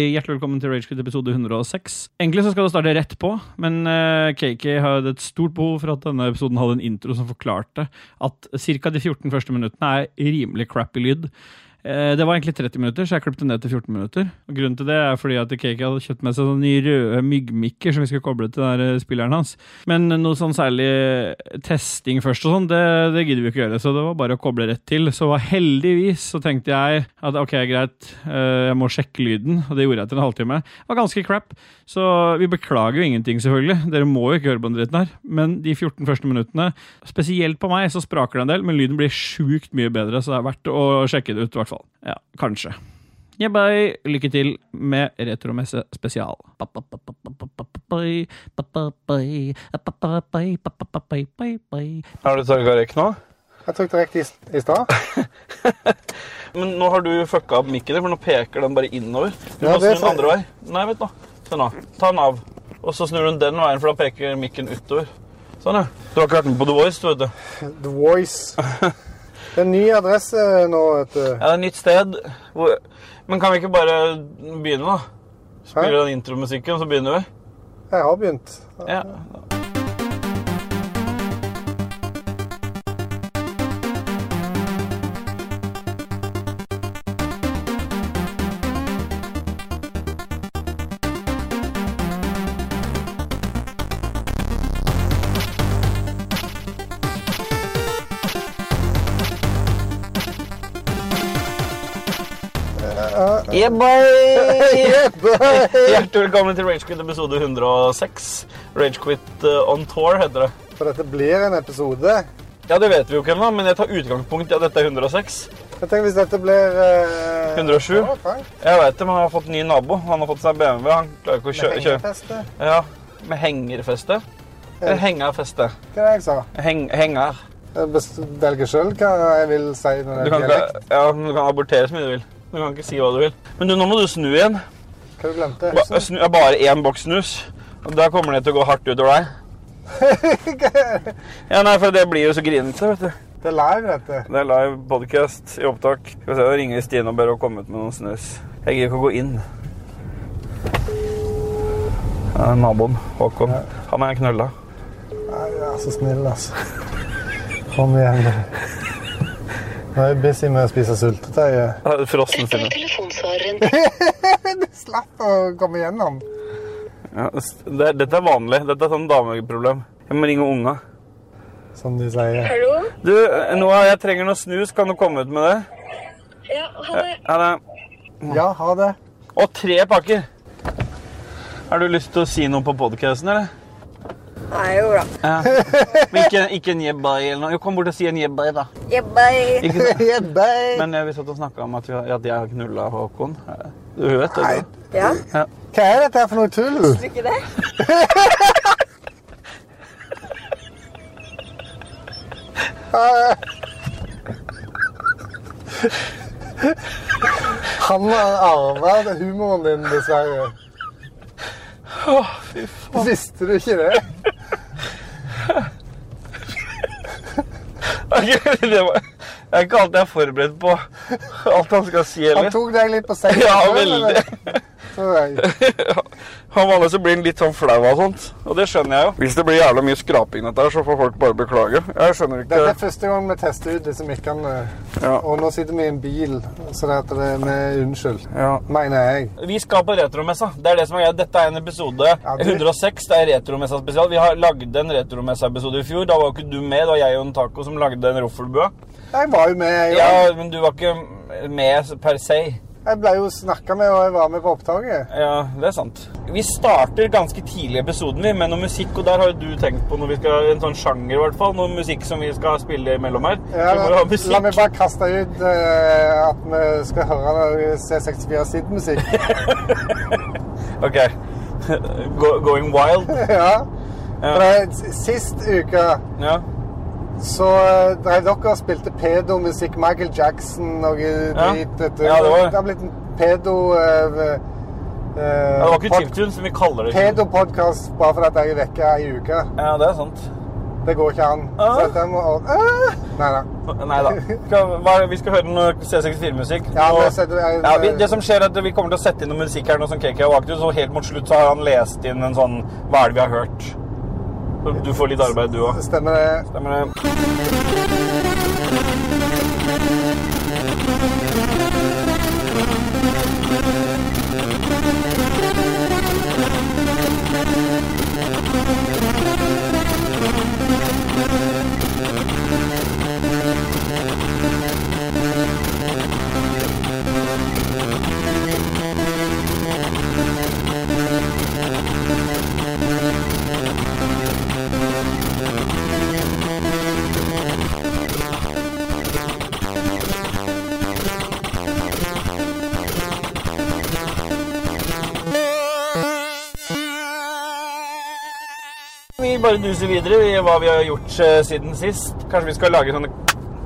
Hjertelig velkommen til Ragequit episode 106. Egentlig så skal det starte rett på, men KK hadde et stort behov for at denne episoden hadde en intro som forklarte at ca. de 14 første minuttene er rimelig crappy lyd. Eh, Det var egentlig 30 minutter, så jeg klippet ned til 14 minutter. Og Grunnen til det er fordi at Kaki hadde kjøpt med seg sånne nye røde myggmikker som vi skulle koble til den der spilleren hans. Men noe sånn særlig testing først og sånn, det, det gidder vi ikke gjøre. Så det var bare å koble rett til. Så heldigvis så tenkte jeg at ok, greit, eh, jeg må sjekke lyden, og det gjorde jeg til en halvtime. Det var ganske crap, så vi beklager jo ingenting, selvfølgelig. Dere må jo ikke høre på den dritten her. Men de 14 første minuttene, spesielt på meg, så spraker det en del, men lyden blir sjukt mye bedre, så det er verdt å sjekke det ut, hvert fall. Ja, kanskje. Yeah, bye. Lykke til med Retromesse spesial. Har du tørka rekk nå? Jeg trykte riktig i, i stad. Men nå har du fucka opp mikken din, for nå peker den bare innover. Du Ja, må det snu er den andre vei. Nei, vent nå. Se nå. Ta den av. Og så snur du den den veien, for da peker mikken utover. Sånn, ja. Du har ikke vært med på The Voice, du vet du. The Voice. Det er ny adresse nå, vet du. Ja, det er nytt sted. Hvor... Men kan vi ikke bare begynne, da? Spille den intromusikken, så begynner vi? Jeg har begynt. Ja. Yeah, Hjertelig velkommen til Ragequit episode 106. Ragequit uh, on tour heter det. For dette blir en episode. Ja, det vet vi jo ikke ennå, men jeg tar utgangspunkt i at dette er 106. Jeg tenker hvis dette blir uh... 107. Ja. Jeg vet det, men han har fått ny nabo. Han har fått seg BMW. Han klarer ikke å kjøre. Med hengerfeste. Ja, Med hengerfeste. Eller hengerfeste. Hva er det jeg sa? Heng, henger. Jeg velger sjøl hva jeg vil si når det er dialekt. ja, men du kan abortere så mye du vil. Du kan ikke si hva du vil. Men du, nå må du snu igjen. Hva du glemte Ba, snu, ja, bare én boks snus. Og Da kommer det til å gå hardt utover deg. Ja, nei, for det blir jo så grinete, vet du. Det er live, dette. Det er live podcast i opptak. Skal vi se, da ringer Stine og ber henne komme ut med noen snus. Jeg gidder ikke å gå inn. Ja, naboen, Håkon. Han er knølla. Nei, jeg er så snill, altså. Kom igjen. da. Nå er jeg busy med å spise sultetøy. Frossen sine. telefonsvareren. Du slapp å komme gjennom. Ja, det, dette er vanlig. Dette er sånn dameproblem. Jeg må ringe unga. Som de sier. Hallo? Du, Noah, jeg trenger noe snus. Kan du komme ut med det? Ja, ha det. Ja, det. Ja, ha det. Og tre pakker. Har du lyst til å si noe på podcasten, eller? Nei, jo da. Men ikke, ikke en jebbai eller noe. Jo, kom bort og si en jebbai, da. Jebbai. Babe. Men eh, vi satt og snakka om at, vi, at jeg har knulla Håkon. Du vet det? Du? Ja, Hva er dette for noe tull? Syns du ikke det? Han har arva humoren din, dessverre. Fy faen. Visste du ikke det? Det var, jeg er ikke alltid jeg forberedt på alt han skal si, Han tok deg litt på senga. Ja, veldig. eller? Tror jeg. Han vanligvis så blir han litt sånn flau av sånt, og det skjønner jeg jo. Hvis det blir jævla mye skraping dette her, så får folk bare beklage. Jeg skjønner ikke Dette er første gang vi tester ut disse mikkene. Ja. Og nå sitter vi i en bil, så det at det er med unnskyld. Ja. Mener jeg. Vi skal på retromessa. Det er det som er greia. Dette er en episode Ja, du- 106. Det er retromessa spesial. Vi har lagd en retromessa-episode i fjor. Da var jo ikke du med. Det var jeg og en taco som lagde en roffelbue. Jeg var jo med, jeg Ja, men du var ikke med per se. Jeg ble jo snakka med, og jeg var med på opptaket. Ja, det er sant. Vi starter ganske tidlig i episoden vi, med noe musikk, og der har jo du tenkt på noe vi skal, en sånn sjanger i hvert fall. Noe musikk som vi skal spille imellom her. Ja, la, la meg bare kaste ut uh, at vi skal høre noe C64 Sid-musikk. Ok. Go, going wild. ja. Ja. Sist uke Ja. Så eh, drev dere og spilte pedo-musikk. Michael Jackson og drit. vet du. Ja, det var det. har blitt en pedo... Uh, Ja, det var ikke chiptune, som vi kaller det. Pedo-podkast bare fordi at jeg er vekke ei uke. Ja, det er sant. Det går ikke an. Ah. Så dette må ah. Nei da. Nei da. Skal, hva- vi skal høre noe C64-musikk. Ja, Og- ja, vi, det som skjer er at Vi kommer til å sette inn noe musikk her nå som KK og Aktus, og så helt mot slutt så har han lest inn en sånn Hva er det vi har hørt? Du får litt arbeid, du òg. Stemmer det. Stemmer det. Bare duser videre i hva vi har gjort eh, siden sist. Kanskje vi skal lage sånne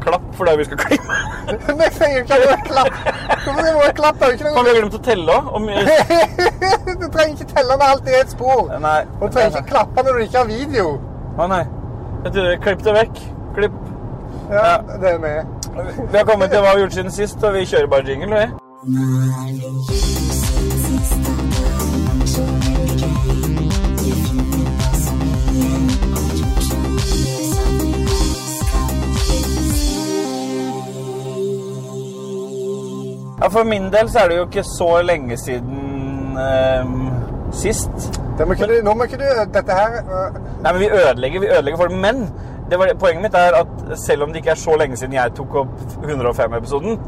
klapp for det vi skal klippe. Men jeg trenger ikke noe klapp. Hvorfor skal vi klappe? Det er jo ikke Kan noe- vi ha glemt å telle òg? Du trenger ikke telle når alt er et spor. Nei. Og du trenger ikke klappe når du ikke har video. Å nei. Vet du, Klipp det vekk. Klipp. Ja, Ja. det er med. Vi har kommet til hva vi har gjort siden sist, og vi kjører bare jingle. vi. Ja, For min del så er det jo ikke så lenge siden um, sist. Det må ikke du, nå må ikke du Dette her uh... Nei, men vi ødelegger, vi ødelegger for det. Men det var, poenget mitt er at selv om det ikke er så lenge siden jeg tok opp 105-episoden,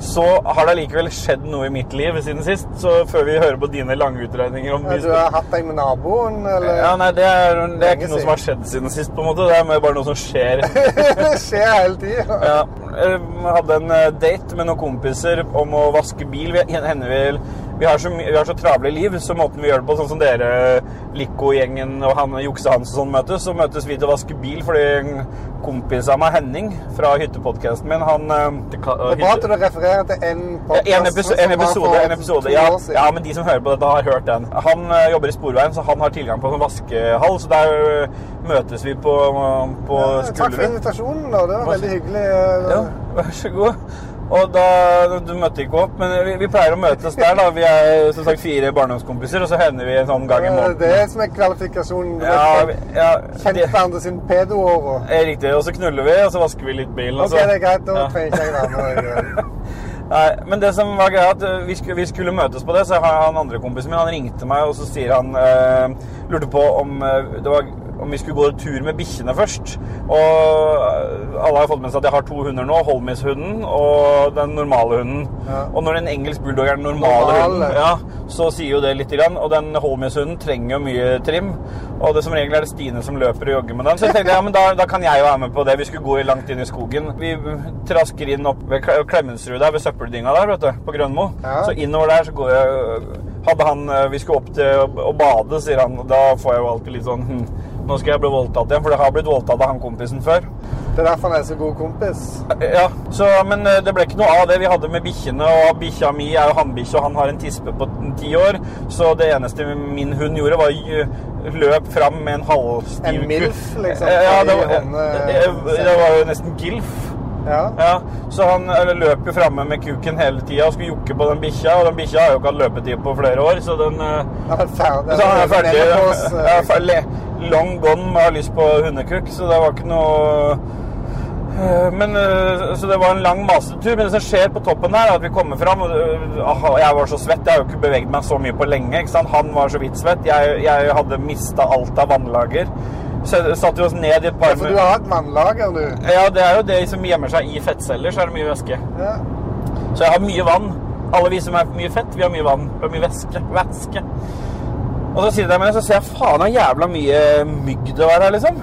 så har det likevel skjedd noe i mitt liv siden sist. Så før vi hører på dine lange utregninger om Du har hatt deg med naboen, eller? Ja, nei, det er, det er ikke noe som har skjedd siden sist, på en måte. Det er bare noe som skjer. det skjer hele tida. Ja, jeg hadde en eh, date med noen kompiser om å vaske bil. Vi, vil. vi, vi, har så, vi har så travle liv, så måten vi gjør det på, sånn som dere, Lico-gjengen og han, Jukse Hans og sånn møtes, så møtes vi til å vaske bil fordi en kompis av meg, Henning, fra hyttepodcasten min, han eh, det var er bra at du refererer til en podkast en, episo som en episode, en episode ja, ja, men de som hører på dette, har hørt den. Han eh, jobber i Sporveien, så han har tilgang på en sånn vaskehall. Så der eh, møtes vi på, på Ja, Takk for invitasjonen. da. Det var veldig hyggelig. Ja, vær så god. Og da, Du møtte ikke opp, men vi, vi pleier å møtes der. da. Vi er som sagt fire barndomskompiser, og så hender vi en sånn gang i Det er det som er kvalifikasjonen. Ja, vi- ja, Kjent hverandre sin pedo-år. og- er riktig. Og så knuller vi, og så vasker vi litt bilen. Ok, det er greit. Da Ja. trenger ikke jeg være med. Nei, men det som var greia, at eh, vi skulle, vi skulle møtes på det, så har han andre kompisen min, han ringte meg, og så sier han eh, Lurte på om eh, det var om vi skulle gå tur med bikkjene først. Og alle har fått med seg at jeg har to hunder nå. Holmis-hunden og den normale hunden. Ja. Og når en engelsk bulldog er den normale Normal. hunden, ja, så sier jo det litt. Grann, og den Holmis-hunden trenger jo mye trim. Og det som regel er det Stine som løper og jogger med den. Så jeg tenkte ja, men da, da kan jeg jo være med på det. Vi skulle gå langt inn i skogen. Vi trasker inn opp ved Kle- Klemetsrud der, ved søppeldynga der, vet du, på Grønmo. Ja. Så innover der så går jeg Hadde han eh, Vi skulle opp til å bade, sier han. Da får jeg jo alltid litt sånn hm, Nå skal jeg bli voldtatt igjen, for det har blitt voldtatt av han kompisen før. Det er derfor han er så god kompis. Ja, så, men eh, det ble ikke noe av det. Vi hadde med bikkjene, og bikkja mi er jo hannbikkje, og han har en tispe på ti år. Så det eneste min hund gjorde, var løp fram med en halvstiv En milf, liksom, Eh, Ja, det var, hånda- det, det var jo nesten gilf. Ja. Ja, så han eh, løp jo framme med kuken hele tida og skulle jokke på den bikkja. Og den bikkja har jo ikke hatt løpetid på flere år, så den ja, er ferdig. så han er ferdig. Menopause, eh, Ja, ferdig. Long gone med å ha lyst på hundekukk, så det var ikke noe eh, men, eh, Så det var en lang masetur. Men det som skjer på toppen her, er at vi kommer fram og eh, Jeg var så svett. Jeg har jo ikke beveget meg så mye på lenge. Han var så vidt svett. Jeg, jeg hadde mista alt av vannlager. Så satte vi oss ned i et par Ja, for du har et vannlager, du. Ja, det er jo det som gjemmer seg i fettceller, så er det mye væske. Ja. Så jeg har mye vann. Alle vi som er mye fett, vi har mye vann. Vi har mye væske. væske. Og så sitter jeg med det, så ser jeg faen så jævla mye mygg det var her, liksom.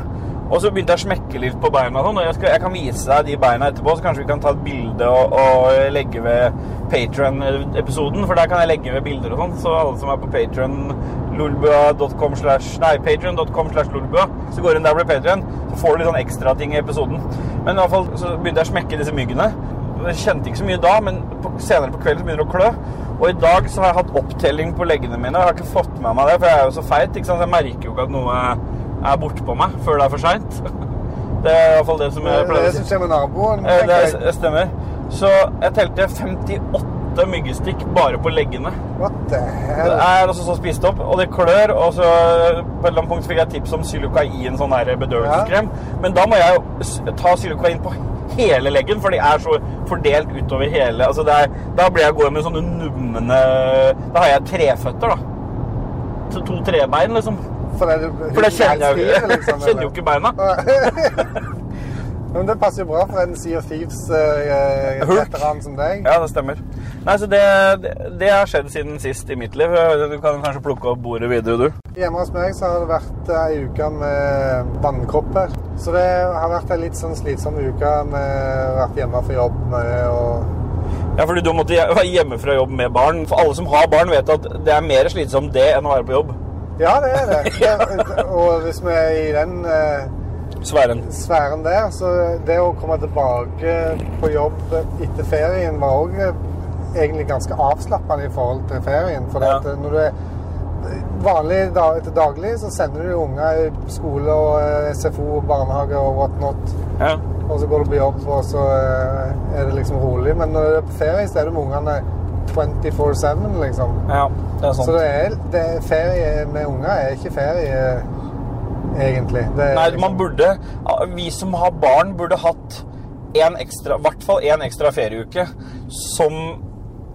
Og så begynte jeg å smekke litt på beina og sånn, og jeg, skal, jeg kan vise deg de beina etterpå, så kanskje vi kan ta et bilde og, og legge ved Patreon-episoden, for der kan jeg legge ved bilder og sånn, så alle som er på Patreon, lolbua.com slash, nei, patrion.com slash lolbua, så går du inn der hvor det er Patreon, så får du litt sånn ekstra ting i episoden. Men i hvert fall så begynte jeg å smekke disse myggene. Jeg kjente ikke så mye da, men på, senere på kvelden så begynner det å klø. Og i dag så har jeg hatt opptelling på leggene mine, og jeg har ikke fått med meg det, for jeg er jo så feit, ikke sant? Så jeg merker jo ikke at noe er borte på meg før det er for seint. Det er i hvert fall det som Det jeg er pleier det å som si. skjer med naboen. Eh. Det stemmer. Så jeg telte 58 myggestikk bare på leggene. What the Det er altså så spist opp, og det klør. Og så på et eller annet punkt fikk jeg tips om Xylocain, sånn her bedøvelseskrem. Men da må jeg jo ta Xylocain på hele leggen, for de er så fordelt utover hele altså er, Da blir jeg gående med sånne numne Da har jeg treføtter, da. To, To trebein, liksom. For det, For det kjenner jeg jo liksom, kjenner jo ikke beina. Men det passer jo bra for en Sea of Thieves-veteran som deg. Ja, det stemmer. Nei, så det, det, det har skjedd siden sist i mitt liv. Du kan kanskje plukke opp bordet videre, du. Hjemme hos meg så har det vært ei uke med vannkopper. Så det har vært ei litt sånn slitsom uke med vært hjemme for jobb mye og Ja, fordi du måtte være hjemme fra jobb med barn. For alle som har barn, vet at det er mer slitsomt det enn å være på jobb. Ja, det er det. det og hvis vi er i den eh, Sværen. sfæren der, så det å komme tilbake på jobb etter ferien var òg egentlig ganske avslappende i forhold til ferien. For Ja. at når du er vanlig da, til daglig, så sender du unger i skole og SFO SFO, barnehage og whatnot. Ja. Og så går du på jobb, og så eh, er det liksom rolig. Men når du er på ferie, så er du med ungene 24-7, liksom. ja, det er sant. Så det er, det er ferie med unger er ikke ferie, egentlig. Det Nei, liksom- man burde Vi som har barn, burde hatt en ekstra, i hvert fall én ekstra ferieuke som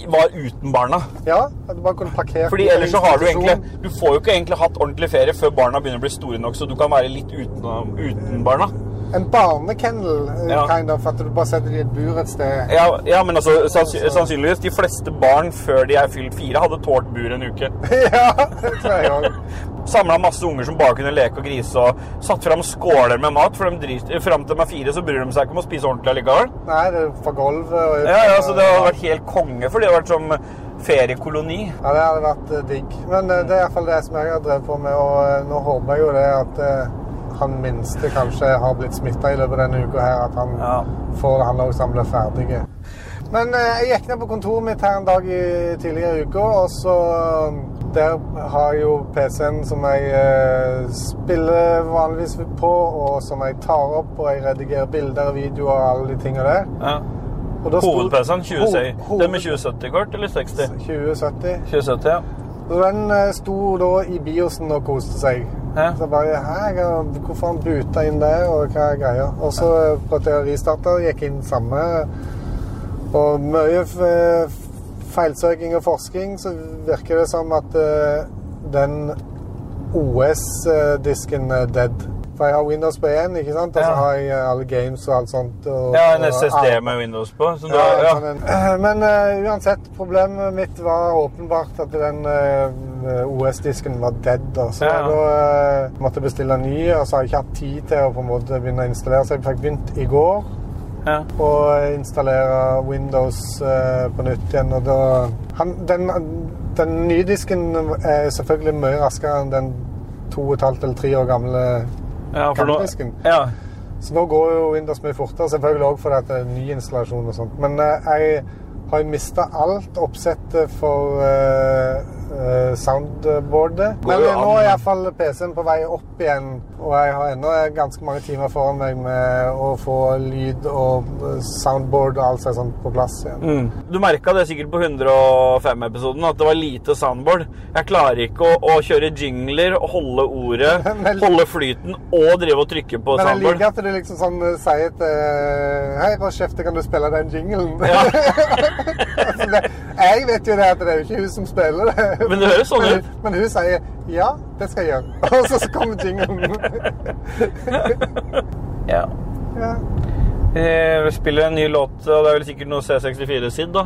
var uten barna. Ja, du bare kunne parkert Fordi ellers så har du egentlig Du får jo ikke egentlig hatt ordentlig ferie før barna begynner å bli store nok, så du kan være litt uten, uten barna. En barnekennel, eh, Ja. kind of, at du bare setter dem i et bur et sted. Ja, ja men altså sannsy sannsynligvis de fleste barn før de er fylt fire, hadde tålt bur en uke. ja, det tror jeg òg. Samla masse unger som bare kunne leke og grise, og satt fram skåler med mat. For de driter, fram til de er fire, så bryr de seg ikke om å spise ordentlig allikevel. Nei, det er fra gulvet og Ja, ja, så det hadde vært helt konge, for det hadde vært som feriekoloni. Ja, det hadde vært eh, digg. Men eh, det er iallfall det som jeg har drevet på med, og eh, nå håper jeg jo det at eh, han minste kanskje har blitt smitta i løpet av denne uka her, at han Ja. får han òg, så han blir ferdig. Men eh, jeg gikk ned på kontoret mitt her en dag i tidligere i uka, og så eh, Der har jo PC-en som jeg eh, spiller vanligvis på, og som jeg tar opp, og jeg redigerer bilder og videoer og alle de tingene der. Ja. Hovedpc-en 2070. Ho- Den med 2070-kort eller 60? 2070. 2070, ja. Så den eh, sto da i biosen og koste seg. Ja. Så jeg bare Hæ, hvorfor han buta inn der, og hva er greia? Og så eh, prøvde jeg å ristarte, gikk inn samme. Og mye f- feilsøking og forskning, så virker det som at eh, den OS-disken er dead. For jeg har Windows på én, ikke sant? og så har jeg eh, alle games og alt sånt. Og, Ja, en SSD med Windows på. Så da, Ja, ja. sånn en- Eh, Men uh, uansett, problemet mitt var åpenbart at den uh, OS-disken var dead. Da. Så Ja. da uh, måtte jeg bestille en ny, og så har jeg ikke hatt tid til å på en måte begynne å installere. Så jeg fikk begynt i går Ja. å installere Windows eh, på nytt igjen. Og da han, den, den nye disken er selvfølgelig mye raskere enn den to og et halvt eller tre år gamle ja, for. Ja. så nå går jo Windows mye fortere, selvfølgelig også fordi det er ny installasjon og sånt. Men eh, jeg har mista alt oppsettet for eh, eh, soundboardet. Men nå er iallfall PC-en på vei opp igjen, og jeg har ennå ganske mange timer foran meg med å få lyd og eh, soundboard og alt sånt på plass igjen. Mm. Du merka det sikkert på 105-episoden, at det var lite soundboard. Jeg klarer ikke å, å kjøre jingler, holde ordet, Men- holde flyten og drive og trykke på Men jeg soundboard. liker at du liksom sånn eh, sier til Hei, Rochefte, kan du spille den jinglen? Ja. altså, det, jeg vet jo det at det er jo ikke hun som spiller det. Men det høres sånn ut. Men hun sier ja, det skal jeg gjøre. Og så, kommer jinglen. Ja. ja, Eh, Vi spiller en ny låt, og det er vel sikkert noe C64 Sid, da.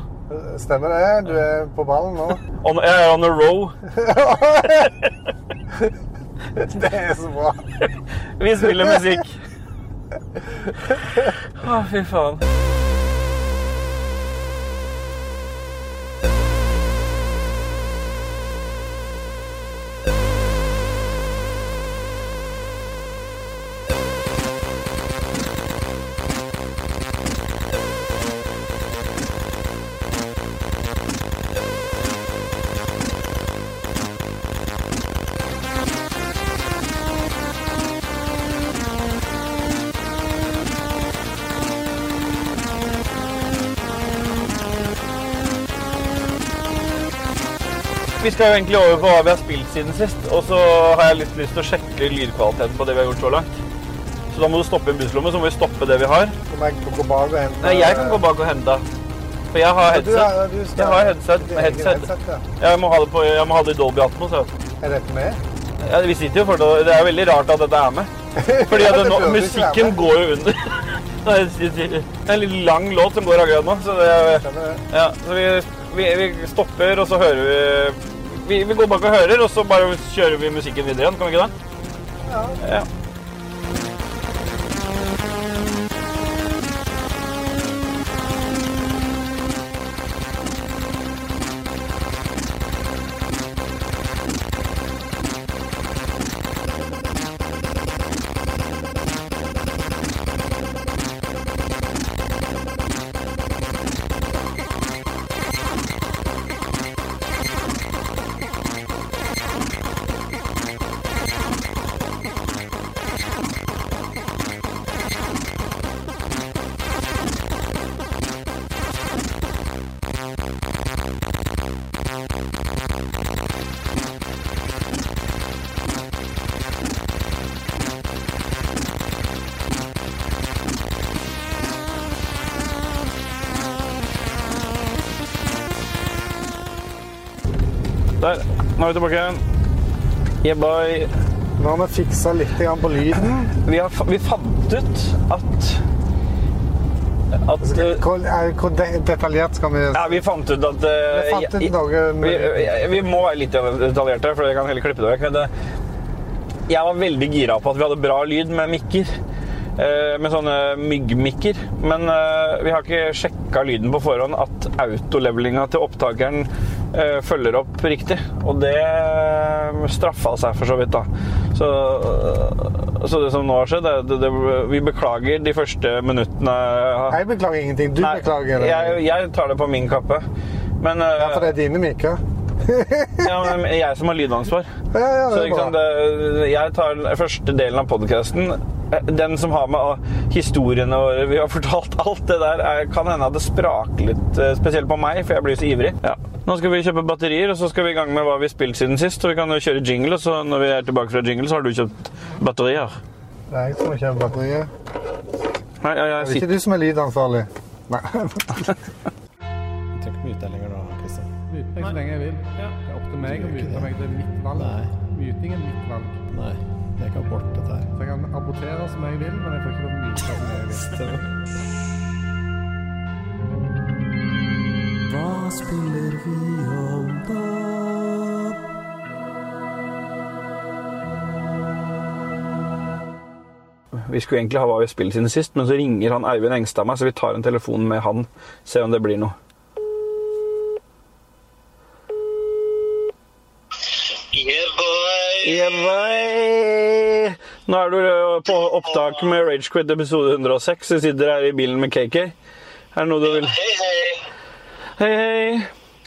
stemmer det. Du er på ballen nå. On, jeg er on a row. Det er så bra. Vi spiller musikk. Å, fy faen. Vi skal jo egentlig over på hva vi har spilt siden sist, og så har jeg litt lyst til å sjekke lydkvaliteten på det vi har gjort så langt. Så da må du stoppe en busslomme, så må vi stoppe det vi har. Så må jeg gå bak og hente Nei, jeg kan gå bak og hente. For jeg har Ja, du headset. du Jeg har headset. Eget headset. ja. Jeg må på, jeg må ha det i Dolby Atmos. Ja. Er dette med? Ja, vi sitter jo for det. Det er veldig rart at dette er med. Fordi at Ja, nå, musikken går jo under. Det er en litt lang låt som går akkurat nå. Så, det. ja, så vi, vi, vi stopper, og så hører vi vi, vi går bak og hører, og så bare kjører vi musikken videre igjen. Kan vi ikke det? Ja. Ja. Er vi tilbake igjen. Yeah, boy. Nå har vi fiksa litt på lyden. Vi, har, vi fant ut at at eh, Hvor, er, hvor detaljert skal vi Ja, vi fant ut at eh, Vi fant ut jeg- noe vi, vi- må være litt detaljerte, for jeg kan heller klippe det vekk. Men det, jeg var veldig gira på at vi hadde bra lyd med mikker. eh, Med sånne myggmikker. Men eh, vi har ikke sjekka lyden på forhånd at autolevelinga til opptakeren eh, følger opp riktig. Og det straffa seg for så vidt, da. Så, så det som nå har skjedd, det, det, vi beklager de første minuttene. Jeg beklager ingenting. Du Nei, beklager. Jeg, jeg tar det på min kappe. Men, eh, Ja, for det er dine mikker. ja, men jeg som har lydansvar. Ja, ja, Så bra. det, jeg tar den første delen av podkasten. Den som har med historiene våre Vi har fortalt alt det der. Er, kan hende at det spraker litt, eh, spesielt på meg, for jeg blir så ivrig. Ja. Nå skal vi kjøpe batterier, og så skal vi i gang med hva vi har spilt siden sist. Og vi kan jo kjøre jingle, og så når vi er tilbake fra jingle, så har du kjøpt batterier. Det er jeg som har kjøpt batteriet. Nei, ja, Det jeg er sitter ikke du som er lydansvarlig. Nei. Jeg trenger ikke mute deg lenger nå, Kristian. Mute meg så lenge jeg vil. Det er opp til meg å mute meg. Det er mitt valg. Nei. Muting er mitt valg. Nei, det er ikke abort, dette her. Så jeg kan abortere som jeg vil, men jeg får ikke lov til å myte som jeg vil. Stemmer. Vi om da? Vi skulle egentlig ha hva vi spiller siden sist, men så ringer han Eivind Engstad meg, så vi tar en telefon med han. Se om det blir noe. Yeah, boy. Yeah, boy. Nå er du på opptak med Ragequid episode 106. Du sitter her i bilen med KK. Er det noe du vil Hei, hei. Hei, hei.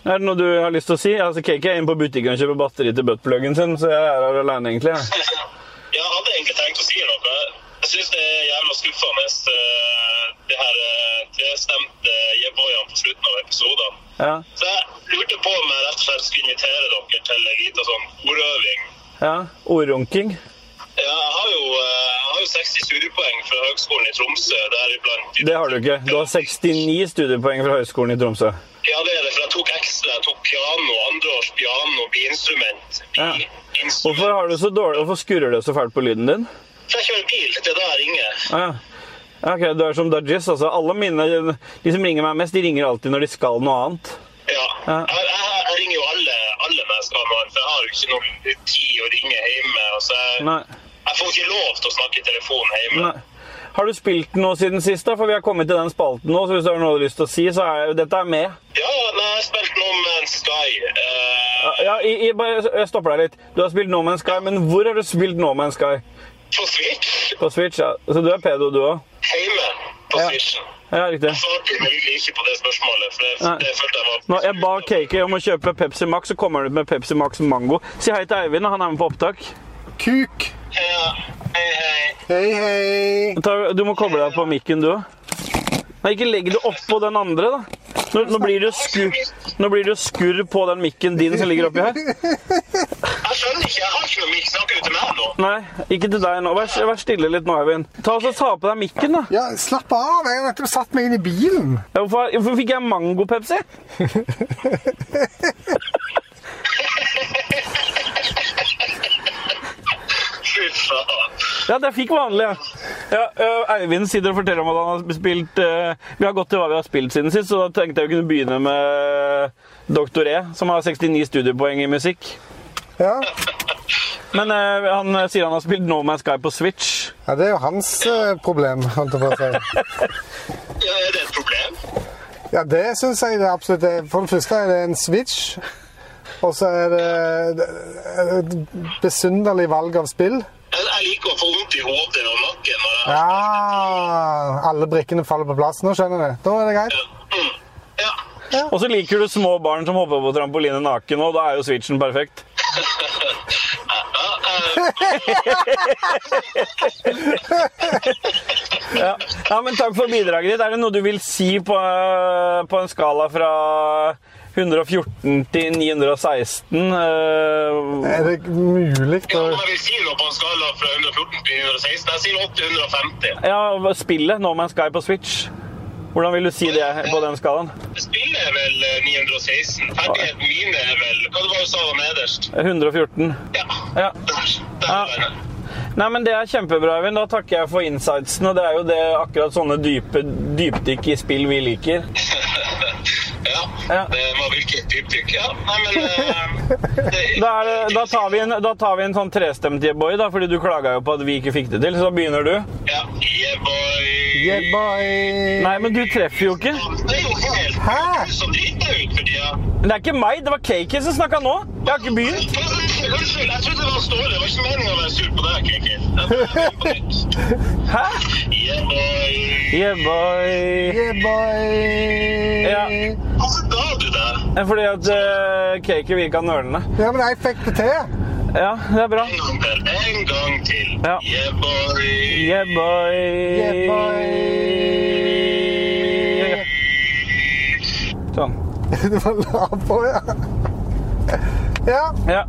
Er det noe du har lyst til å si? Altså, KK er inne på butikken og kjøper batteri til buttpluggen sin, så jeg er her alene, egentlig. jeg. Jeg hadde egentlig tenkt å si noe. Jeg syns det er jævla skuffende, eh, det her eh, trestemte yeah-boyene på slutten av episoden. Ja, Så jeg lurte på om jeg rett og slett skulle invitere dere til en liten sånn ordøving. ja. Ordrunking. Ja, jeg har jo, eh, jeg har jo 60 studiepoeng fra Høgskolen i Tromsø, deriblant Det har du ikke. Du har 69 studiepoeng fra Høgskolen i Tromsø. Ja, det er det, for jeg tok ekstra. Jeg tok piano, andreårs piano, biinstrument. Ja. Hvorfor har du så dårlig Hvorfor skurrer det så fælt på lyden din? For jeg kjører bil, det er da jeg ringer. Ja. Ok, Du er som Dudgies. Altså, alle mine, de som ringer meg mest, de ringer alltid når de skal noe annet. Ja. Ja. Jeg, jeg, jeg ringer jo alle, alle når jeg skal noe, annet. for jeg har jo ikke noe tid å ringe hjemme. Altså, jeg, jeg får ikke lov til å snakke i telefon hjemme. Nei. Har du spilt noe siden sist? da? For vi har kommet til den spalten nå, så hvis du har noe du har lyst til å si, så er dette er med. Ja, jeg har spilt No Man's Sky. Uh... Ja, jeg, jeg, jeg stopper deg litt. Du har spilt No Man's Sky, men hvor har du spilt No Man's Sky? på Switch. På Switch, ja. Så du er pedo, du òg? Hjemme på Ja. Switchen. Ja, riktig. Jeg svarte imidlertid ikke på det spørsmålet, for det, det følte jeg var Nå, jeg ba KK om å kjøpe Pepsi Max, så kommer han ut med Pepsi Max Mango. Si hei til Eivind, han er med på opptak. Kuk! Ja, hei, hei. Hei, hei. Ta, du må koble deg på mikken, du òg. Nei, ikke legg det oppå den andre, da. Nå, nå, blir det skurr, nå blir det skurr på den mikken din som ligger oppi her. Jeg skjønner ikke, jeg har ikke noe mikk. Snakker du til meg nå? Nei, ikke til deg nå. Vær, vær stille litt nå, Eivind. Ta og så Ta på deg mikken, da. Ja, slapp av. Jeg har nettopp satt meg inn i bilen. Ja, Hvorfor, hvorfor fikk jeg mango-Pepsi? Fy faen. Ja, det fikk vanlig, ja. ja Eivind sitter og forteller om at han har spilt uh, Vi har gått til hva vi har spilt siden sist, så da tenkte jeg å kunne begynne med Dr. E, som har 69 studiepoeng i musikk. Ja. Men uh, han sier han har spilt No Man's Sky på Switch. ja, det er jo hans uh, problem, holdt jeg på å si. Ja, er det et problem? Ja, det syns jeg det absolutt er. For det første er det en switch. Og så er det et besynderlig valg av spill. Jeg, liker å få vondt i hodet og nakken Og Ja, alle brikkene faller på plass. Nå skjønner du. Da er det greit. Mm. Ja. Og så liker du små barn som hopper på trampoline naken, og da er jo Switchen perfekt. Ja. ja, men Takk for bidraget ditt. Er det noe du vil si på, på en skala fra 114 til 916? ø, Er det mulig Ja, om jeg vil si noe på en skala fra 114 til 916, jeg sier 850. Ja, spillet No Man's Sky på Switch. Hvordan vil du si det på den skalaen? Spillet er vel eh, 916. Ferdigheten mine er vel Hva det var du sa var nederst? 114. Ja, Ja. der. Der Ja. Nei, men Det er kjempebra, Eivind. Da takker jeg for insightsen. og Det er jo det akkurat sånne dype dypdykk i spill vi liker. Ja, Ja. det var virkelig dypdykk. Ja, nei, men eh, det, Da, er det, da, tar, vi en, da tar vi en sånn trestemt boy, da, fordi du klaga jo på at vi ikke fikk det til. Så da begynner du. Ja, yeah, boy. Yeah, boy! Nei, men du treffer jo ikke. Det er jo helt Hæ? så driter ut for tida. Det er ikke meg, det var Kaki som snakka nå. Jeg har ikke begynt. Unnskyld, jeg trodde det var Ståle. Det var ikke meninga å være sur på deg, nytt. Hæ? Yeah, boy. Yeah, boy. Yeah, boy! Ja. Hvorfor ga du? Det Fordi at uh, Kaki virka nølende. Ja, men jeg fikk det til. Ja, det er bra. En gang til. En gang til. Ja. Yeah, boy. Yeah, boy. Yeah, boy! Sånn. Du var lav på, ja. Ja. Ja.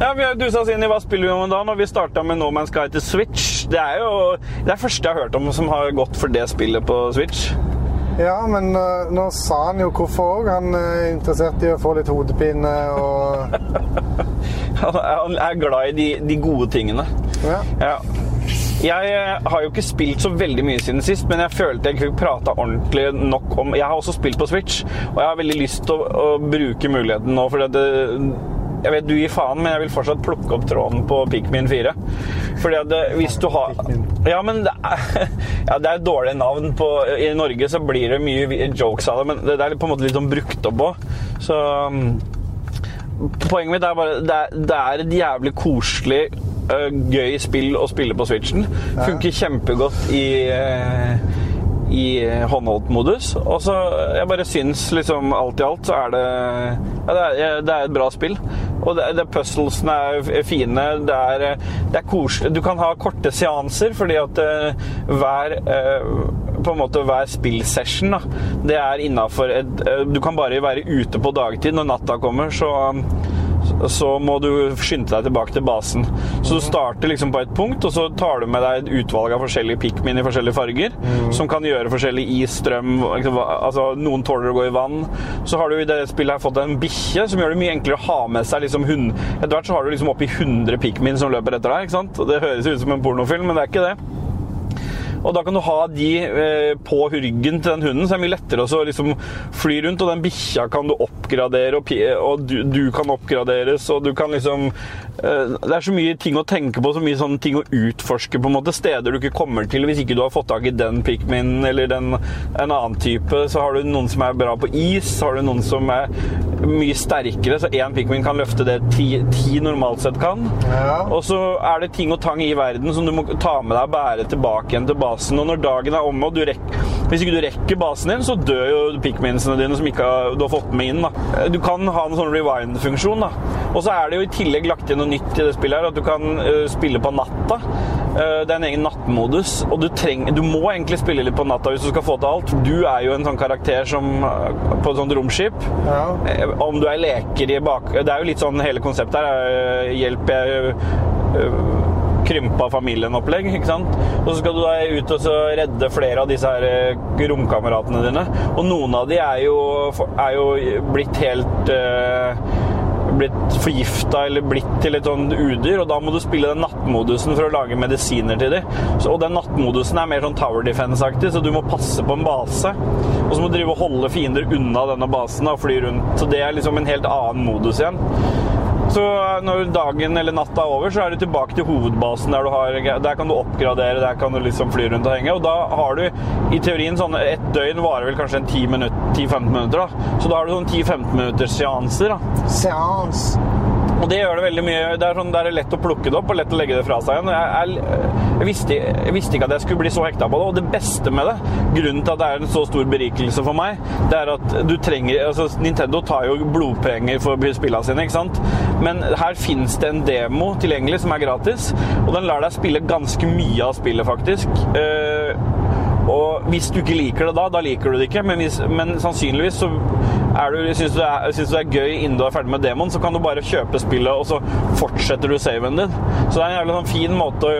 ja, vi har dusa oss inn i hva spiller vi om da? Når vi starta med No Man's Sky til Switch. Det er jo det er første jeg har hørt om som har gått for det spillet på Switch. Ja, men uh, nå sa han jo hvorfor òg. Han er interessert i å få litt hodepine og Han er glad i de, de gode tingene. Ja. Ja. Jeg eh, har jo ikke spilt så veldig mye siden sist, men jeg følte jeg kunne prata ordentlig nok om Jeg har også spilt på Switch, og jeg har veldig lyst til å, å bruke muligheten nå, for det jeg vet du gir faen, men jeg vil fortsatt plukke opp tråden på Pikmin 4. Fordi at hvis du har Ja, men det er, ja, det er et dårlig navn på I Norge så blir det mye jokes av det, men det er på en måte litt sånn brukt opp òg. Så um, Poenget mitt er bare det er, det er et jævlig koselig, øh, gøy spill å spille på Switchen. Funker kjempegodt i øh, i håndholdt modus. Og så jeg bare syns liksom alt i alt så er det ja, det, er, det er et bra spill. Og det, det puzzlesene er fine. Det er, det er koselig. Du kan ha korte seanser fordi at eh, hver eh, på en måte hver spillsession da, det er innafor eh, Du kan bare være ute på dagtid. Når natta kommer, så så må du skynde deg tilbake til basen. Så du starter liksom på et punkt, og så tar du med deg et utvalg av forskjellige Pikmin i forskjellige farger, som kan gjøre forskjellig is, strøm liksom, altså Noen tåler å gå i vann. Så har du i det spillet her fått en bikkje som gjør det mye enklere å ha med seg liksom hund... Etter hvert så har du liksom oppi 100 Pikmin som løper etter deg, ikke sant? Og det høres ut som en pornofilm, men det er ikke det. Og da kan du ha de eh, på ryggen til den hunden, så det er mye lettere å liksom fly rundt. Og den bikkja kan du oppgradere, og, du, kan oppgraderes, og du kan liksom Det er så mye ting å tenke på, så mye sånne ting å utforske, på en måte. Steder du ikke kommer til hvis ikke du har fått tak i den pikmin eller den, en annen type. Så har du noen som er bra på is, så har du noen som er mye sterkere, så én pikmin kan løfte det ti, ti normalt sett kan. Ja. Og så er det ting og tang i verden som du må ta med deg og bære tilbake igjen til basen. Og når dagen er omme og du, rekker Hvis ikke du rekker basen din, så dør jo pikminsene dine som ikke har, du har fått med inn. da. Du kan ha en sånn rewind-funksjon. da. Og så er det jo i tillegg lagt inn noe nytt i det spillet her, at du kan eh, spille på natta. Eh, det er en egen nattmodus, og du, treng, du må egentlig spille litt på natta hvis du skal få til alt. Du er jo en sånn karakter som eh, på et sånt romskip. Ja. Om du er leker i bak... Det er jo litt sånn hele konseptet her. Hjelp, jeg krympa familien-opplegg, ikke sant? Og så skal du da ut og så redde flere av disse her romkameratene dine. Og noen av de er jo, er jo blitt helt øh, blitt forgifta eller blitt til et sånn udyr, og da må du spille den nattmodusen for å lage medisiner til dem. Og den nattmodusen er mer sånn Tower Defense-aktig, så du må passe på en base. Og så må du drive og holde fiender unna denne basen og fly rundt. Så det er liksom en helt annen modus igjen. Så når dagen eller natta er over, så er du tilbake til hovedbasen der du har Der kan du oppgradere, der kan du liksom fly rundt og henge. Og da har du i teorien sånn Et døgn varer vel kanskje en 10 minutter, 10-15 minutter, da. Så da har du sånn 10-15 minutters seanser, da. Seans. Og det gjør det veldig mye. Det er, sånn, det er lett å plukke det opp og lett å legge det fra seg igjen. Jeg, jeg, jeg, visste, jeg visste ikke at jeg skulle bli så hekta på det. Og det beste med det, grunnen til at det er en så stor berikelse for meg, det er at du trenger altså Nintendo tar jo blodpenger for spillene sine, ikke sant? Men her fins det en demo tilgjengelig som er gratis, og den lar deg spille ganske mye av spillet, faktisk. Eh, og hvis du ikke liker det da, da liker du det ikke. Men, hvis, men sannsynligvis så er du, syns du, det er- syns du det er gøy innen du er ferdig med demon, så kan du bare kjøpe spillet, og så fortsetter du saven din. Så det er en jævlig sånn fin måte å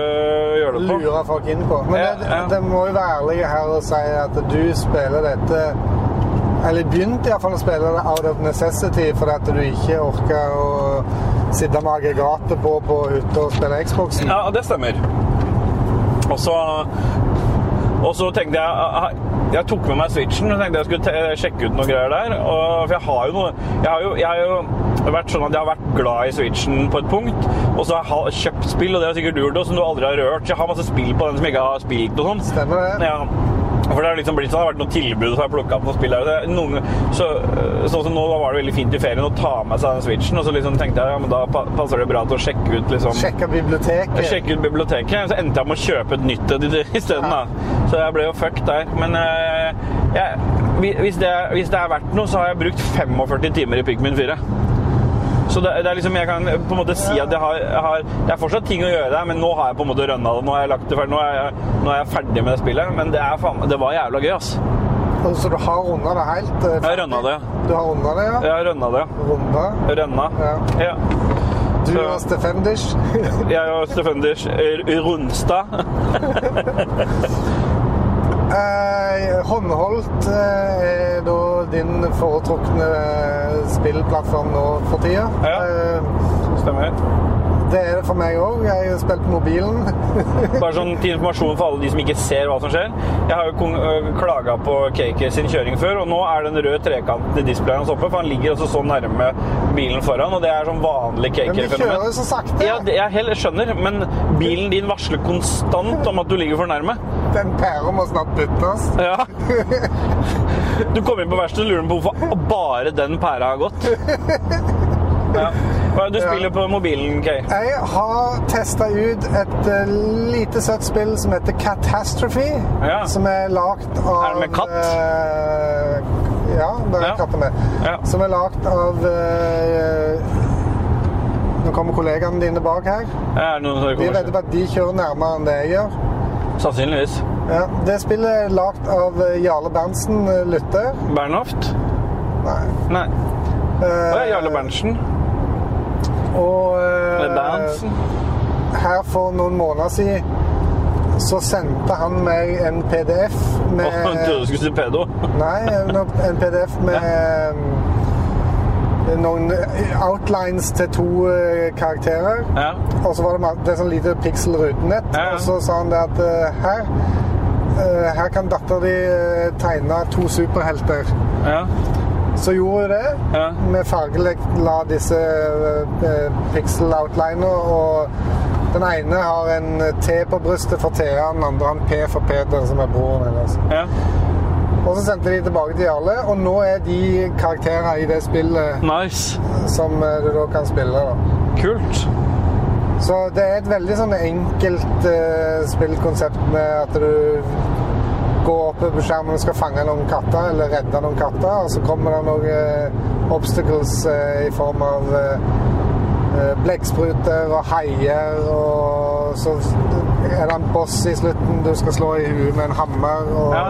gjøre det på. Lure folk inn på. Men Ja, det, ja. det må jo være ærlig her og si at du spiller dette Eller begynte iallfall å spille det out of necessity fordi at du ikke orka å sitte med aggregatet på på hytta og spille Xboxen. Ja, det stemmer. Og så og så tenkte jeg Jeg tok med meg Switchen og tenkte jeg skulle sjekke ut noen greier der. Og, for jeg har jo noe Jeg har jo, jeg har jo vært sånn at jeg har vært glad i Switchen på et punkt, og så har jeg kjøpt spill, og det har sikkert du gjort òg, som du aldri har rørt. Så jeg har masse spill på den som jeg ikke har spilt og sånn. Stemmer det? Ja. For det har liksom blitt sånn, det har vært noen tilbud, så har jeg plukket opp noen spill. Noen, så, sånn som nå da var det veldig fint i ferien å ta med seg den Switchen, og så liksom tenkte jeg ja, men da passer det bra til å sjekke ut liksom Sjekke biblioteket. Sjekke ut biblioteket. Så endte jeg med å kjøpe et nytt et isteden. da. Så jeg ble jo fucked der. Men eh, jeg, hvis, det, hvis det er verdt noe, så har jeg brukt 45 timer i Pigmin 4. Så det, det er liksom, jeg kan på en måte si at jeg har, jeg har Det er fortsatt ting å gjøre der, men nå har jeg på en måte rønna det. Nå har jeg lagt det ferdig. Nå er jeg, nå er jeg ferdig med det spillet. Men det, er faen, det var jævla gøy, ass. Så du har runda det helt? eh, Jeg har rønna det. Du har runda det, ja? Jeg har rønna det. Runda. Rønna. Ja. Ja. Du Så- og Stefendish. Jeg og Stefenders Rundstad. Eh, håndholdt eh, er da din foretrukne spillplattform nå for tida. Ja. Eh, Stemmer. Det er det for meg òg. Jeg har spilt på mobilen. Bare sånn til informasjon for alle de som ikke ser hva som skjer. Jeg har jo klaga på KK sin kjøring før, og nå er den røde trekanten i displayet hans oppe, for han ligger altså så nærme bilen foran, og det er sånn vanlig Men vi kjører jo så sakte. Ja, jeg skjønner, men bilen din varsler konstant om at du ligger for nærme. Den pæra må snart byttes. Ja. Du kommer inn på verkstedet og lurer på hvorfor bare den pæra har gått. Ja. Du spiller på mobilen, Kay. Jeg har testa ut et eh, lite søtt spill som heter Catastrophe. Ja. Som er lagd av Er det med katt? Uh, ja, det er Ja. katter med. Ja. Som er lagd av uh, Nå kommer kollegaene dine bak her. Er det noen De vedder på at de kjører nærmere enn det jeg gjør. Sannsynligvis. Ja, det spillet er lagd av Jarle Berntsen, lytter. Bernhoft? Nei. Nei. Eh, Jarle Berntsen. Og uh, her for noen måneder siden så sendte han meg en PDF med Å, Jeg trodde du skulle si pedo. Nei, en PDF med um, noen outlines til to eh, karakterer. Ja. Og så var det, det sånn lite pixel rutenett. Ja, ja. Og så sa han det at eh, her eh, her kan dattera di eh, tegne to superhelter. Ja. Så gjorde vi det. Ja. Vi fargela disse eh, pixel outliner, og den ene har en T på brystet for Thea, den andre har en P for Peter, som er broren hennes. ja. Og så sendte de tilbake til Jarle, og nå er de karakterer i det spillet Nice. som eh, du da kan spille. da. Kult. Så det er et veldig sånn enkelt uh, spillkonsept med at du gå opp på skjermen og skal fange noen katter, eller redde noen katter, og så kommer det noen eh, obstacles eh, i form av eh, blekkspruter og haier, og så er det en boss i slutten du skal slå i huet med en hammer, og Ja.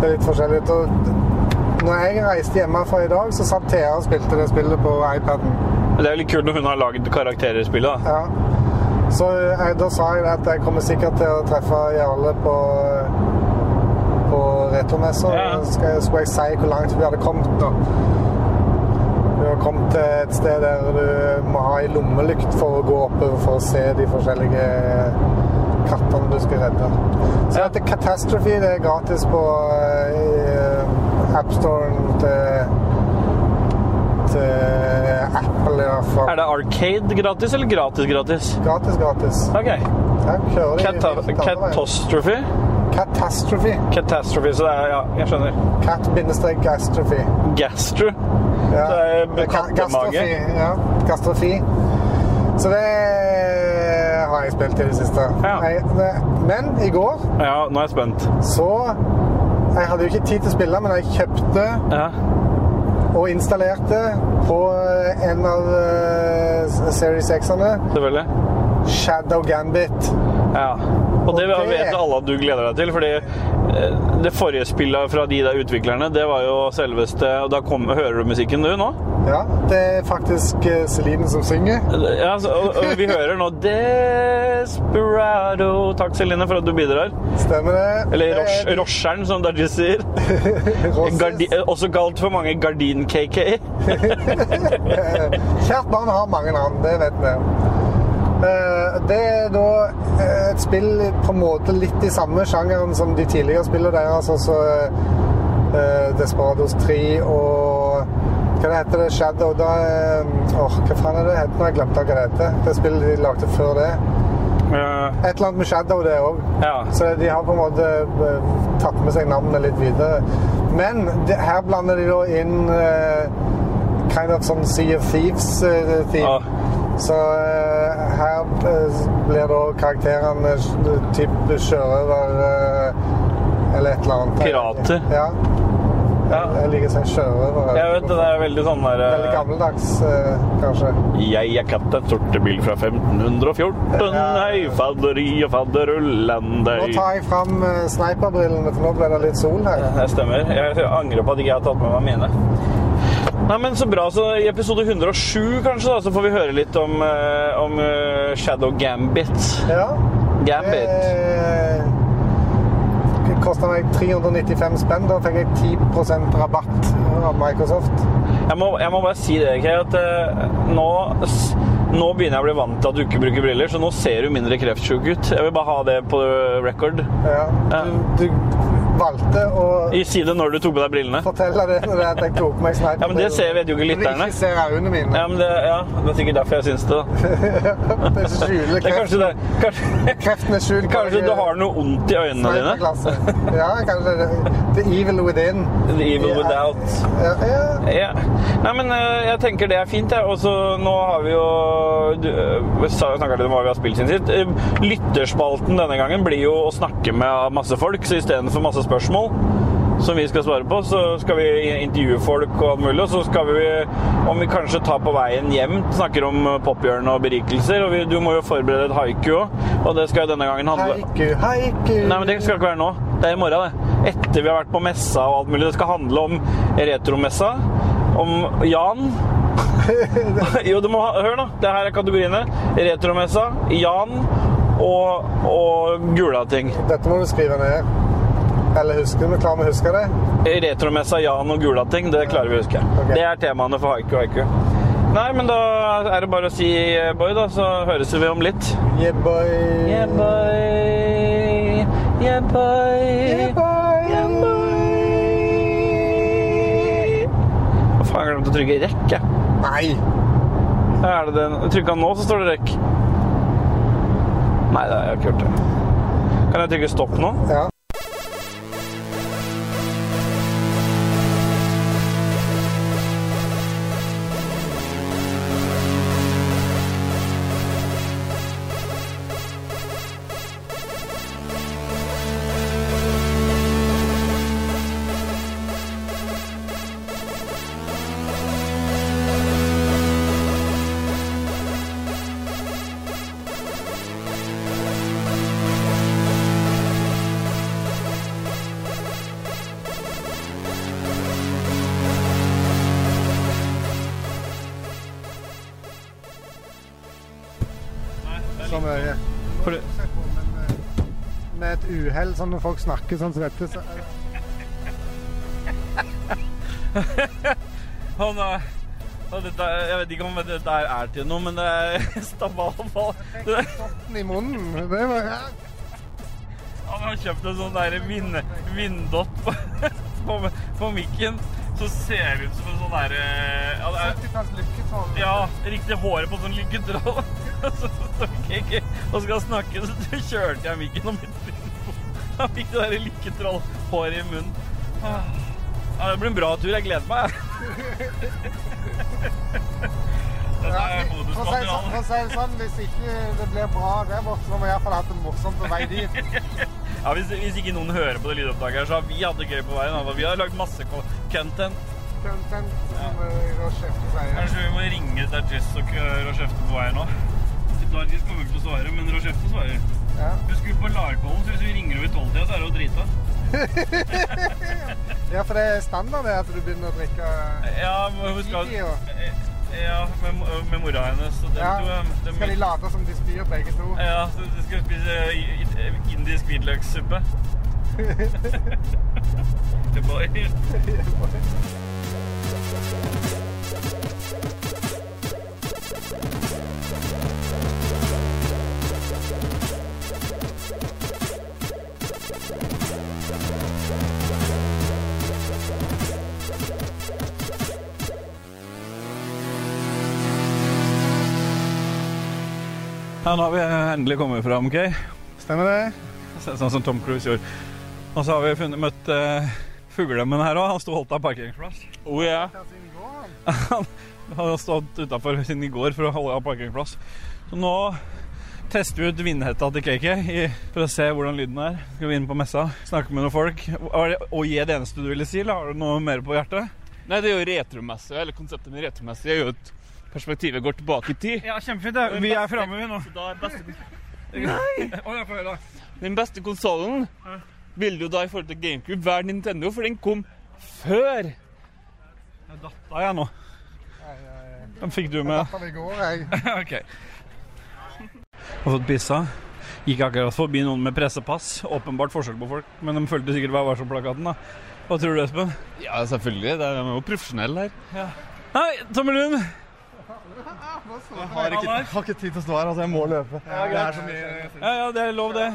det er litt forskjellig. Og når jeg reiste hjemmefra i dag, så satt Thea og spilte det spillet på iPaden. Det er litt kult når hun har lagd i spillet. da. Ja. Så jeg, da sa jeg at jeg kommer sikkert til å treffe Jarle på, på returmessa, Ja. Skal skulle jeg si hvor langt vi hadde kommet nå. Vi har kommet til et sted der du må ha ei lommelykt for å gå oppover for å se de forskjellige kattene du skal redde. Så Ja. dette Catastrophe det er gratis på uh, AppStoren til, Apple i hvert fall. Er det Arcade gratis eller gratis gratis? Gratis, gratis. Ok. Catastrophe? Catastrophe. Catastrophe, så det er Ja, jeg skjønner. Cat-gastrophe. Gastro. Ja. Så det er kattemage. Ja. Gastrofi. Så det har jeg spilt i det siste. Ja. Jeg, men i går Ja, nå er jeg spent. så Jeg hadde jo ikke tid til å spille, men jeg kjøpte Ja. og installerte på en av eh, Series X-ene. Shadow Gambit. Ja. Og det vet alle at du gleder deg til, fordi eh, det forrige spillet fra de der utviklerne, det var jo selveste Og da kom, hører du musikken du nå? Ja, det er faktisk eh, Celine som synger. Ja, så, og, og vi hører nå Desperado. Takk, Celine, for at du bidrar. Stemmer det? Eller Rosh, er- Rosheren, som Dajis sier. Gardi, også kalt for mange Gardin-KK. Kjært barn har mange navn, det vet vi. Eh, Det er da eh, et spill på en måte litt i samme sjangeren som de tidligere spillene deres, altså eh, Desperados 3 og hva det heter det? Shadow da, oh, Åh, hva faen er det heter nå? Jeg glemte hva det heter. Det spillet de lagde før det. Et eller annet med Shadow, det òg. Ja. Så de har på en måte tatt med seg navnet litt videre. Men det, her blander de da inn uh, kind of sånn Sea of Thieves-theme. Ja. Så eh, her eh, blir da karakterene eh, type sjørøver eller et eller annet. Pirater. Ja. Ja. Jeg liker å si sjørøver. Jeg vet det, det er veldig sånn der Veldig gammeldags, eh, kanskje. Jeg er katten sortebil fra 1514. Ja. Hei, fadderi og fadderullande. Nå tar jeg fram sniperbrillene, for nå ble det litt sol her. Det stemmer. Jeg angrer på at jeg ikke har tatt med meg mine. Nei, men Så bra. så I episode 107 kanskje da, så får vi høre litt om, eh, om eh, Shadow Gambit. Ja. Gambit. Det kosta meg 395 spenn. Da fikk jeg 10% rabatt av Microsoft. Jeg må, jeg må bare si det, Kay, at eh, nå, nå begynner jeg å bli vant til at du ikke bruker briller, så nå ser du mindre kreftsjuk ut. Jeg vil bare ha det på record. Ja. Du, du valgte å I si det når du tok på deg brillene. fortelle det når jeg tok på meg sniper. Ja, men det ser, vet jo ikke lytterne. de ikke ser øynene mine. Ja, men det, ja, det er sikkert derfor jeg syns det. da. Det er skjuler Det er kanskje det. Kanskje, Kreften er skjult. kanskje du eh, har noe ondt i øynene dine? sniperklasse. Ja, kanskje det. The evil within. The evil yeah. without. Ja, ja. Ja. Nei, men eh, jeg tenker det er fint, jeg. Og så nå har vi jo du, eh, sa- snakket litt om hva vi har spilt siden sist. Eh, Lytterspalten denne gangen blir jo å snakke med masse folk, så istedenfor masse spørsmål som vi skal svare på, så skal vi intervjue folk og alt mulig. Og så skal vi, om vi kanskje tar på veien hjem, snakker om pophjørne og berikelser. Og vi, du må jo forberede et haiku òg, og det skal jo denne gangen handle Haiku, haiku. Nei, men det skal ikke være nå. Det er i morgen, det. Etter vi har vært på messa og alt mulig. Det skal handle om retromessa. Om Jan. jo, du må ha, hør nå. Det her er kategoriene. Retromessa, Jan og, og gula ting. Dette må du skrive ned. Eller husker du? klarer vi å huske det? Retromessa, Jan og Gulating, det klarer vi å huske. Okay. Det er temaene for haiku og haiku. Nei, men da er det bare å si yeah boy, da, så høres vi om litt. Yeah, boy. Yeah, boy. Yeah, boy. Yeah, boy. Yeah, boy. Hva faen, jeg glemte å trykke rekk, jeg. Nei. Er det den? Trykka nå, så står det rekk. Nei, det har jeg ikke gjort. det. Kan jeg trykke stopp nå? Ja. Uhell, sånn når folk snakker sånn som dette, så er Han er dette, er- Jeg vet ikke om dette er til noe, men det er stabba Det- Sotten i munnen. Det var ja. Han har kjøpt en sånn der vind, vinddott på, på, på mikken. Så ser det ut som en sånn derre ja, det er- ja, riktig håret på sånn lykketroll. Så står Kiki og skal snakke, så kjørte jeg mikken og midt Han fikk det der lykketrollhåret i munnen. Ah. Ja, det blir en bra tur. Jeg gleder meg. Dette er sånn- bonusmateriale. for å si det sånn, hvis ikke det blir bra der borte, så må vi iallfall hatt det morsomt på vei dit. Ja, hvis, hvis ikke noen hører på det lydopptaket her, så har vi hatt det gøy på veien. da. Vi har lagd masse content. Content, som sier. Kanskje vi må ringe til Jess og Rochefte på veien nå. Dajis kommer ikke til å svare, men Rochefte svarer. Ja. Vi skulle på Larkollen, så hvis vi ringer over tolvtida, så er det jo drita. ja, for det er standard det at du begynner å drikke Ja, men hun skal Ja, med, med mora hennes. Og ja. to, de, Skal de late som de spyr begge to? Ja, så de skal spise i- indisk hvitløkssuppe. Boy. Ja, nå har vi endelig kommet fram, OK? Stemmer det? Sånn som Tom Cruise gjorde. Og så har vi funnet, møtt uh, fuglemmen her òg. Han sto holdt av parkeringsplass. Oh, ja. Han. Hadde stått utafor siden i går for å holde av parkeringsplass. Så nå tester vi ut vindhetta til KK i, for å se hvordan lyden er. Skal vi inn på messa, snakke med noen folk. Og det gi det eneste du ville si, eller har du noe mer på hjertet? Nei, det er jo retromesse. Eller konseptet med retromesse er jo at perspektivet går tilbake i tid. Ja, kjempefint. det. Vi er framme, vi nå. Så da er beste, Nei! Å, jeg får høre, den beste konsollen vil jo da i forhold til GameCube være Nintendo, for den kom før. Jeg datta jeg nå. Den fikk du Jeg med. datt av i går, jeg. ok. Har fått pissa. Gikk akkurat forbi noen med pressepass. Åpenbart forskjell på folk, men de fulgte sikkert Vær varsom-plakaten. da. Hva tror du, Espen? Ja, selvfølgelig. De er jo profesjonelle her. Hei, Tomme Lund! Jeg har ikke, har ikke tid til å stå her, altså. Jeg må løpe. det er så mye Ja, ja, det er lov, det.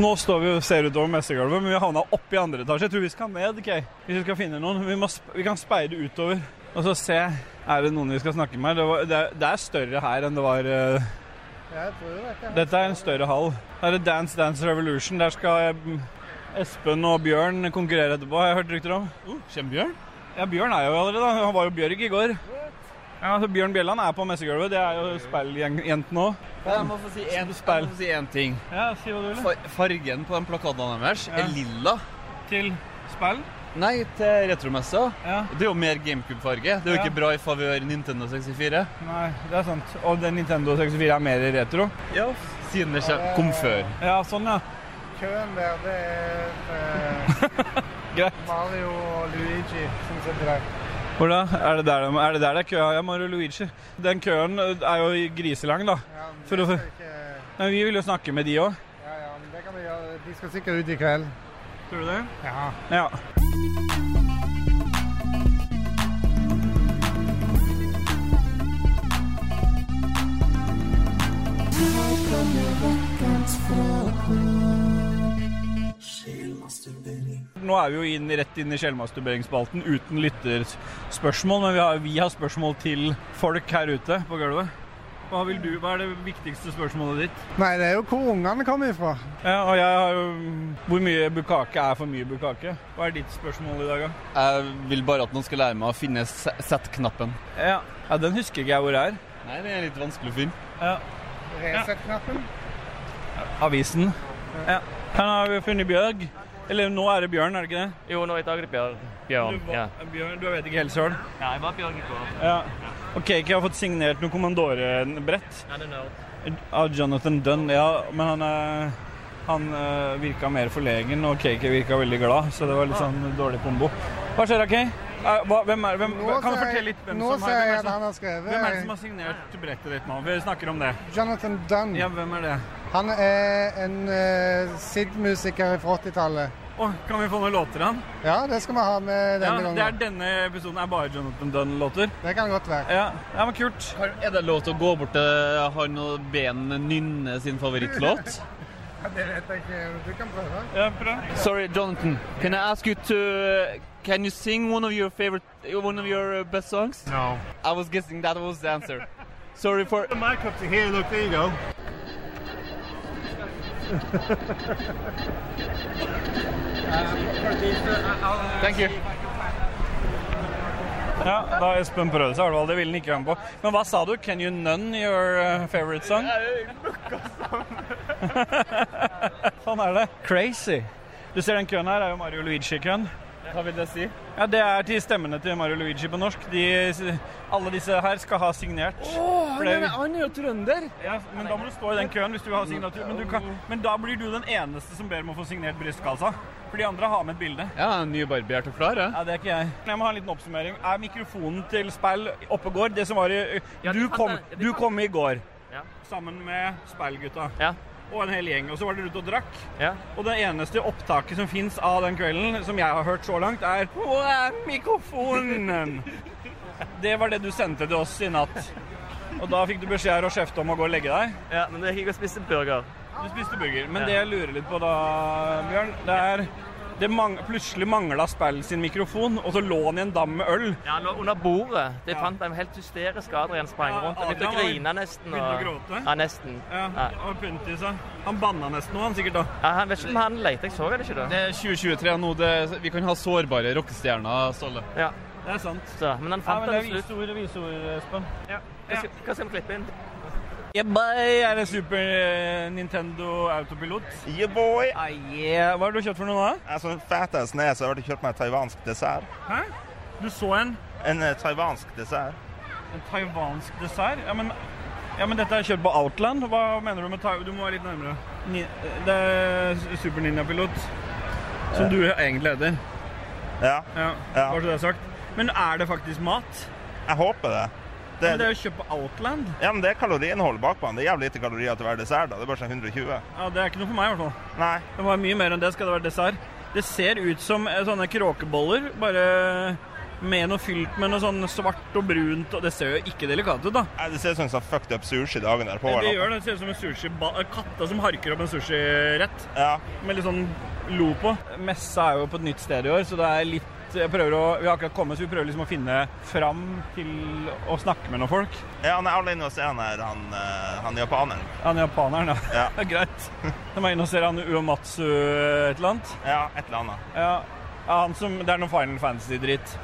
Nå står vi og ser utover messegulvet, men vi har havna oppe i andre etasje. Jeg tror vi skal ned, ok? Hvis vi skal finne noen. Vi, må, vi kan speide utover og så se er det noen vi skal snakke med. Det, var, det, det er større her enn det var ikke. Dette er en større hall. Her er Dance Dance Revolution. Der skal eh, Espen og Bjørn konkurrere etterpå, har jeg hørt rykter om. Åh, kjem Bjørn? Ja, Bjørn er jo allerede, da. Han var jo Bjørg i går. Ja, altså Bjørn Bjelland er på messegulvet. Det er jo spilljenten òg. Jeg må få si én si en ting. Ja, si hva du vil. Far- Fargen på de plakatene deres Ja. er lilla. Til spill? Nei, til retromessa. Ja. Det er jo mer GameCube-farge. Det er jo Ja. ikke bra i favør Nintendo 64. Nei, det er sant. Og den Nintendo 64 er mer retro. Ja, siden det kjem- kom før. Ja, sånn, ja. Køen der, det er eh, Greit. Mario og Luigi som sitter der. Hvor da? Er det der, de- er det der det er kø? Ja, Mario Luigi. Den køen er jo griselang, da. Ja, men For å- ikke, Men vi vil jo snakke med de òg. ja, ja, men det kan vi gjøre. De skal sikkert ut i kveld. Tror du det? Ja. Ja. Nå er vi jo inn, rett inn i sjelmasturberingsspalten uten lytterspørsmål, men vi har, vi har spørsmål til folk her ute på gulvet. Hva, vil du, hva er det viktigste spørsmålet ditt? Nei, det er jo hvor ungene kommer ifra. Ja, og jeg har jo Hvor mye bukake er for mye bukake? Hva er ditt spørsmål i dag, da? Jeg vil bare at noen skal lære meg å finne se- sett-knappen. Ja. ja, den husker ikke jeg hvor er. Nei, det er litt vanskelig å finne. Ja. Reset-knappen. Avisen. Ja. Her har vi funnet Bjørg. Eller nå er det Bjørn, er det ikke det? Jo, nå er det Bjørn. Bjørn. Du, Ja. Bjørn, du vet ikke helt sjøl? ja, jeg var Bjørn i går. Ja. Og jeg har fått signert noe Commandore-brett Han er nerd. av Jonathan Dunn. Ja, men han, eh, han eh, virka mer forlegen, og Cake virka veldig glad, så det var litt sånn dårlig kombo. Hva skjer da, Kay? Eh, hva, hvem er, hvem, Nå kan du fortelle litt hvem som har, hvem er som, han skrevet- Hvem er det som har signert brettet ditt nå? Vi snakker om det. Jonathan Dunn. Ja, hvem er det? Han er en uh, SID-musiker fra 80-tallet. Oh, kan vi få noen låter av han? Ja, det skal vi ha med denne Ja, gangen. det er denne episoden er bare Jonathan Dunn-låter. Det kan godt være. Ja, ja, men kult. Er det lov til å gå bort til han og be han nynne sin favorittlåt? Det vet jeg ikke. Du kan prøve. Ja, prøv. Sorry, Jonathan. Can I ask you to? Can you sing one of your favorite, one of your uh, best songs? No. I was guessing that was the answer. Sorry for. The mic up to here. Look, there you go. Thank you. Ja, da har Espen prøvd seg, i hvert fall. Det ville han ikke være med på. Men hva sa du? Can you none your uh, favorite song? sånn er det. Crazy. Du ser den køen her, er jo Mario Luigi-køen. Hva vil det si? Ja, Det er til stemmene til Mario Luigi på norsk. De, alle disse her skal ha signert. Oh, han, er, han er jo trønder. ja, men da må du stå i den køen hvis du vil ha signatur. Men, du kan, men da blir du den eneste som ber om å få signert brystkassa. For de andre har med et bilde. Ja, nybarbert og klar, ja. Ja, det er ikke jeg. Jeg må ha en liten oppsummering. Er mikrofonen til speil oppe går? Det som var i Du kom, du kom i går Ja. sammen med speilgutta Ja. Og en hel gjeng. Og så var dere ute og drakk. Ja. Og det eneste opptaket som fins av den kvelden, som jeg har hørt så langt, er Hvor er mikrofonen? Det var det du sendte til oss i natt. Og da fikk du beskjed av kjefte om å gå og legge deg. ja, men jeg gikk og spiste burger. Du spiste burger. Men Ja. det jeg lurer litt på da, Bjørn, det er det mang plutselig mangla spillet sin mikrofon, og så lå han i en dam med øl. Ja, han lå under bordet. Det Ja. fant de helt hysterisk Adrian sprang Ja, rundt. Han begynte å grine nesten. begynte å gråte? ja, nesten. Ja, Ja. og Puntis, seg. Han banna nesten nå, han sikkert da. Ja, han vet ikke om han leter. Jeg så det ikke da. Det er 2023 nå. Det, vi kan ha sårbare rockestjerner, Ståle. Ja, Det er sant. så, men han Ja, men det det er til slutt. visord, visord, Espen. Ja. Hva skal, hva skal vi klippe inn? Yeah, boy, er det Super eh, Nintendo Autopilot? Yeah, boy! Ah, yeah. Hva har du kjøpt for noe da? Jeg sånn fat as ned, jeg har kjøpt meg taiwansk dessert. Hæ? Du så en, En uh, taiwansk dessert. en taiwansk dessert? Ja men, ja, men dette er kjøpt på Outland. Hva mener du med tai... Du må være litt nærmere. Ni, det er Super Ninja Pilot. Som du egentlig heter. Ja, Ja, Ja. bare så det er sagt. Men er det faktisk mat? jeg håper det. Det, Det, det er jo kjøpt på Outland. ja, men det er kaloriinnhold bakpå den. Det er jævlig lite kalorier til hver dessert. da. Det er bare sånn 120. Ja, Det er ikke noe for meg, i hvert fall. Nei. Det var mye mer enn det skal det være dessert. Det ser ut som eh, sånne kråkeboller, bare med noe fylt med noe sånn svart og brunt. Og det ser jo ikke delikat ut, da. Nei, Det ser ut som en sånn fucked up sushi dagen derpå. Det det gjør det. Det ser ut som en sushi katta som harker opp en sushirett Ja. med litt sånn lo på. Messa er jo på et nytt sted i år, så det er litt jeg prøver å, Vi har akkurat kommet, så vi prøver liksom å finne fram til å snakke med noen folk. ja, han er alle inne og ser han her, han, eh, han japaneren. Han japaneren, ja. Ja. Det er greit. De er inne og ser han Uematsu et eller annet. Ja, et eller annet. Ja, ja han som, Det er noe Final Fantasy-dritt.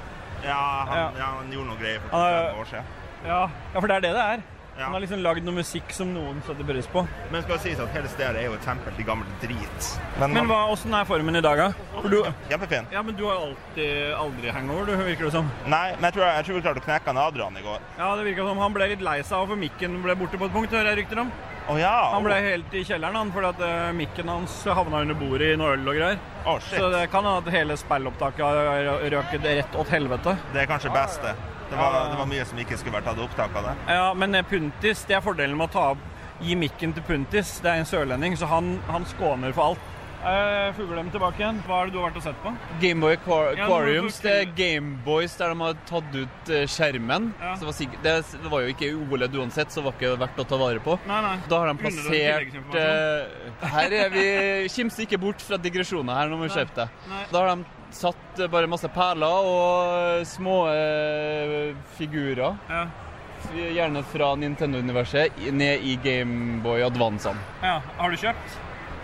Ja, Ja. ja, han gjorde noe greier for er- 25 år siden. Ja. ja, for det er det det er. Ja. Han har liksom lagd noe musikk som noen setter pris på. Men skal det sies at hele stedet er jo et tempel til gammel drit. Men, Men hva, åssen er formen i dag, da? For du, kjempefin. ja, men du har alltid aldri hangover, du, virker det som. Nei, men jeg tror, jeg tror vi klarte å knekke han Adrian i går. Ja, det virka som han ble litt lei seg, for mikken ble borte på et punkt, hører jeg rykter om. Oh, ja! Han ble helt i kjelleren, han, fordi at uh, mikken hans havna under bordet i noe øl og greier. Oh, shit. Så det kan hende at hele spillopptaket har røket rett åt helvete. Det er kanskje best, det. Det var, det var mye som ikke skulle vært tatt opptak av det. Ja, men eh, Puntis, det er fordelen med å ta opp Gi mikken til Puntis. Det er en sørlending, så han, han skåner for alt. Fugler Fuglem tilbake igjen. Hva er det du har vært og sett på? Gameboy Quariums Ja. Det er. Gameboys der de har tatt ut eh, skjermen. Ja. Så det, var sikkert, det, det var jo ikke OLED uansett, så det var ikke verdt å ta vare på. Nei, nei. Da har de plassert eh, Her er vi Kimse ikke bort fra digresjoner her, nå må du skjerpe deg. Da har de satt eh, bare masse perler og små eh, figurer. Ja. Gjerne fra Nintendo-universet ned i Gameboy Advancene. ja. Har du kjøpt?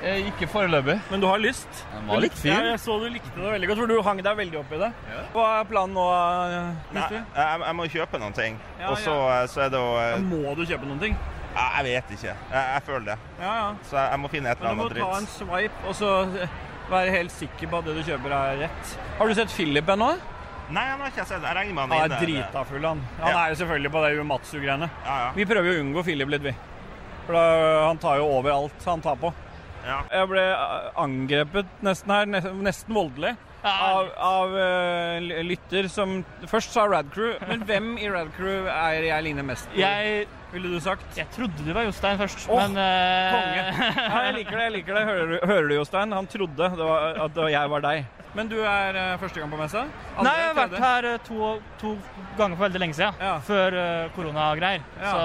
Eh, ikke foreløpig. Men du har lyst? Den var litt fin. Ja, jeg så du likte det veldig godt, for du hang deg veldig opp i det. Hva er planen nå? eh, Nei, jeg, jeg må kjøpe noen ting. Ja, Og så, eh, så er det å Ja, eh, Må du kjøpe noen ting? ja, Jeg vet ikke. Jeg, jeg føler det. Ja, ja. Så jeg, jeg må finne et eller annet dritt. du må ta en swipe, og så eh, være helt sikker på at det du kjøper er rett. Har du sett Philip ennå? Nei, han har ikke sett. Jeg regner med han Han er inne. drita full, han. Han Ja. er jo selvfølgelig på det Umatsu-greiene. Ja, ja. Vi prøver jo å unngå Philip litt, vi. For da, han tar jo over alt han tar på. ja. Jeg ble eh, angrepet nesten her, nesten voldelig, av, av uh, lytter som først sa Radcrew. Men hvem i Radcrew er jeg ligner mest på? Jeg, Ville du sagt? jeg trodde du var Jostein først, Åh, men uh... Konge. Ja, jeg liker det. jeg liker det. Hører, du- hører du, Jostein? Han trodde det var, at jeg var deg. Men du er uh, første gang på messa? Aldri, Nei, jeg har vært her uh, to, to ganger for veldig lenge siden. Ja. Før koronagreier. Ja.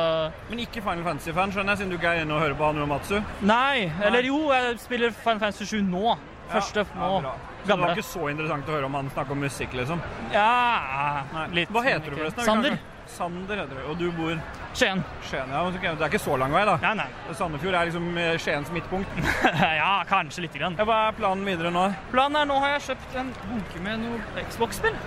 Men ikke Final Fantasy-fan, skjønner jeg, siden du ikke er inne og hører på Hanu og Matsu? Nei. Eller jo, jeg spiller Final Fantasy 7 nå. Første nå. Ja, Så det var ikke så interessant å høre om han snakker om musikk, liksom? Ja litt. Hva heter du forresten? Sander. Sander heter du. Og du bor Skien. Skien? Ja, men det er ikke så lang vei, da? Nei, nei. Sandefjord er liksom eh, Skiens midtpunkt. ja, kanskje lite grann. Ja, hva er planen videre nå? Planen er nå har jeg kjøpt en bunke med noe Xbox-spill.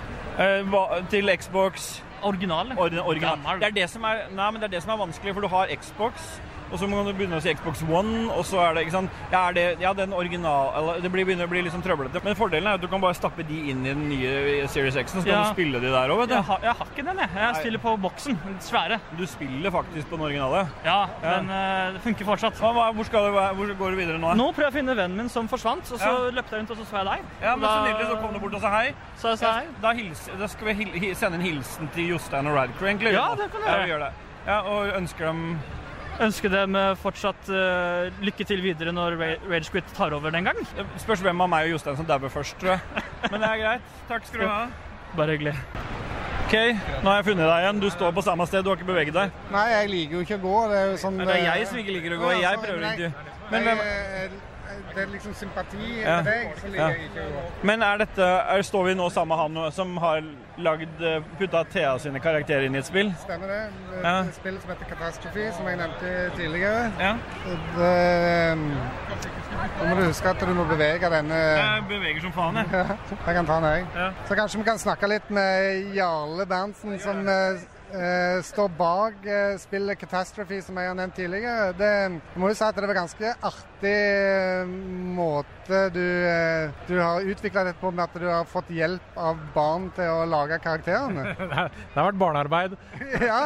Eh, til Xbox Original. Or original. Det er det som er, nei, men det er det som er vanskelig, for du har Xbox, og så må du begynne å si Xbox One, og så er det ikke sant Ja, det, ja den original eller, Det blir, begynner å bli litt sånn trøblete. Men fordelen er at du kan bare stappe de inn i den nye Series X, en så kan Ja. du spille de der òg, vet Jeg du. har, jeg har ikke den, jeg. Jeg spiller på boksen. Den svære. Du spiller faktisk på den originale. Ja, Ja. men eh, det funker fortsatt. Hva, hvor, du, hvor går du videre nå? Nå prøver jeg å finne vennen min som forsvant, og så Ja. løpte jeg rundt, og så så jeg deg. Ja, men Så nydelig, så kom du bort og sa hei. Så jeg sa hei. Da, hils, da skal vi hil, sende en hilsen til Jostein og Radcrew, egentlig. Ja, det kan du Ja, gjøre. vi gjør det. Ja, Og ønsker dem Ønsker dem eh, fortsatt uh, lykke til videre når Ra- Rage Quit tar over den gang. Spørs hvem av meg og Jostein som dauer først, tror jeg. Men det er greit. Takk skal du ha. Bare hyggelig. OK, nå har jeg funnet deg igjen. Du står på samme sted, du har ikke beveget deg. Nei, jeg liker jo ikke å gå. Det er jo sånn det er jeg som ikke liker å gå. Jeg prøver ikke. Men Men hvem Det er liksom sympati Ja. med deg, så liker Ja. ikke. Men er dette er, Står vi nå sammen med han som har lagd eh, putta Thea sine karakterer inn i et spill? Stemmer det. Ja. et spill som heter Catastrophe, som jeg nevnte tidligere. Ja. Det, nå må du huske at du må bevege denne Jeg beveger som faen, jeg. Jeg kan ta den, jeg. Så kanskje vi kan snakke litt med Jarle Berntsen, som eh, eh, står bak eh, spillet Catastrophe, som jeg har nevnt tidligere. Det, jeg må jo si at det var ganske artig eh, måte du, eh, du har utvikla dette på, med at du har fått hjelp av barn til å lage karakterene. Det har det har vært barnearbeid. ja,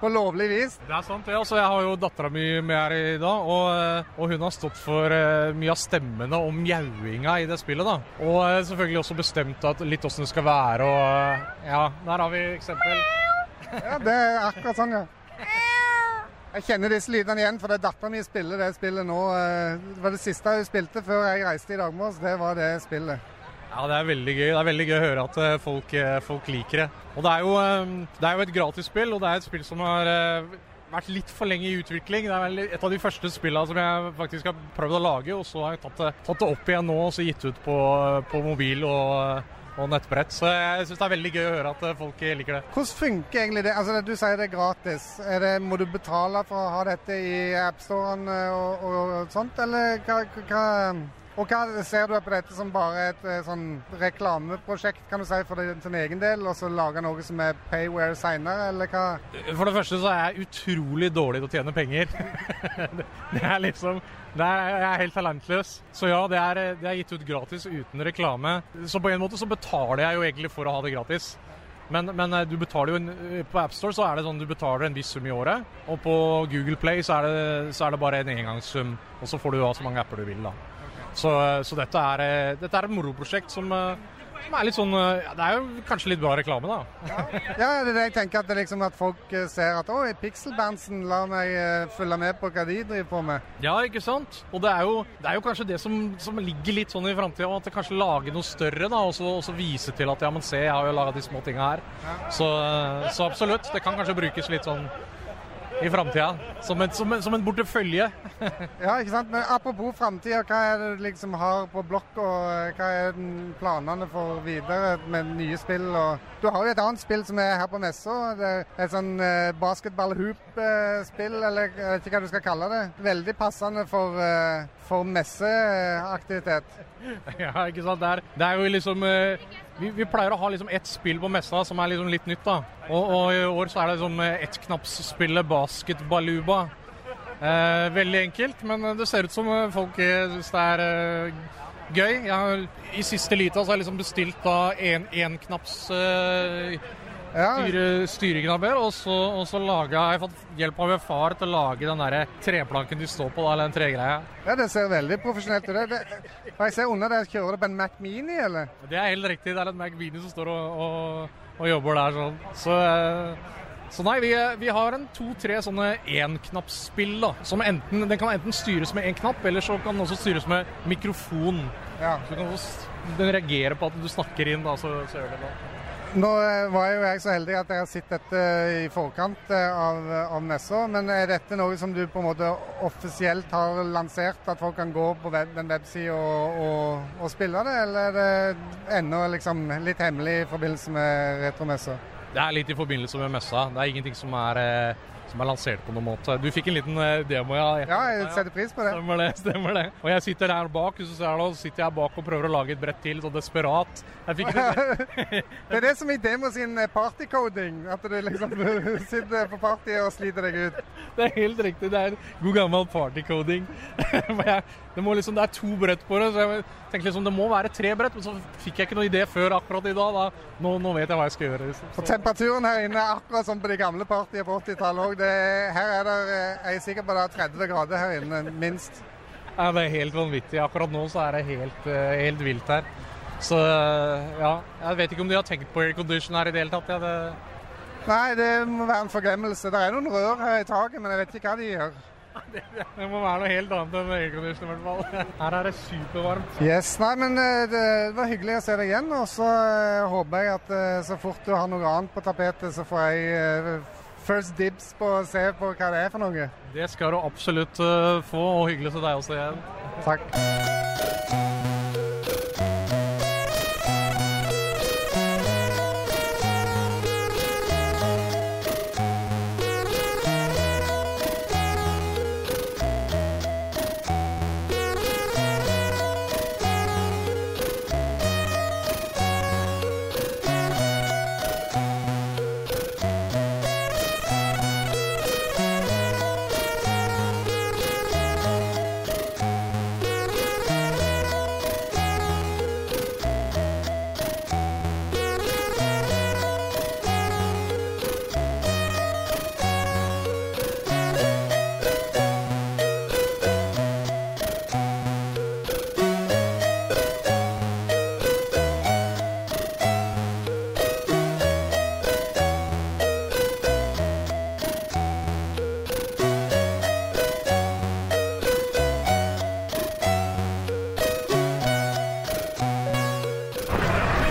på lovlig vis. Det er sant. det. Altså, jeg har jo dattera mi med her i dag, og, eh, og hun har stått for eh, mye av stemmene og mjauinga i det spillet. da. Og eh, selvfølgelig også bestemt at litt åssen det skal være. og ja, Der har vi eksempel. Ja, det er akkurat sånn, ja. Jeg kjenner disse lydene igjen, for det er dattera mi spiller det spillet nå. eh, Det var det siste hun spilte før jeg reiste i dag morges. Det var det spillet. Ja, Det er veldig gøy Det er veldig gøy å høre at eh, folk, eh, folk liker det. Og Det er jo, det er jo et gratisspill, og det er et spill som har vært litt for lenge i utvikling. Det er vel et av de første spillene som jeg faktisk har prøvd å lage, og så har jeg tatt det, tatt det opp igjen nå og så gitt ut på, på mobil og, og nettbrett. Så jeg syns det er veldig gøy å høre at eh, folk liker det. Hvordan funker egentlig det? Altså, Du sier det er gratis. Er det, må du betale for å ha dette i appstoren og, og, og sånt, eller hva, hva og hva Ser du på dette som bare et eh, sånn reklameprosjekt kan du si, for din egen del, og så lage noe som er payware seinere, eller hva? For det første så er jeg utrolig dårlig til å tjene penger. det er liksom det er, Jeg er helt talentløs. Så ja, det er, det er gitt ut gratis uten reklame. Så på en måte så betaler jeg jo egentlig for å ha det gratis. Men, men eh, du betaler jo en, på AppStore så er det sånn du betaler en viss sum i året. Og på Google Play så er det, så er det bare en engangssum, og så får du ha så mange apper du vil. da. Så, så dette, er, eh, dette er et moroprosjekt som, eh, som er litt sånn eh, ja, Det er jo kanskje litt bra reklame, da. Ja, det er det jeg tenker at, det liksom at folk eh, ser at oi, Pixelbandsen, la meg eh, følge med på hva de driver på med. Ja, ikke sant? Og det er jo, det er jo kanskje det som, som ligger litt sånn i framtida, at det kanskje lager noe større, da, og så, og så vise til at ja, men se, jeg har jo laga de små tinga her. Så, så absolutt, det kan kanskje brukes litt sånn i framtida. Som, som, som en bortefølje. Ja, ikke sant? Men apropos framtida, hva er det du liksom har på blokk, og eh, hva er planene for videre med nye spill? Og du har jo et annet spill som er her på messa. Det et sånn eh, basketball-hoop-spill, eller jeg vet ikke hva du skal kalle det. Veldig passende for, eh, for messeaktivitet. Ja, ikke sant. Det er, det er jo liksom eh, vi, vi pleier å ha liksom ett spill på messa som er liksom litt nytt, da. Og, og i år så er det liksom ettknappsspillet Basketballuba. Eh, veldig enkelt, men det ser ut som folk syns det er eh, gøy. Jeg I siste lita så har jeg liksom bestilt da en, enknapps eh, Ja. styre, styreknapper, og så, og så har jeg fått hjelp av min far til å lage den der treplanken de står på, eller den tregreia. Ja, Det ser veldig profesjonelt ut. Det, det, jeg ser under der, Kjører du på en Mac Mini, eller? Det er helt riktig. Det er en Mac Mini som står og, og, og jobber der sånn. Så, eh, så nei, vi, vi har en to-tre sånne enknappsspill, da. Som enten, den kan enten styres med én knapp, eller så kan den også styres med mikrofon. Ja. Så du kan også, den reagerer på at du snakker inn, da, så, så gjør det det. Nå eh, var jo jeg så heldig at jeg har sett dette i forkant eh, av, av messa, men er dette noe som du på en måte offisielt har lansert, at folk kan gå på web, den websida og, og, og spille det, eller er det ennå liksom litt hemmelig i forbindelse med retromessa? Det er litt i forbindelse med messa. Det er ingenting som er, eh, som er lansert på noen måte. Du fikk en liten eh, demo, ja. Ja, jeg setter pris på det. Stemmer det. stemmer det. Og jeg sitter her bak, hvis du ser det, så sitter jeg bak og prøver å lage et brett til, så desperat. Det er det som i demo sin eh, partycoding, at du liksom sitter på party og sliter deg ut. Det er helt riktig. Det er god gammel partycoding. Det, må liksom, det er to brett på det, så jeg tenkte liksom det må være tre brett. Men så fikk jeg ikke noe idé før akkurat i dag. Da. Nå, nå vet jeg hva jeg skal gjøre. Liksom. Og temperaturen her inne er akkurat som på de gamle partiene på 80-tallet òg. Her er det, eh, jeg er sikker på det er 30 grader her inne, minst. Ja, det er helt vanvittig. Akkurat nå så er det helt, eh, helt vilt her. Så eh, ja, jeg vet ikke om de har tenkt på aircondition her i det hele tatt. Ja, det, Nei, det må være en forglemmelse. Det er noen rør her i taket, men jeg vet ikke hva de gjør. Det må være noe helt annet enn aircondition i hvert fall. Her er det supervarmt. Yes, nei, men eh, det var hyggelig å se deg igjen. Og så eh, håper jeg at eh, så fort du har noe annet på tapetet, så får jeg first dibs på å se på hva det er for noe. Det skal du absolutt få, og hyggelig se deg også igjen. Takk.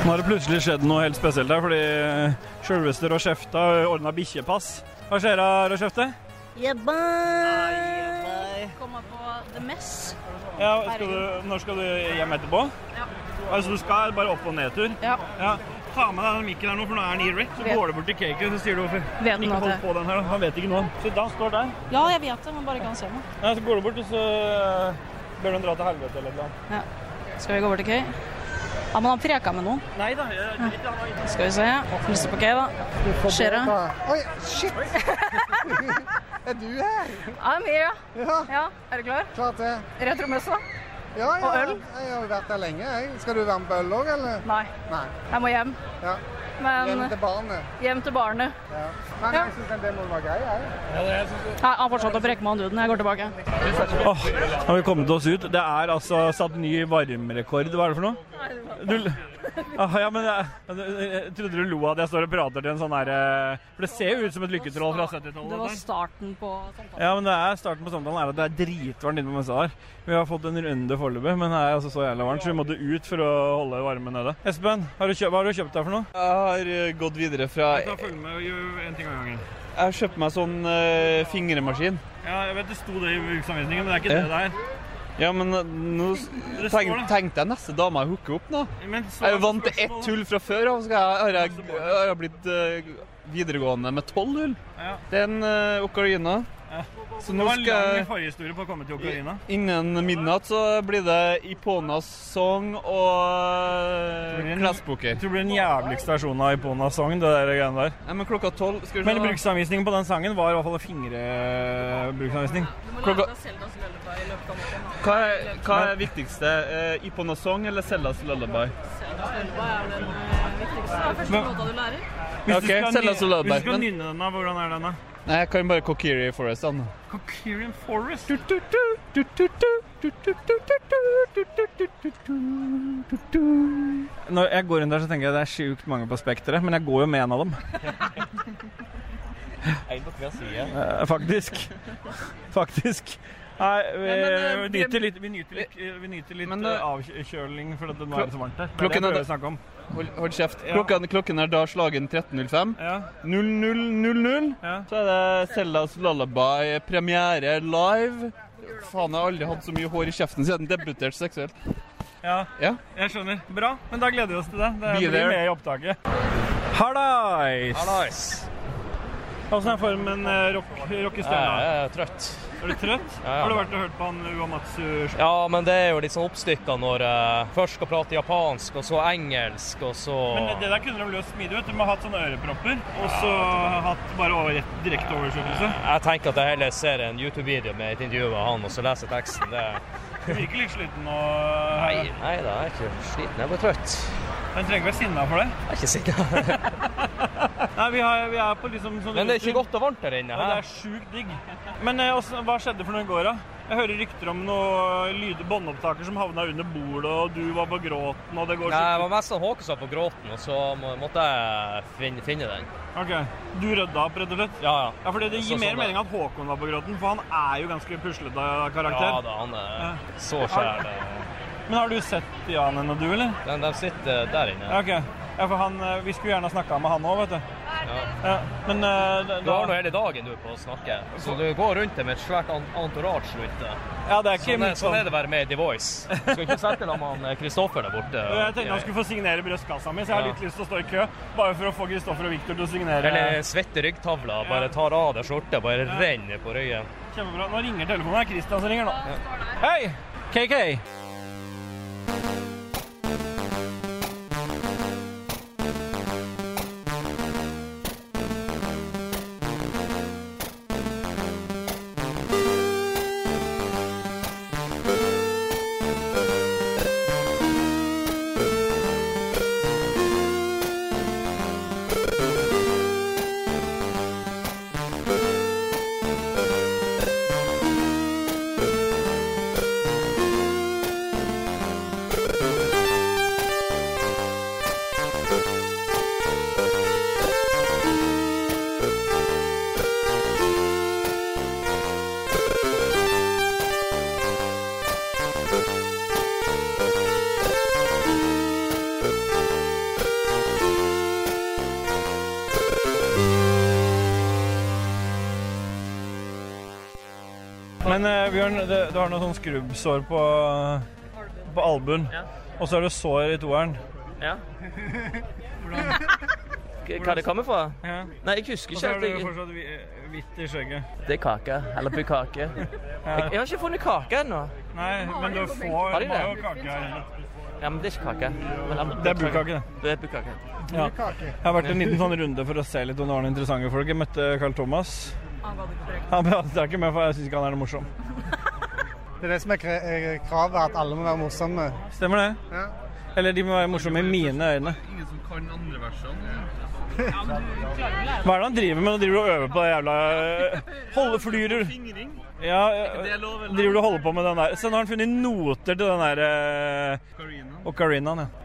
Nå har det plutselig skjedd noe helt spesielt her, fordi sjølveste Rochefta ordna bikkjepass. Hva skjer da, Rochefte? Jebba! Kommer på The Mess. Ja, skal du, når skal du hjem etterpå? Ja. Altså, du skal bare opp- og nedtur? Ja. Ta med deg den mikken her nå, for nå er den i rett. Så går du bort til caken, så sier du hvorfor Vet ikke hold på den her. Han vet ikke noe. Så da står der. Ja, jeg vet det, men bare ikke han ser meg. Ja, så går du bort, og så bør ber du dra til helvete eller noe. Ja. Skal vi gå bort til Kay? Ja, men han preka med noen. Nei da. Skal vi se. Hilse på Kay, da. Ser jeg. Oi, shit! er du her? Ja, here, er ja. Ja. Er du klar? Klar til. Retromessa? Ja, ja. Og øl? Jeg har vært der lenge. Jeg. Skal du være med på øl òg, eller? Nei. Nei. Jeg må hjem. Ja. Men Hjem til barnet. hjem til barnet. Ja. Men jeg syns den demoen var grei, jeg. Nei, han fortsatte å brekke meg, han duden. Jeg går tilbake. Åh, nå har vi kommet oss ut. Det er altså satt ny varmerekord. Hva er det for noe? Du, ah, ja, men jeg, jeg trodde du lo at jeg står og prater til en sånn her eh, For det ser jo ut som et lykketroll fra 70-tallet. Det var starten på samtalen. Ja, men det er starten på samtalen er at det er dritvarmt inne på messa her. Vi har fått en runde foreløpig, men det er altså så jævla varmt, så vi måtte ut for å holde varmen nede. Espen, har du kjøpt, hva har du kjøpt deg for noe? Jeg har eh, gått videre fra Jeg tar følge med og gjør en ting av gangen. Jeg har kjøpt meg sånn uh, fingremaskin. Ja, jeg vet det sto det i bruksanvisningen, men det er ikke det det der. Ja, men eh, nå tenk, tenkte jeg neste dame jeg hooker opp nå. Jeg er vant til ett hull fra før av, har, jeg, har jeg blitt uh, videregående med tolv hull. Ja. Det er en uh, ocarina. Så det nå var en lang skal forhistorie på å komme til Ocarina. Innen midnatt så blir det Iponas song og uh, tror det blir den jævligste versjonen av Iponas song, det der greiene der. Ja, men klokka tolv skal vi se Men bruksanvisningen på den sangen var i hvert fall en fingrebrukssanvisning. Klokka Hva er, hva er viktigste? Uh, Iponas song eller Seldas lullaby? er den viktigste Det er første låta du lærer. Hvis du skal, okay, hvis du skal nynne den, da, hvordan er den, da? Nei, jeg kan bare Kokiri Forest, da. Cochirian Forest. Når jeg går inn der, så tenker jeg det er sjukt mange på Spekteret, men jeg går jo med en av dem. En på hver side. Eh, Faktisk. Faktisk. Nei, vi, Ja, men, eh, vi nyter litt, vi nyter litt, vi nyter litt Men, eh, eh, avkjøling fordi det nå er det så varmt her. Det er det klokken jeg er prøver å snakke om. Hold, hold kjeft. Ja. Klokken, klokken er da slagen 13.05. Ja. 00.00. Ja. Så er det Seldas Lullaby premiere live. Faen, jeg har aldri hatt så mye hår i kjeften siden jeg debuterte seksuelt. Ja, Ja. jeg skjønner. Bra, men da gleder vi oss til det. Det Be blir there. med i opptaket. Hallais! Åssen er formen, eh, rock, rockestjerne? Jeg er trøtt. Er du trøtt? Ja, ja. Har du vært og hørt på han Uamatsu? Ja, men det er jo litt sånn oppstykka når jeg først skal prate japansk, og så engelsk, og så Men det der kunne de løst smidig. vet Du De må ha hatt sånne ørepropper, og så hatt bare over, direkte oversettelse. Jeg tenker at jeg heller ser en YouTube-video med et intervju av han, og så leser teksten. Det Du virker litt sliten nå? Nei, nei da, jeg er ikke sliten. Jeg er bare trøtt. Men trenger ikke være sinna for det. Jeg er ikke sinna. Nei, vi, har, vi er på liksom sånn Men det er ikke godt og varmt der inne. Ja, det er sjukt digg. Men eh, hvordan- hva skjedde for noen i går, da? Jeg hører rykter om noen båndopptaker som havna under bordet, og du var på gråten, og det går Nei, det var mest sånn Håkon var på gråten, og så måtte jeg finne, finne den. Ok, Du rydda opp, rett og slett? Ja, ja. Ja, fordi Det gir Så mer sånn, mening at Håkon var på gråten, for han er jo ganske puslete karakter. Ja da, han er Ja. så skjær. Men har du sett Jan ennå, du, eller? De, de sitter der inne. Ja, ok. Ja, for han, eh, Vi skulle gjerne snakka med han òg, vet du. Ja. Men uh, da, Du har nå hele dagen du på å snakke, så du går rundt det med et svært entourage rundt det. Ja, det er ikke Sånn er, sånn er det å være med i The Voice. Du skal ikke sette deg med Kristoffer der borte. Jeg tenkte han skulle få signere brystkassa mi, så jeg har Ja. litt lyst til å stå i kø. Bare for å få Kristoffer og Viktor til å signere. Eller svette ryggtavla, bare tar av deg skjorta, bare renner på ryggen. Kjempebra. Nå ringer telefonen. Det er Christian som ringer nå. Hei! KK. Bjørn, det, du har noe sånn skrubbsår på, på albuen. Og så er det sår i toeren. Ja. Hva det kommer fra? Ja. Nei, jeg husker Og så ikke. har du fortsatt hvitt i skjegget. Det er kake. Eller bukake. Jeg, jeg har ikke funnet kake ennå. Nei, men du får Har de det? jo kake her. Ja, men det er ikke kake. Men, Det er bukake, det. Det er bukake. Ja. Jeg har vært en liten sånn runde for å se litt om det var noen interessante folk. Jeg møtte Carl Thomas. Han prater ikke med, for jeg syns ikke han er noe morsom. Det er det som er kravet, at alle må være morsomme. Stemmer det? Ja. Eller de må være morsomme i mine øyne. Ingen som kan andre versene? Hva er det han driver med? Driver du og øver på det jævla Holde Holdeflyrer. Ja, eller? driver du og holder på med den der? Så nå har han funnet noter til den der øh, Ocarina. Ocarinaen, ja.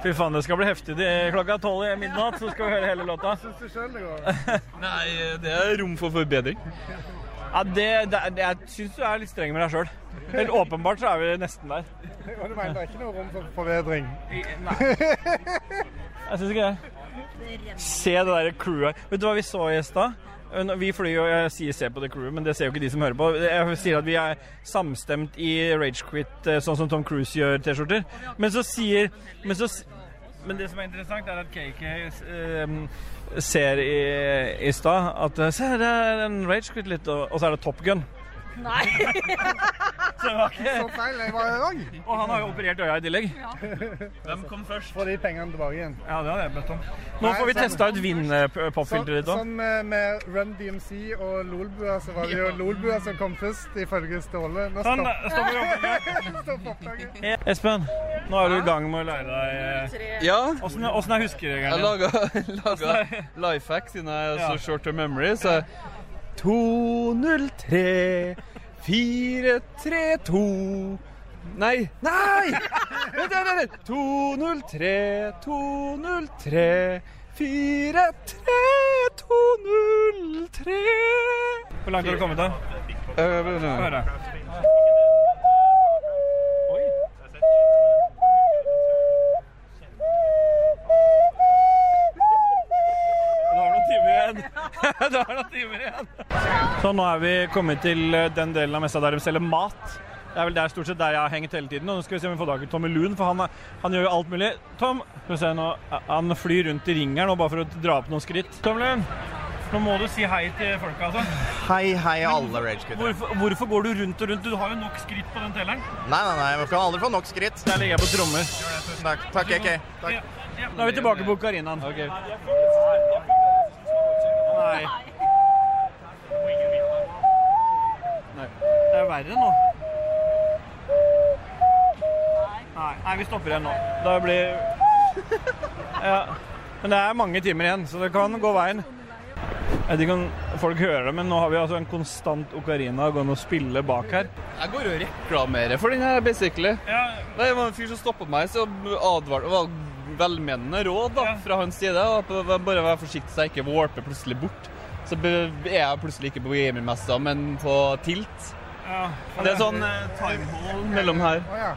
Fy faen, det skal bli heftig. Det- Klokka tolv i midnatt så skal vi høre hele låta. Syns du sjøl det går? Nei, det er rom for forbedring. Ja, det, det, det, Jeg syns du er litt streng med deg sjøl. Helt åpenbart så er vi nesten der. Og du mener det er ikke noe rom for forbedring? Nei. Jeg syns ikke det. Se det der crewet. Vet du hva vi så i stad? Vi flyr jo, Jeg sier 'se på det Crew, men det ser jo ikke de som hører på. Jeg sier at vi er samstemt i Ragequit, eh, sånn som Tom Cruise gjør T-skjorter. Men så sier men, så, men det som er interessant, er at KK eh, ser i, i stad at eh, Se, det er en Ragequit litt, og, og så er det Top Gun. Nei. Så det var ikke Så feil. Jeg var lang. Og han har jo operert øya i tillegg. Hvem kom først? Få de pengene tilbake igjen. Ja, det hadde jeg bedt om. Nå Nei, får vi sånn- testa ut Vinn-popfilteret ditt òg. Sånn med, med Run DMC og Lolbua, så var det jo Lolbua som kom først, ifølge Ståle. Nå Sånn, stopp- stopper opptaket. Stopp opptaket. Espen, nå er du i gang med å lære deg eh, Ja. Åssen er huskeregelen Jeg laga life hack siden jeg er så short of memory. Så 203 432 Nei! Nei! Vent, vent, vent! 203 203 43 203 Hvor langt har du kommet, da? Uh, Få høre. Du har noen timer igjen. du har noen timer igjen. Så nå er vi kommet til eh, den delen av messa der de selger mat. Det er vel der stort sett der jeg har hengt hele tiden. Og nå skal vi se om vi får tak i Tommy Lund, for han, han gjør jo alt mulig. Tom, skal vi se nå, han flyr rundt i ringen nå bare for å dra opp noen skritt. Tom Lund, nå må du si hei til folka, altså. Hei, hei, alle ragegutter. Hvorfor, hvorfor går du rundt og rundt? Du har jo nok skritt på den telleren. Nei, nei, nei, man kan aldri få nok skritt. Der ligger jeg på trommer. Takk, takk, KK. Takk. Nå er vi tilbake på Karinaen. Okay. Nei. Det er verre nå. Nei, nei vi stopper igjen nå. Da blir Ja. Men det er mange timer igjen, så det kan gå veien. Jeg vet ikke om folk hører det, men nå har vi altså en konstant ocarina gående og spille bak her. Jeg går og reklamerer for den her, basically. Det var en fyr som stoppet meg, så advarte var velmenende råd da, fra hans side. Bare vær forsiktig så jeg ikke warper plutselig bort. Så er jeg plutselig ikke på gamingmessa, men på Tilt. Ja. Det er sånn eh, timehall mellom her. Oh, ja.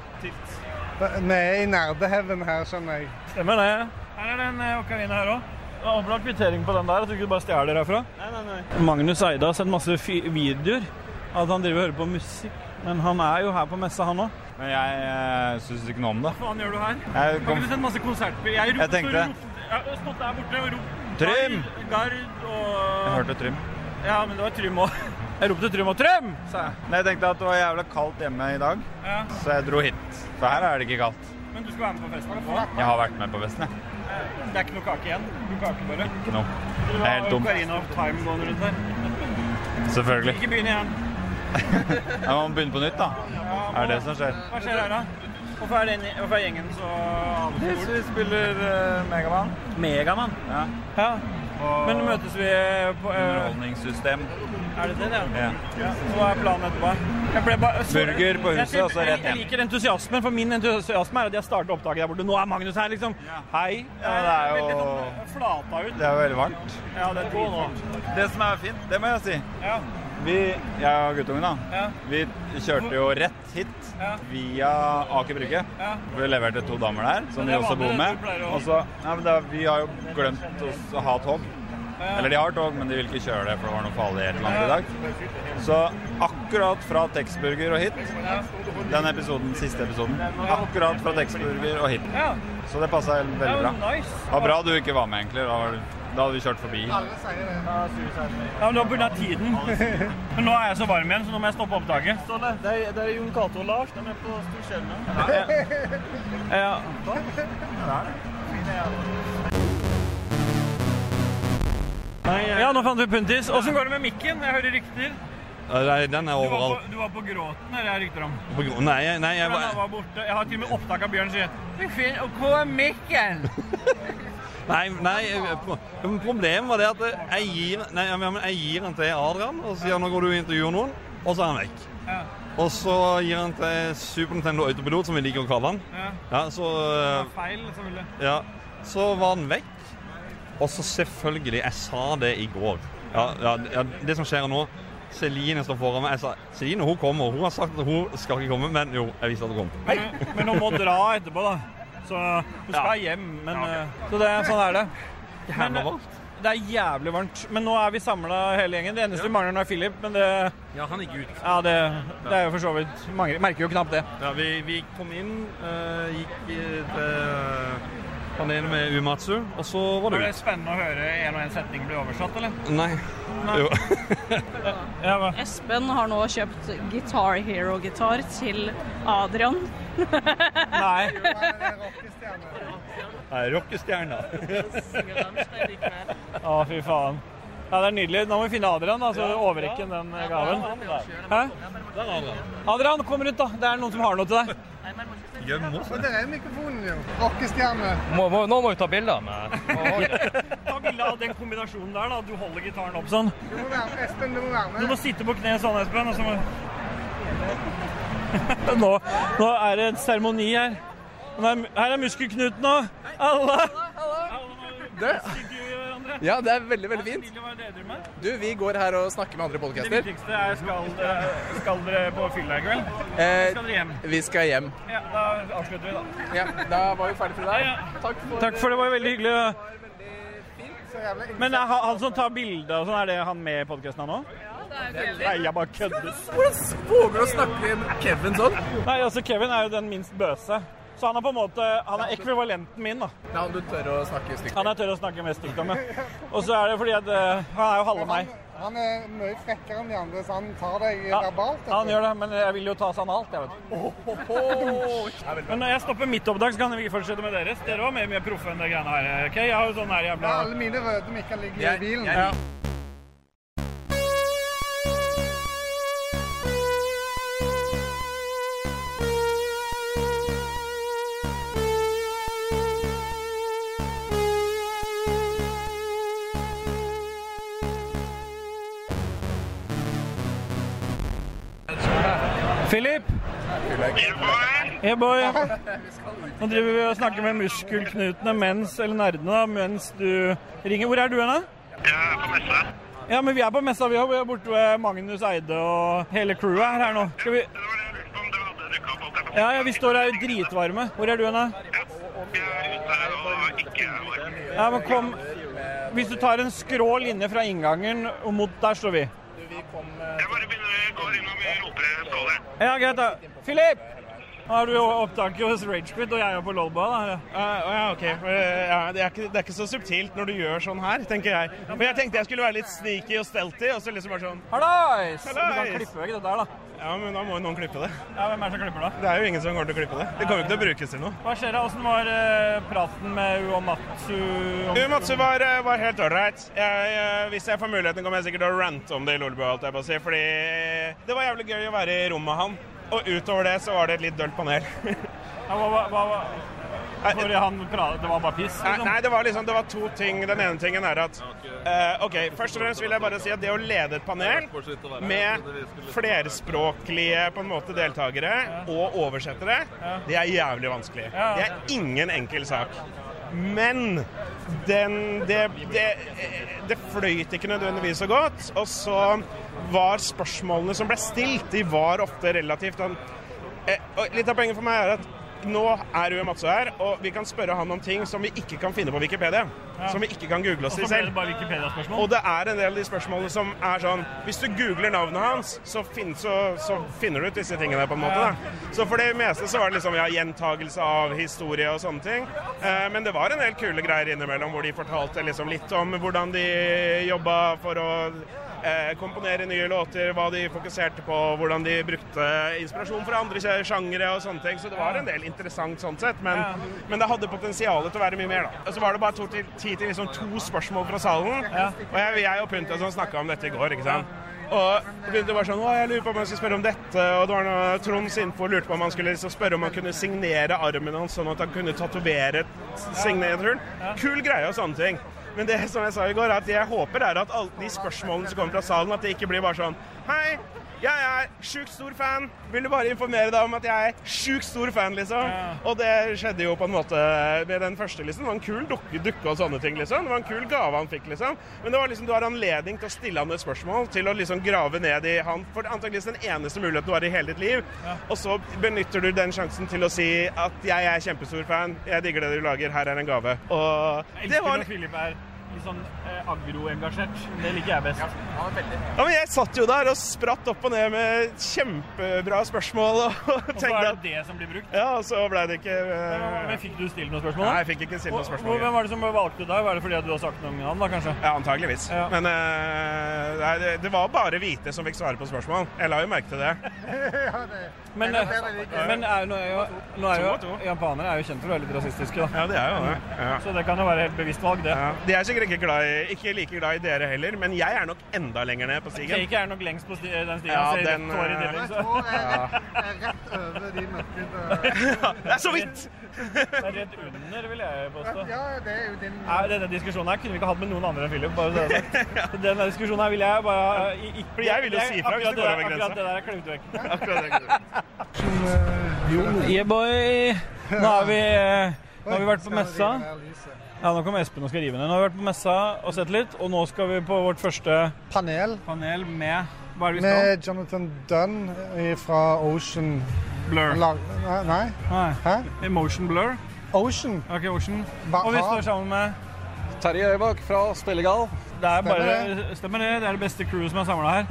Vi er i nerdeheaven her, skjønner jeg. Stemmer det. Her er det en her ocarina her òg. har kvittering på den der, at du ikke bare stjeler herfra. Nei, nei, nei. Magnus Eide har sett masse fi- videoer av at han driver og hører på musikk. Men han er jo her på messa, han òg. Men jeg uh, syns ikke noe om det. Hva faen gjør du her? Jeg Har ikke du sett masse konserter? Jeg, Jeg tenkte- Jeg har stått der borte og ropt Trym! Gard og Jeg hørte Trym. Ja, men det var Trym òg. Jeg ropte Trym og Trym, sa jeg. Nei, jeg tenkte at det var jævla kaldt hjemme i dag, Ja. så jeg dro hit. For her er det ikke kaldt. Men du skal være med på festen? eller? Jeg har vært med på festen, jeg. Det er ikke noe kake igjen? Du kake bare? Ikke noe. Det er helt har tom. Ocarina of Time gående rundt her. Selvfølgelig. Ikke begynn igjen. Jeg må begynne på nytt, da. Er det det som skjer? Hva skjer her, da? Hvorfor er, den, hvorfor er gjengen så Hvis vi spiller uh, Megaman. Megaman? Ja. Ja. Men møtes vi på uh, Underholdningssystem. Er det det? Ja. Ja. Så Hva er planen etterpå? Bare, Burger på huset, og så rett Jeg liker entusiasmen, for min entusiasme er at jeg starter opptaket der borte. Nå er Magnus her, liksom. Hei. Ja, det er jo- sånn flata ut. Det er jo veldig varmt. Ja, det er dritvarmt. Det som er fint, det må jeg si. Ja. Vi, jeg og guttungen, da, Ja. vi kjørte jo rett hit Ja. via Aker Brygge. Ja. Vi leverte to damer der, som vi også bor med. Og så, det, er- vi har jo glemt å ha tog. Eller de har tog, men de vil ikke kjøre det, for det var noe farlig et eller annet i dag. Så akkurat fra Texburger og hit, den episoden, siste episoden, akkurat fra Texburger og hit. Ja. Så det passa veldig bra. Det var bra du ikke var med, egentlig. Da, var, da hadde vi kjørt forbi. Ja, men det var pga. tiden. Men nå er jeg så varm igjen, så nå må jeg stoppe opptaket. Så det, det, er, det er Jon Cato og Lars. De er på storskjermen. Ja. Ja, nå fant vi Puntis. Åssen går det med mikken? Jeg hører rykter. Nei, den er Du var på, overalt. du var på gråten, eller jeg rykter om? På grunn- Nei, nei, jeg var var borte. Jeg har til og med opptak av Bjørn sier og Hvor er mikken? Nei, nei problemet var det at jeg gir, nei, jeg, gir den til Adrian, og sier nå går du og intervjuer noen, og så er han vekk. Ja. Og så gir han til Super Nintendo Autopilot, som vi liker å kalle han. Ja. Ja, så, var feil, ja, så var han vekk. Og så selvfølgelig, jeg sa det i går. Ja, ja, ja, det som skjer nå, Celine står foran meg. Jeg sa Celine hun kommer. Hun har sagt at hun skal ikke komme, men jo, jeg visste at hun kom. Hei. men hun må dra etterpå, da. Så du skal hjem. Men, okay. Så det, sånn er det. Men, Jævla varmt. det er jævlig varmt. Men nå er vi samla hele gjengen. Det eneste vi mangler nå er Philip, men det Ja, han gikk ut. Ja, det, det er jo for så vidt mange, Merker jo knapt det. Ja, vi, vi kom inn, uh, gikk til panelet med Umatsu, og så var Var det det ut. spennende å høre en og en setning bli oversatt, eller? Nei. Jo. Espen har nå kjøpt Guitar Hero-gitar til Adrian. Nei. Jo, er rockestjerne. Å, fy faen. Ja, det er nydelig. Nå må vi finne Adrian, da, så overrekke den eh, gaven. Hæ? Adrian, kom rundt, da. Det er noen som har noe til deg. Gjem oss. Der er mikrofonen, jo. Rockestjerne. Må, må, nå må vi ta bilder med Ta bilde av den kombinasjonen der, da. Du holder gitaren opp sånn. Du må være med, Espen, du må være Du må sitte på kne sånn, Espen. Og så må... nå, nå er det en seremoni her. Nå er, her er muskelknuten og alle. Ja, det er veldig, veldig fint. Du, vi går her og snakker med andre podcaster. Det viktigste er skal dere, skal dere på fylla i kveld? Eh, Skal dere hjem? vi skal hjem. Ja, da avslutter vi, da. Ja, da var vi ferdig for i dag. Takk for, Takk for det, var veldig hyggelig. Men han, han som tar bilde og sånn, er det han med i podkasten nå? Nei, jeg bare kødder. Hvordan våger du å snakke med Kevin sånn? Nei, altså Kevin er jo den minst bøse. Så han er på en måte Han er ekvivalenten min, da. Ja, du tør å snakke stygt. Han er tør å snakke mest stygt om, ja. Og så er det fordi at uh, han er jo halve meg. Han er mye frekkere enn de andre, så han tar deg Ja, verbalt. han gjør det, men jeg vil jo ta seg an alt, jeg vet. Men når jeg stopper mitt oppdrag, så kan vi fortsette med deres. Dere var mye mer proffe enn det greiene her. ok? Jeg har jo sånn her Ja, jævla alle mine røde mikker ligger i bilen. jeg- ja. Hey boy. Nå driver vi og snakker med muskelknutene mens, eller nerdene mens du ringer. Hvor er du hen. Jeg er på messa. Ja, men vi er på messa, vi er vi er borte ved Magnus Eide og hele crewet er her nå. Skal vi... Ja, ja, vi står her dritvarme. Hvor er du hen, da? Ja, men kom. Hvis du tar en skrå linje fra inngangen og mot der står vi. Ja, greit da. Philip! Nå har du jo opptaket hos Ragequit, og jeg er på Lolba. da. ja, ok. Uh, Ja, det, er ikke, det er ikke så subtilt når du gjør sånn her, tenker jeg. Men jeg tenkte jeg skulle være litt sneaky og stealthy, og så liksom bare sånn Hallais! Du kan klippe vekk det der, da. Ja, men da må jo noen klippe det. Ja, Hvem er det som klipper, da? Det er jo ingen som kommer til å klippe det. Det kommer jo ikke til å brukes til noe. Hva skjer da? Åssen var uh, praten med Uomatsu? Uomatsu var, eh, var helt ålreit. Hvis jeg får muligheten, kommer jeg sikkert til å rante om det i Lolbua, holdt jeg på å si. Fordi det var jævlig gøy å være i rom med han. Og utover det så var det et litt dølt panel. Ja, hva, hva, hva? Fordi han pratet, det var bare piss? Liksom. nei, det var liksom, det var to ting. Den ene tingen er at uh, OK, først og fremst vil jeg bare si at det å lede et panel med flerspråklige på en måte deltakere og oversettere, det er jævlig vanskelig. Det er ingen enkel sak. Men den det, det, det fløyt ikke nødvendigvis så godt. Og så var spørsmålene som ble stilt, de var ofte relativt sånn eh, Litt av poenget for meg er at nå er Ue Matso her, og vi kan spørre han om ting som vi ikke kan finne på Wikipedia. Ja. Som vi ikke kan google oss i selv. Og det er en del av de spørsmålene som er sånn Hvis du googler navnet hans, så, finn, så, så finner du ut disse tingene på en måte. Da. Så for det meste så var det liksom ja, gjentagelse av historie og sånne ting. Eh, men det var en del kule greier innimellom hvor de fortalte liksom litt om hvordan de jobba for å eh, komponere nye låter, hva de fokuserte på, hvordan de brukte inspirasjon fra andre sjangere og sånne ting. Så det var en del interessant sånn sett, men, men det hadde potensial til å være mye mer. da. Og så var det bare to til, tid til liksom to spørsmål fra salen, og jeg, jeg og Punta sånn snakka om dette i går, ikke sant. Og begynte bare sånn, å, jeg lurer på om jeg skal spørre om dette, og det var noe, Trond Sinfo lurte på om han skulle liksom spørre om han kunne signere armen hans, sånn at han kunne tatovere signaturen. Kul greie og sånne ting. Men det som jeg sa i går, er at jeg håper er at alle de spørsmålene som kommer fra salen, at det ikke blir bare sånn Hei, jeg er sjukt stor fan. Vil du bare informere deg om at jeg er sjukt stor fan, liksom. Og det skjedde jo på en måte med den første, liksom. Det var en kul dukke, dukke og sånne ting, liksom. Det var en kul gave han fikk, liksom. Men det var liksom, du har anledning til å stille han et spørsmål, til å liksom grave ned i han For antakeligvis den eneste muligheten du har i hele ditt liv. Og så benytter du den sjansen til å si at jeg er kjempestor fan, jeg digger det du lager, her er en gave. Og Jeg det elsker var når Philip er litt sånn eh, agroengasjert. Det liker jeg best. Ja, veldig. Ja, men Jeg satt jo der og spratt opp og ned med kjempebra spørsmål. Og, og Og så er det det som blir brukt. Ja, og så ble det ikke eh, Men fikk du stilt noen spørsmål? Nei, jeg fikk ikke stilt noen spørsmål. og Hvem var det som valgte deg? Var det fordi du har sagt noe om han, da, kanskje? Ja, antageligvis. Men eh, nei, det, det var bare hvite som fikk svare på spørsmål. Jeg la jo merke til det. Men, Men det er men er, nå er jo, nå er jo To to. japanere er jo kjent for å være litt rasistiske. Da. Ja, det er jo det. Ja. Så det kan jo være helt bevisst valg, det. De er sikkert ikke, glad i, ikke like glad i dere heller, men jeg er nok enda lenger ned på stigen. Cake er nok lengst på sti den stigen. Ja, så den, hår i eh, tillegg, jeg så. tror jeg er rett- rett over de mørkede Det er så vidt! Det er rett under, vil jeg påstå. Ja, det er jo din Ja, denne diskusjonen her kunne vi ikke hatt med noen andre enn Philip. bare så det er sagt. Denne diskusjonen her vil jeg bare ha i- i- For jeg vil jo si ifra hvis det går over grensa. Akkurat det der er klemt vekk. Akkurat det. Yeah, boy! Nå har vi, eh, nå har vi vært på messa. Ja, nå kommer Espen og skal rive ned. Nå har vi vært på messa og sett litt, og nå skal vi på vårt første panel. Panel med Hva er det vi skal? Med Jonathan Dunn fra Ocean Blur. La Nei? Hæ? Emotion Blur. Ocean. Ok, Ocean. Hva- Og vi står sammen med Terje Øybakk fra Spillegal. Det er bare, Stemmer stemmer det. Det er det beste crewet som er samla her.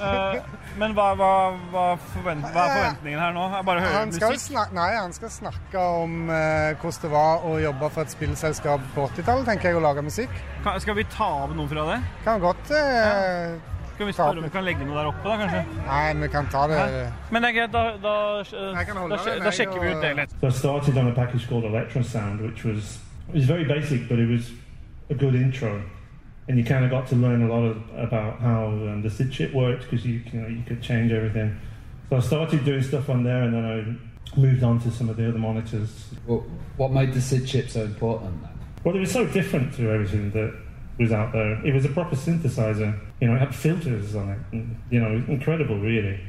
uh, men hva, hva, hva, forvent, hva er forventningen her nå? Jeg bare hører Han skal, musikk. snakke, nei, han skal snakke om uh, hvordan det var å jobbe for et spillselskap på 80-tallet, tenker jeg, og lage musikk. Kan, skal vi ta av noe fra det? Kan godt eh, Skal vi spørre om vi kan legge noe der oppe, da, kanskje? Nei, vi kan ta det Hæ? Men det er greit, da, da, da, da, da sjekker vi ut det litt. I started on a package called Electrosound, which was it was very basic, but it was a good intro, and you kind of got to learn a lot of, about how um, the SID chip worked because you you know you could change everything. So I started doing stuff on there, and then I moved on to some of the other monitors. What, what made the SID chip so important then? Well, it was so different to everything that was out there. It was a proper synthesizer. You know, it had filters on it. And, you know, incredible, really.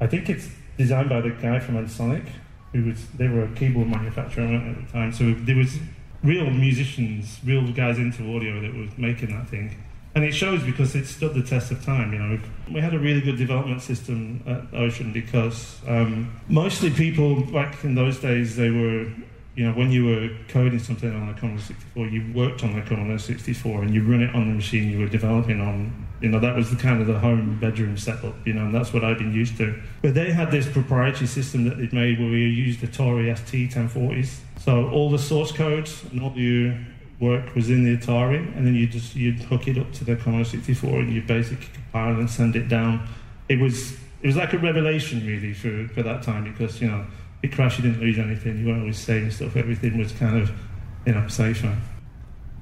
I think it's designed by the guy from Ensonic, who was they were a keyboard manufacturer at the time. So there was real musicians, real guys into audio that were making that thing. And it shows because it stood the test of time. You know, we had a really good development system at Ocean because um, mostly people back in those days they were you know, when you were coding something on a Commodore 64, you worked on the Commodore 64 and you run it on the machine you were developing on. You know, that was the kind of the home bedroom setup, you know, and that's what I'd been used to. But they had this proprietary system that they'd made where we used the Atari ST 1040s. So all the source codes and all your work was in the Atari, and then you just you'd hook it up to the Commodore 64 and you basically compile and send it down. It was it was like a revelation really for, for that time because you know it crashed, you didn't lose anything, you weren't always saving stuff, everything was kind of you know safer.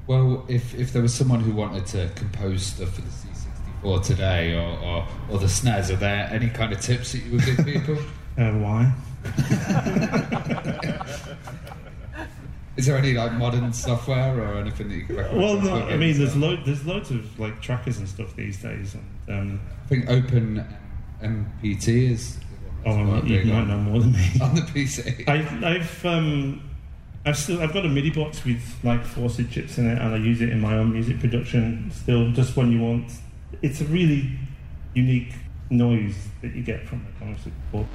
Well, if, if there was someone who wanted to compose stuff for the C64 today or, or, or the SNES, are there any kind of tips that you would give people? Uh, why? Is there any like modern software or anything that you could recommend? Well, no, I mean, there's lo- there's loads of like trackers and stuff these days, and um, I think Open MPT is. Oh, you might on- know more than me. on the PC. I, I've um, I've still I've got a MIDI box with like four SID chips in it, and I use it in my own music production. Still, just when you want, it's a really unique noise that you get from the Commodore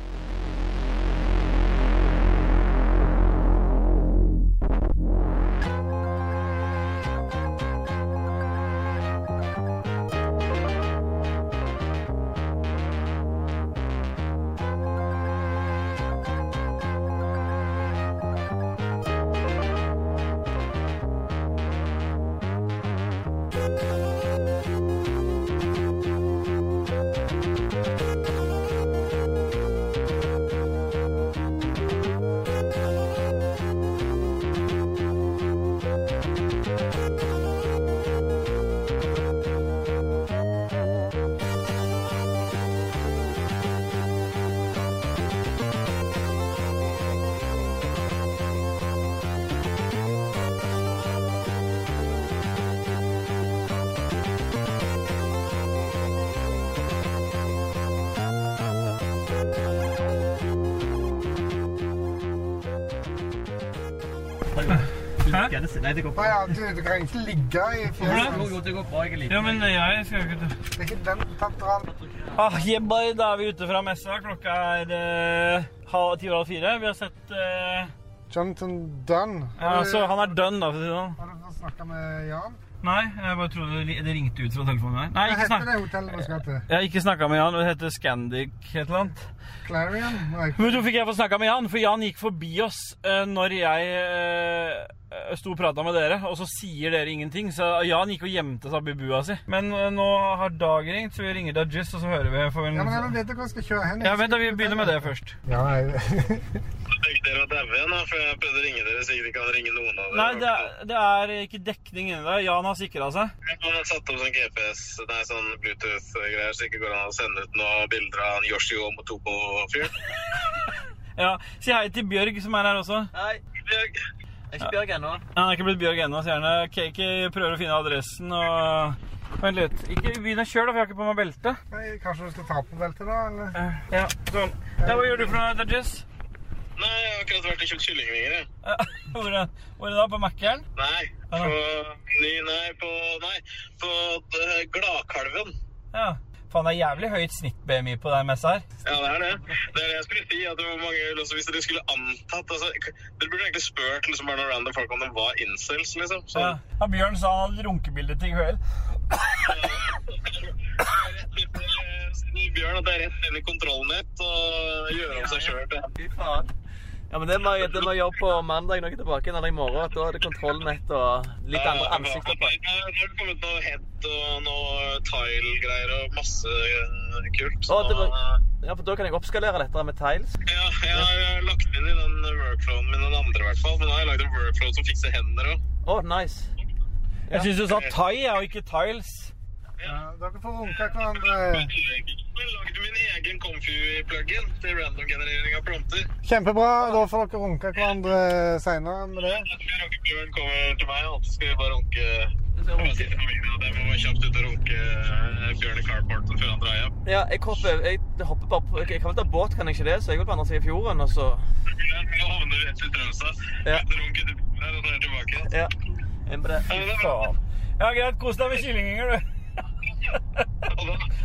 Nei, du, du kan ikke ligge i fjøset. bra, jeg liker Ja, men jeg skal jo ikke Det er ikke den tatteren. Ah, yeah, da er vi ute fra messa. Klokka er eh, halv ti over halv fire. Vi har sett eh, Jonathan Dunn. Ja, så han er Dunn, da, for å si det sånn. Har du snakka med Jan? Nei, jeg bare trodde det det ringte ut fra telefonen her. Nei, Hva ikke heter snakk. det hotellet du skal til? Jeg har ikke snakka med Jan. Det heter Scandic et eller annet. Clarion? Nei. Men så fikk jeg få snakka med Jan, for Jan gikk forbi oss eh, når jeg eh, sto og prata med dere, og så sier dere ingenting. Så Jan gikk og gjemte seg oppi bua si. Men eh, nå har Dag ringt, så vi ringer Dajis, og så hører vi for en... Ja, men jeg vet ikke hvor jeg skal kjøre hen. Ja, vent da, vi begynner med det først. Ja, jeg... Dere var daue da, for jeg prøvde å ringe dere så ikke kan ringe noen av dere. Nei, det er, det er ikke dekning inni der. Jan har sikra seg. Han har satt opp sånn GPS, nei, sånn Bluetooth-greier, så ikke går an å sende ut noen bilder av han Yoshio Motobo-fyren. Ja, Si hei til Bjørg, som er her også. Hei. Bjørg. Jeg er ikke Bjørg ennå. Han er ikke blitt Bjørg ennå, sier han. Kaki prøver å finne adressen og Vent litt. Ikke begynn å kjøre, da, for jeg har ikke på meg belte. Nei, Kanskje du skal ta på beltet, da? eller? Ja, sånn. Ja, hva gjør du for noe, Dajis? Nei, jeg har akkurat vært og kjøpt kyllingvinger, jeg. Hvor hvor er det da? På Mækkern? Nei, på nei, på Nei, på eh, Gladkalven. Ja. Faen, det er jævlig høyt snitt-BMI på den messa her. Ja, det er det. Det er det jeg skulle si. at det var mange, altså, Hvis dere skulle antatt altså, Dere burde egentlig spurt liksom, bare noen random folk om de var incels, liksom. Så, Ja. Ja, Bjørn sa han hadde runkebilde til kveld. Bjørn, at det er rett inn i kontrollnett og gjøre om seg sjøl. Ja, men det må, jeg- det må jeg gjøre på mandag når jeg er tilbake, eller i morgen. Da er det kontrollnett og litt andre ansikter på. Nå har det kommet noe head og noe tile-greier og masse kult. Å, det var, ja, for da kan jeg oppskalere dette med tiles. ja, jeg har lagt inn i den workflowen min, den andre i hvert fall. Men nå har jeg lagd en workflow som fikser hender òg. Å, nice. Jeg syns du sa thai, og ikke tiles. Ja, dere får runke hverandre. Jeg lagde min egen Comfy-plugin til random-generering av planter. Kjempebra. Da får dere runke hverandre seinere med det. Runkebjørn kommer til meg, og så skal vi bare runke Det må være kjapt ut og runke eh, Bjørn i carporten før han drar hjem. Ja, jeg hopper, jeg hopper bare på Jeg kan vel ta båt, kan jeg ikke det? Så jeg går på andre siden av fjorden, og så Nå havner vi rett ved Trømstad. Ja. Runke til bilen her, og så er jeg tilbake. Ja. Fy faen. Ja, greit. Kos deg med kyllingvinger, du.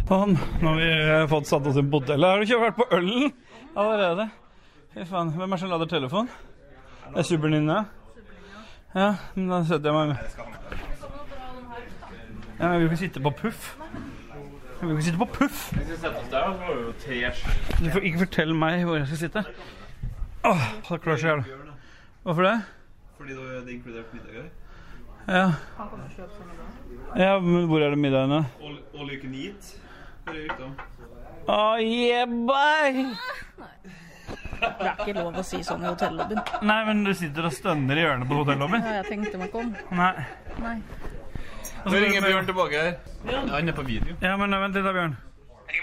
Sånn, nå har vi eh, fått satt oss i på hotellet. Har du ikke vært på ølen allerede? Fy faen. Hvem er det som lader telefon? Det er Superninja? Ja, men da setter jeg meg med. Ja, men vi vil ikke sitte på puff. Vi vil ikke sitte på puff. Du får ikke fortelle meg hvor jeg skal sitte. Åh, så klør seg i. Hvorfor det? Fordi det er inkludert middag her. Ja. Ja, men hvor er det middagen, da? All, you can eat. Oh, yeah, bye! Det er ikke lov å si sånn i hotellobbyen. Nei, men du sitter og stønner i hjørnet på hotellobbyen. Ja, jeg tenkte meg ikke om. Nei. Nei. Nå ringer Bjørn tilbake her. Ja, han er på video. Ja, men vent litt da, Bjørn. Jeg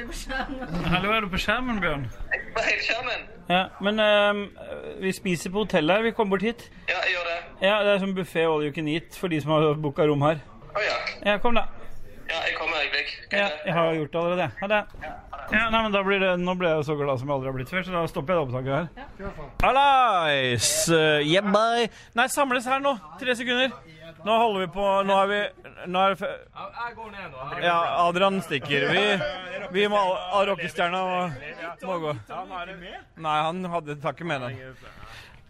er på skjermen. Hallo, er du på skjermen, Bjørn? På hele skjermen? Ja, men uh, vi spiser på hotellet her. Vi kommer bort hit. Ja, jeg gjør det. Ja, det er som buffé all you can eat for de som har booka rom her. Å ja. Ja, kom da. Ja, jeg kommer et øyeblikk. Ja, jeg har gjort det allerede. Ha det. Ja, nei, men da blir det, Nå ble jeg så glad som jeg aldri har blitt før, så da stopper jeg det opptaket her. Ja. Alice! yeah, bye. Nei, samles her nå. Tre sekunder. Nå holder vi på Nå er vi Nå er Jeg går ned nå. Ja, Adrian stikker. Vi, vi må rockestjerna må, må gå. Nei, han hadde tar ikke med den.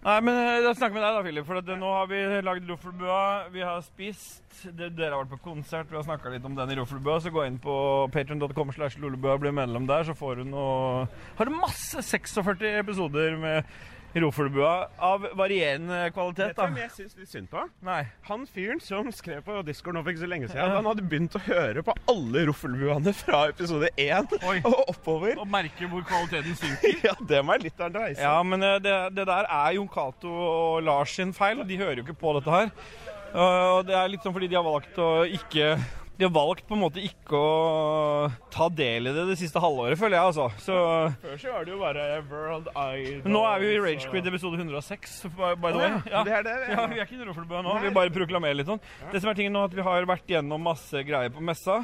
Nei, men jeg snakker med deg da, Philip. For at, eh, nå har vi lagd Roffelbua. Vi har spist. Det, dere har vært på konsert. Vi har snakka litt om den i Roffelbua. Så gå inn på patreon.com slash lolebua og bli medlem der, så får du noe Har du masse 46 episoder med Roffelbua av varierende kvalitet, Vet du hvem da. jeg syns litt synd på? Nei. Han fyren som skrev på Discord nå for ikke så lenge siden, han hadde begynt å høre på alle roffelbuene fra episode 1 og oppover. Og merke hvor kvaliteten synker. ja, det må være litt av en reise. Ja, men eh, det, det der er Jon Cato og Lars sin feil, de hører jo ikke på dette her. Og det er litt sånn fordi de har valgt å ikke De har valgt på en måte ikke å ta del i det det siste halvåret, føler jeg, altså. Så Før så var det jo bare World Idol. nå er vi jo i Ragequid episode 106, by by the way. ja. Det er det, ja. Ja, vi er ikke i Roffelbø nå, Nei. vi bare proklamerer litt sånn. Det som er tingen nå, at vi har vært gjennom masse greier på messa.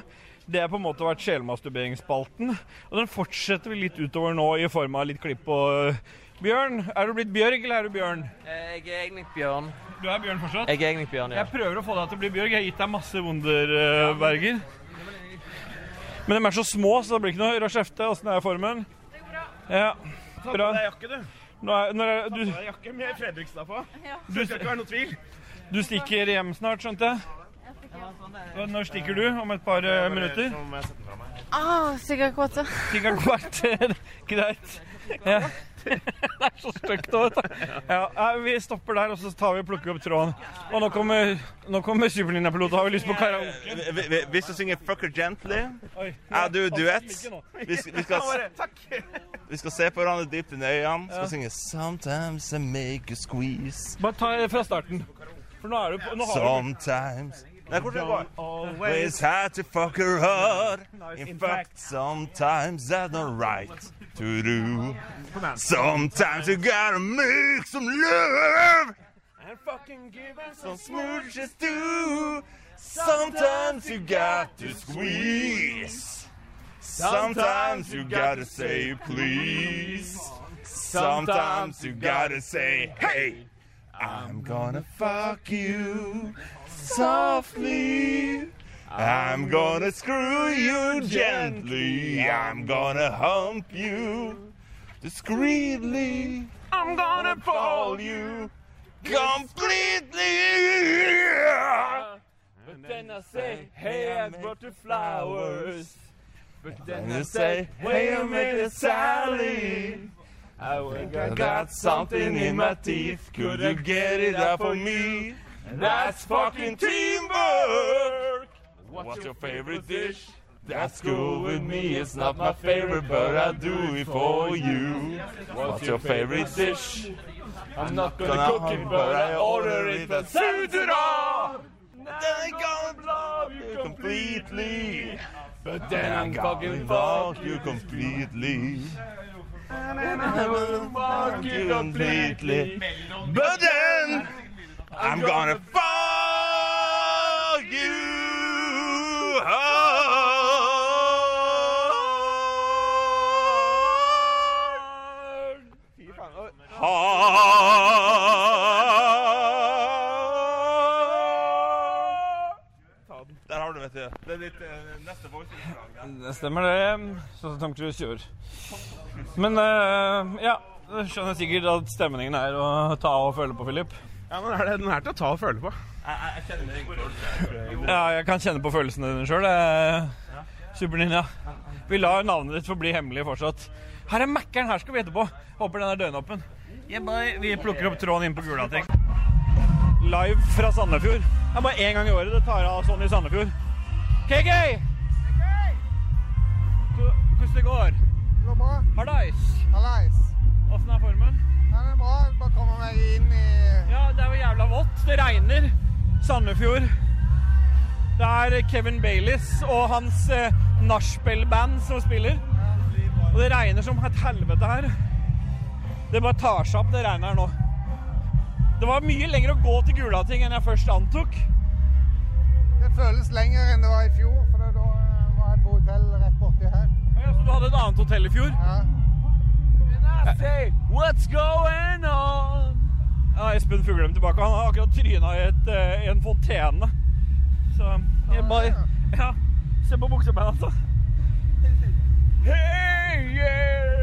Det har på en måte vært sjelmasturberingsspalten. Og den fortsetter vi litt utover nå i form av litt klipp og Bjørn, er du blitt Bjørg, eller er du Bjørn? Jeg er egentlig Bjørn. Du er Bjørn fortsatt? Jeg er egentlig Bjørn, ja. Jeg prøver å få deg til å bli Bjørg. Jeg har gitt deg masse Wunderberger. Men de er så små, så det blir ikke noe kjefte. Åssen er formen? Det går bra. Ja, Ta på deg jakke, du. Nå er, når er, du, Ta på deg jakke med Fredrikstad på. Du- Det skal ikke være noe tvil. du stikker hjem snart, skjønte jeg? Når stikker du? Om et par eh, minutter? Ah, sikkert kvarter. Sikkert kvarter. Greit. Ja. Det er så stygt òg, vet du. Ja, vi stopper der, og så tar vi og plukker opp tråden. Og nå kommer, nå kommer Superlinja-piloten. Har vi lyst på karaoke? Vi- vi- Hvis du synger 'Fucker Gently', er du duett. Vi vi, skal, vi skal se på hverandre dypt inn i øynene. Skal synge 'Sometimes I make a squeeze'. Bare ta det fra starten. For nå er du på nå har Sometimes Nei, hvordan går det? Always had to fuck her hard. In fact, sometimes that's not right Sometimes you gotta make some love. And fucking give us Some smooches too. Sometimes you got to squeeze. Sometimes you gotta say please. Sometimes you gotta say hey. I'm gonna fuck you softly. I'm gonna screw you gently. I'm gonna hump you discreetly. I'm gonna fall you completely. But then I say, hey, I brought you flowers. But then I say, say, hey, I made a Sally. I think I got something in my teeth. Could you get it out for me? That's fucking teamwork. What's your favorite dish? That's cool with me. It's not my favorite, but I'll do it for you. What's your favorite dish? I'm not gonna cook it, but I order it from Sutra. Then I'm gonna love you completely. But then I'm gonna fucking fuck you completely. And then I'm gonna fuck you completely. But then I'm gonna fuck you. Der har du, vet du. Det er ditt eh, neste voice-innslag. Det stemmer det. Sånn som Tom Cruise gjør. Men eh, ja, du skjønner sikkert at stemningen er å ta og føle på, Philip. Ja, men er det, Den er til å ta og føle på. Jeg, jeg kjenner meg Ja, jeg kan kjenne på følelsene dine sjøl. Superninja. Vi lar navnet ditt forbli bli hemmelig fortsatt. Her er Mækkern, her skal vi etterpå. Håper den er døgnåpen. Yeah. Vi plukker opp tråden inn på Gulating. Live fra Sandefjord. Det er bare én gang i året det tar av sånn i Sandefjord. KK! Hvordan det går? Det går bra. Hallais. Åssen er formen? Den det er bra. Bare komme meg inn i Ja, det er jo jævla vått. Det regner. Sandefjord. Det er Kevin Baileys og hans eh, nachspiel-band som spiller. Og det regner som et helvete her. Det bare tar seg opp, det regnet her nå. Det var mye lenger å gå til Gulating enn jeg først antok. Det føles lenger enn det var i fjor, for da eh, var jeg på hotell rett borti her. Ja, så du hadde et annet hotell i fjor? Ja. Say, what's going on? Ja, Espen Fuglem tilbake. Han har akkurat tryna i, et, eh, en fontene. Så jeg bare Ja, se på buksebeina altså. Hey, yeah,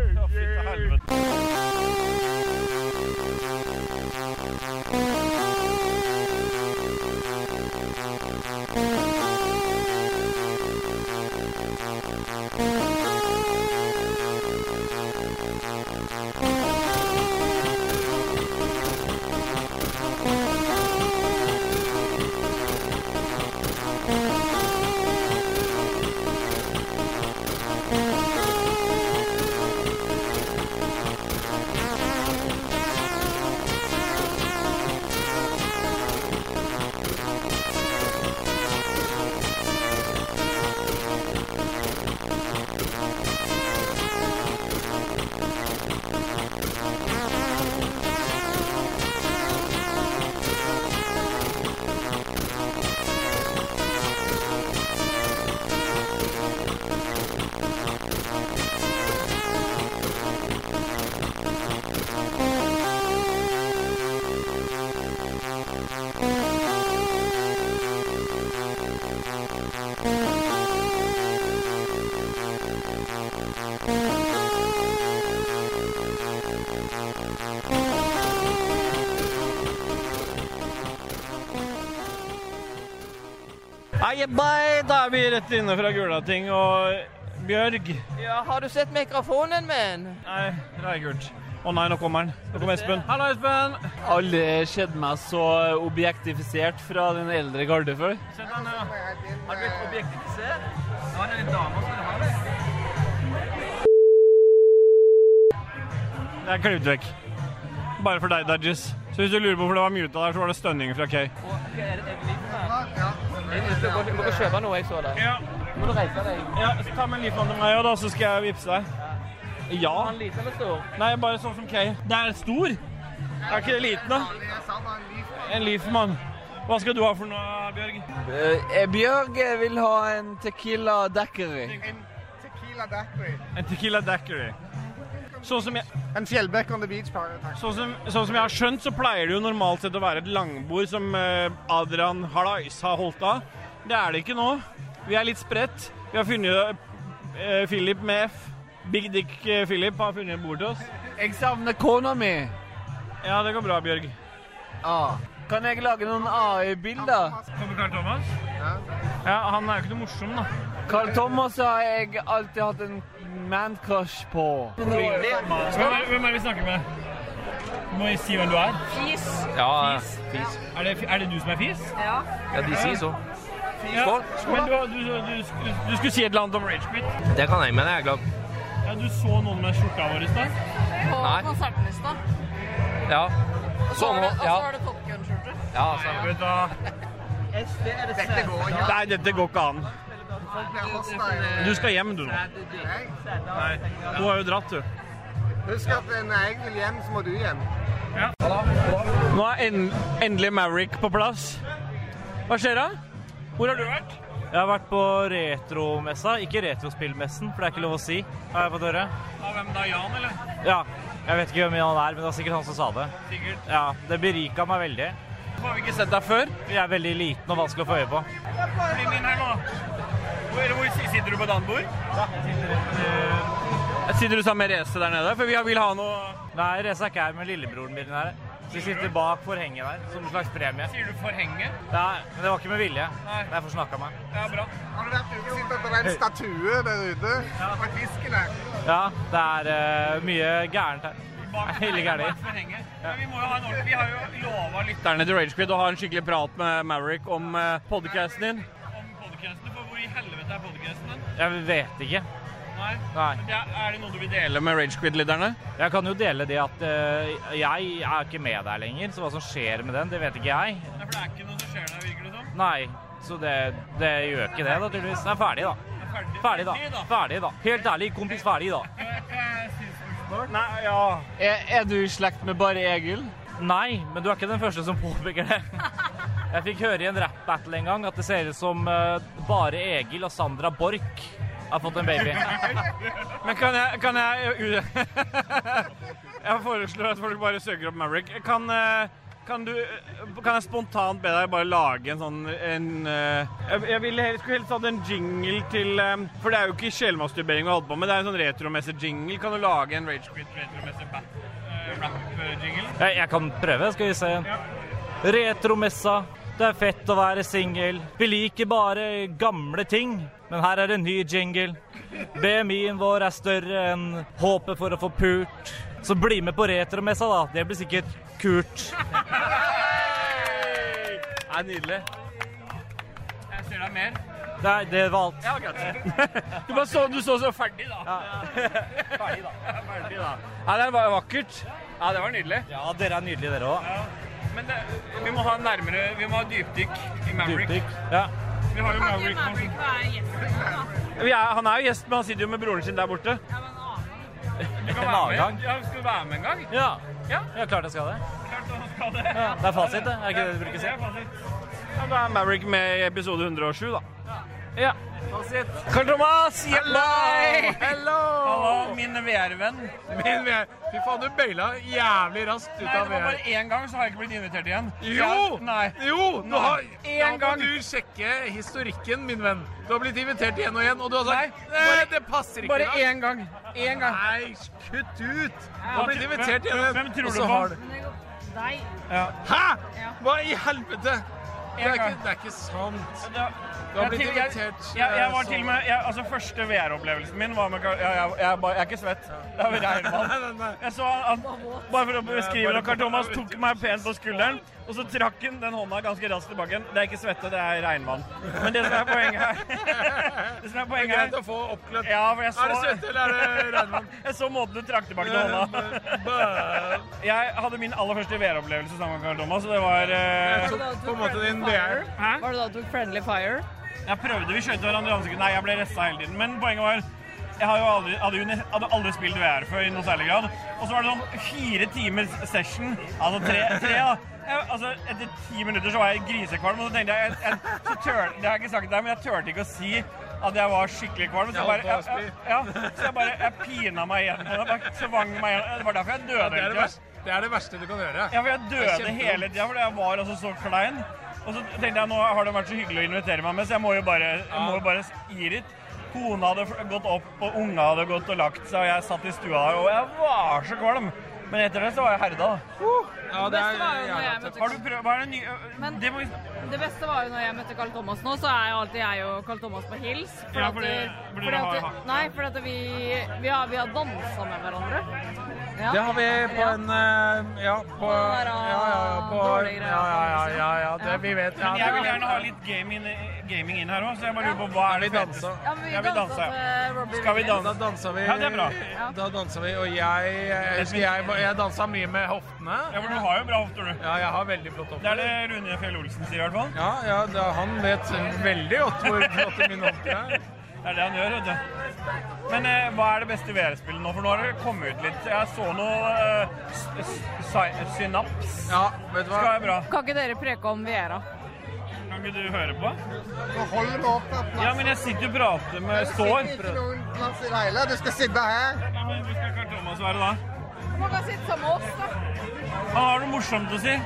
Bye. Da er vi rett inne fra Gulating og Bjørg. Ja, har du sett mikrofonen min? Nei, det er gult. Å nei, nå kommer han. Nå kommer Espen. Hallo, Espen. Aldri sett meg så objektifisert fra den eldre garde før. Sett han, ja. Har du blitt objektifisert? Ja, det er en dame som har det. Det er klippet vekk. Bare for deg, Dudges. Så hvis du lurer på hvorfor det var muta der, så var det stønning fra Kay. Du må gå kjøpe noe, jeg så det. Ja. Må du reise deg? Ja, så ta med en liten meg, da, så skal jeg vippse deg. Ja. Er han liten eller stor? Nei, bare sånn som Kay. Det er stor. Er ikke det liten, da? En livmann. Hva skal du ha for noe, Bjørg? Eh, Bjørg vil ha en tequila daiquiri. Tequila daiquiri. En tequila daiquiri. Sånn som jeg, En fjellbekk on the beach. Takk. sånn som, sånn som jeg har skjønt, så pleier det jo normalt sett å være et langbord som eh, Adrian Halais har holdt av. Det er det ikke nå. Vi er litt spredt. Vi har funnet uh, Philip med F. Big Dick eh, Philip har funnet et bord til oss. Jeg savner kona mi. Ja, det går bra, Bjørg. Ah. Kan jeg lage noen AI-bilder? Kommer Carl Thomas? Ja, han er jo ikke noe morsom, da. Carl Thomas har jeg alltid hatt en man-crush på. Hvem er, hvem er det vi snakker med? Du må si hvem du er. Fis. Ja, Fis. fis. Er det, er det du som er fis? Ja. Ja, de sier så. Ja. Skål. Skål, Men du, du, du, du, skulle si et eller annet om Ragequit. Det kan jeg, men jeg er glad. Ja, du så noen med skjorta vår i stad? På Nei. konserten i stad. Ja. Og så har du- og så ja. Top Gun-skjorte. Ja, Nei, stemmer. vet du hva? Dette går ikke. Nei, dette går ikke an. Folk blir hosta Du skal hjem, du nå. Nei, du har jo dratt, du. Husk at eh, når jeg vil hjem, så må du hjem. Nå er en, endelig Maverick på plass. Hva skjer da? Hvor har du vært? Jeg har vært på retromessa, ikke retrospillmessen, for det er ikke lov å si, har jeg fått høre. Av hvem da? Jan, eller? Ja, jeg vet ikke hvem han er, men det var sikkert han som sa det. Sikkert. Ja, det berika meg veldig. Har vi ikke sett deg før? Jeg er veldig liten og vanskelig å få øye på. Bli min her nå. Hvor, hvor sitter du på dandbord? Ja, Sitter du sammen med Reze der nede? For vi vil ha noe Nei, Reze er ikke her, men lillebroren min er her. Så vi sitter bak forhenget der, som en slags premie. Sier du forhenget? Ja, men det var ikke med vilje. Nei. Det er forsnakka meg. Ja, bra. Har du vært ute og sittet på den en statue der ute? Ja. en fisk der? Ja, det er uh, mye gærent her. Er Veldig gærent. Men vi må jo ha en ordentlig Vi har jo lova lytterne til Ragequid å ha en skikkelig prat med Maverick om uh, podcasten din. Om podcasten, er podcasten din? Jeg vet ikke. Nei. Nei. Men er, det noe du vil dele med Ragequid-lytterne? Jeg kan jo dele det at uh, jeg er ikke med der lenger, så hva som skjer med den, det vet ikke jeg. Nei, for det er ikke noe som skjer der, virker det som. Nei, så det, det gjør ikke det, naturligvis. Det er ferdig, da. Ferdig. Ferdig, da. Ferdig, da. Helt ærlig, kompis, ferdig, da. Nei, ja. Er, er du i slekt med bare Egil? Nei, men du er ikke den første som påpeker det. Jeg fikk høre i en rap-battle en gang at det ser ut som uh, bare Egil og Sandra Borch har fått en baby. Men kan jeg, kan jeg Jeg foreslår at folk bare søker opp Maverick. Kan, eh, kan, du, kan jeg spontant be deg bare lage en sånn en, eh, Jeg, jeg ville helst, skulle helst hatt en jingle til eh, For det er jo ikke sjelmasturbering vi holder på med, det er en sånn retromessig jingle. Kan du lage en Ragequit retromessig eh, rap-jingle? Jeg, jeg kan prøve, skal vi se. Retromessa. Det er fett å være singel. Vi liker bare gamle ting, men her er det en ny jingle. BMI-en vår er større enn håpet for å få pult. Så bli med på retromessa, da. Det blir sikkert kult. Det er nydelig. Jeg ser deg mer. Nei, det var alt. Ja, greit. Du, bare så, du så så ferdig, da. Ferdig, da. ferdig, da. Ja, det var vakkert. Ja, det var nydelig. Ja, dere er nydelige, dere òg. Men det, vi må ha nærmere Vi må ha dypdykk i Maverick. Dypdykk. Ja. Vi har jo Kan Maverick. ikke Maverick være gjesten nå, da? Vi han er jo gjest, men han sitter jo med broren sin der borte. Ja, men En annen gang. Ja, skal du være med en gang? Ja. Ja. ja, klart jeg skal det. Klart han skal det. Ja, det er fasit, det. Er ikke det du bruker å si? Ja, da er Maverick med i episode 107, da. Ja. Karl Thomas! Hello! Hello! Hallo, min VR-venn. Min VR. Fy faen, du bøyla jævlig raskt ut av VR. Nei, det var bare én gang, så har jeg ikke blitt invitert igjen. Jo! Jeg- Nei. Jo! Nå har, én gang. du sjekke historikken, min venn. Du har blitt invitert igjen og igjen, og du har sagt Nei, bare- det passer ikke Bare én gang. Én gang. Nei, kutt ut! Du har blitt invitert igjen, Hvem tror og du så på? har du Deg. Ja. Hæ?! Hva i helvete? Det er ikke, det er ikke sant. Du har blitt invitert. jeg, jeg, jeg var eh, til og med jeg, Altså, første VR-opplevelsen min var med jeg, jeg, jeg, jeg er ikke svett. Det er regnvann. Jeg så han, Bare for å beskrive det, Carl Thomas tok meg pent på skulderen, og så trakk han den hånda ganske raskt tilbake igjen. Det er ikke svette, det er regnvann. Men det som er poenget her Det som er poenget her greit å få oppklødd. Ja, for jeg så Er det svette, eller er det regnvann? Jeg så måten du trakk tilbake den hånda. Jeg hadde min aller første VR-opplevelse sammen med Thomas, og det var eh, på en måte din VR. Hæ? Var det da du tok Friendly Fire? Jeg prøvde, vi skjøt hverandre i ansiktet. Nei, jeg ble ressa hele tiden. Men poenget var jeg har jo aldri, hadde jo hadde aldri spilt VR før i noe særlig grad. Og så var det sånn fire timers session. Altså tre, tre da. Jeg, altså, etter ti minutter så var jeg grisekvalm, og så tenkte jeg, jeg, jeg så tør, Det har jeg ikke sagt deg, men jeg turte ikke å si at jeg var skikkelig kvalm. Så jeg bare, jeg, ja, så jeg bare jeg pina meg igjen. Jeg bare tvang meg igjen. Det var derfor jeg døde Ja, det, er det, verste, det er det verste du kan gjøre. Ja, for jeg døde hele tida fordi jeg var altså så klein. Og så tenkte jeg nå har det vært så hyggelig å invitere meg med, så jeg må jo bare, jeg må jo bare gi dit. Kona hadde gått opp, og unga hadde gått og lagt seg, og jeg satt i stua og jeg var så kvalm. Men etter det så var jeg herda. Ja, det er beste var jo når jeg møtte Har du prøvd Hva er det nye Men det må, det beste var jo når jeg møtte Carl Thomas nå, så er jo alltid jeg og Carl Thomas på hils. Ja, at fordi- det- fordi fordi at Nei, fordi at vi, vi har, vi har dansa med hverandre. Ja. Det har vi på Ja. en eh, Ja, på Ja, Ja, ja, på Ja, ja, ja, ja, ja det vi vet. Ja, Men jeg vil gjerne ha litt gaming, gaming inn her òg, så jeg bare lurer på hva er det vi feteste? dansa? Ja, vi Jeg vil dansa danse. til Robbie Skal vi danse? Da dansa vi Ja, det er bra. Da dansa vi, og jeg jeg husker jeg, jeg dansa mye med hoftene. Ja, for du har jo bra hofter, du. Ja, jeg har veldig flotte Det er det Rune Fjell Olsen sier i hvert fall. Ja, ja da, han vet veldig godt hvor flotte mine hofter er. Det er det han gjør, vet du. Men eh, hva er det beste VR-spillet nå? For nå har det kommet ut litt. Jeg så noe eh, Synaps. Ja, vet du hva? Skal være bra. Kan ikke dere preke om Vera? Kan ikke du høre på? Nå holder meg opp med Ja, men jeg sitter jo og prater med Står. Ikke noen plass i det hele. Du skal sitte her. Ja, men Hvor skal Karl Thomas være da? Han må bare sitte sammen med oss, da. Han har noe morsomt å si.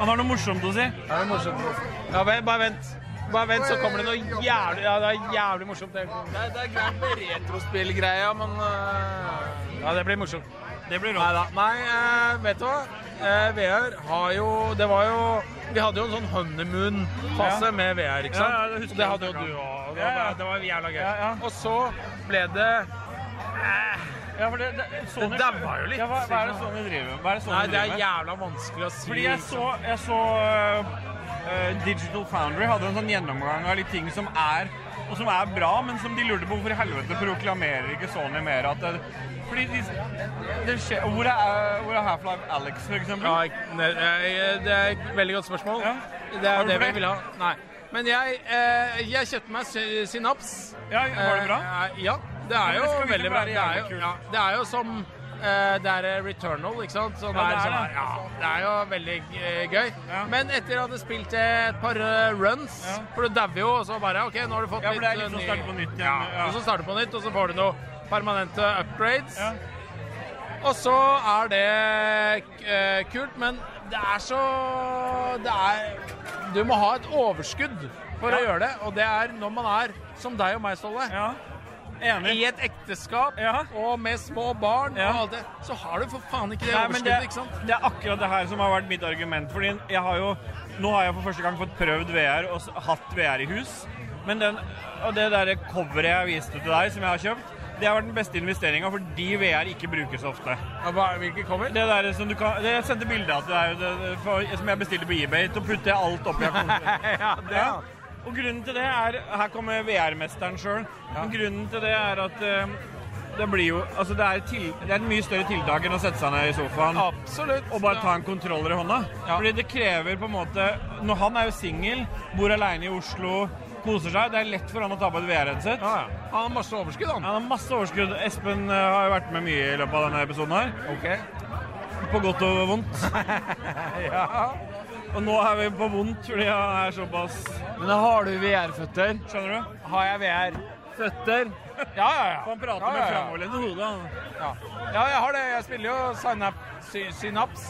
Han har noe morsomt å si. Ja, det er morsomt. Ja, bare vent. Bare vent, så kommer det noe jævlig Ja, det er jævlig morsomt. Det, det, det er greit med retrospillgreia, men øh, Ja, det blir morsomt. Det blir rått. Neida. Nei, eh, vet du hva? Eh, VR har jo Det var jo Vi hadde jo en sånn honeymoon-fase Ja. med VR, ikke sant? ja, det husker Og det hadde jo du òg. Det, Ja, ja. var- det var jævla gøy. Ja, ja. Og så ble det Ja, for det, det, Sony, Det daua jo litt. Ja, hva, hva er det Sony driver med? Det Sony Nei, det er jævla vanskelig å si. Fordi jeg så, jeg så øh, Digital Foundry hadde en sånn gjennomgang av litt ting som er og som er bra, men som de lurte på hvorfor i helvete proklamerer ikke Sony mer at det, fordi de, det skjer, Hvor er, hvor er Half-Life Alex, eksempel? Ja, eh, det er et veldig godt spørsmål. Det Har er du det vi flere? vil ha. Nei. Men jeg, eh, jeg kjøpte meg Sy- Synaps. Ja, var det bra? Eh, ja, det er jo det skal veldig bra. være Det er jævlig jo, kult. ja, det er jo som eh, det er eh, Returnal, ikke sant? Sånn Ja, det er sånn det. ja, det er jo veldig eh, gøy. Men etter jeg hadde spilt et par eh, runs, for du dauer jo, og så bare OK, nå har du fått Ja, for det er litt sånn eh, starte på nytt igjen, Ja, ja. og så starter du på nytt, og så får du noe permanente upgrades. Og så er det eh, kult, men det er så Det er Du må ha et overskudd for å gjøre det, og det er når man er som deg og meg, Ståle. I et ekteskap og med små barn og alt det, så har du for faen ikke det Nei, overskuddet, ikke sant? Det er akkurat det her som har vært mitt argument. Fordi jeg har jo Nå har jeg for første gang fått prøvd VR og hatt VR i hus. Men den, og det der coveret jeg viste til deg, som jeg har kjøpt, det har vært den beste investeringa fordi VR ikke brukes ofte. Hvilke kommer? Det der som du kan det Jeg sendte bilde av til deg som jeg bestilte på eBay. Så putter jeg alt oppi. ja, det, ja. Og grunnen til det er Her kommer VR-mesteren sjøl. Ja. grunnen til det er at eh, det blir jo Altså, det er, til, det er et mye større tiltak enn å sette seg ned i sofaen Absolutt. og bare ta en kontroller i hånda. Fordi det krever på en måte Når han er jo singel, bor aleine i Oslo, koser seg, det er lett for han å ta på et VR-headset. Han har masse overskudd, han. Han har masse overskudd. Espen uh, har jo vært med mye i løpet av denne episoden her. På godt og vondt. ja. Og nå er vi på vondt fordi han er såpass Men har du VR-føtter. Skjønner du? Har jeg VR-føtter? Ja, ja, ja. For Han prater Ja, med ja, med framoverlent hode. Ja. ja, jeg har det. Jeg spiller jo Synap, sy, Synaps.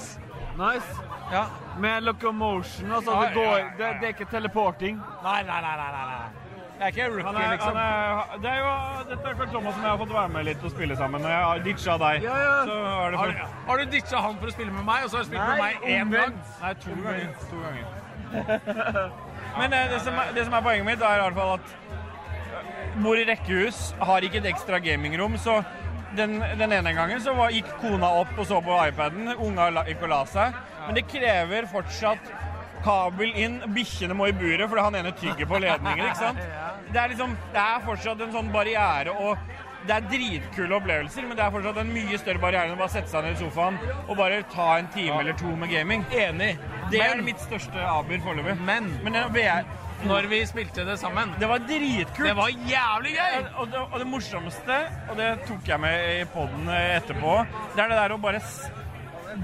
Nice. Ja. Med locomotion, altså. Det, går. Det, det er ikke teleporting. Nei, nei, nei. nei, nei. Det er ikke rookie, er, liksom. er, det er jo, dette er Carl Thomas som jeg har fått være med litt og spille sammen. Når jeg har ditcha deg, Ja, ja. så det Har, for... har du ditcha han for å spille med meg, og så har du spilt med meg én gang? Nei, to ganger. To ganger. Men det, det som, er, det som er poenget mitt, er i hvert fall at mor i rekkehus, har ikke et ekstra gamingrom, så den, den ene gangen så var, gikk kona opp og så på iPaden, unga gikk og la seg. Men det krever fortsatt kabel inn, bikkjene må i buret fordi han ene tygger på ledninger, ikke sant? Det er liksom, det er fortsatt en sånn barriere, og det er dritkule opplevelser, men det er fortsatt en mye større barriere enn å bare sette seg ned i sofaen og bare ta en time eller to med gaming. Enig. Det er mitt største aber foreløpig. Men, Men VR, når vi spilte det sammen det var dritkult. Det var jævlig gøy! Ja, Og det, og det morsomste, og det tok jeg med i poden etterpå, det er det der å bare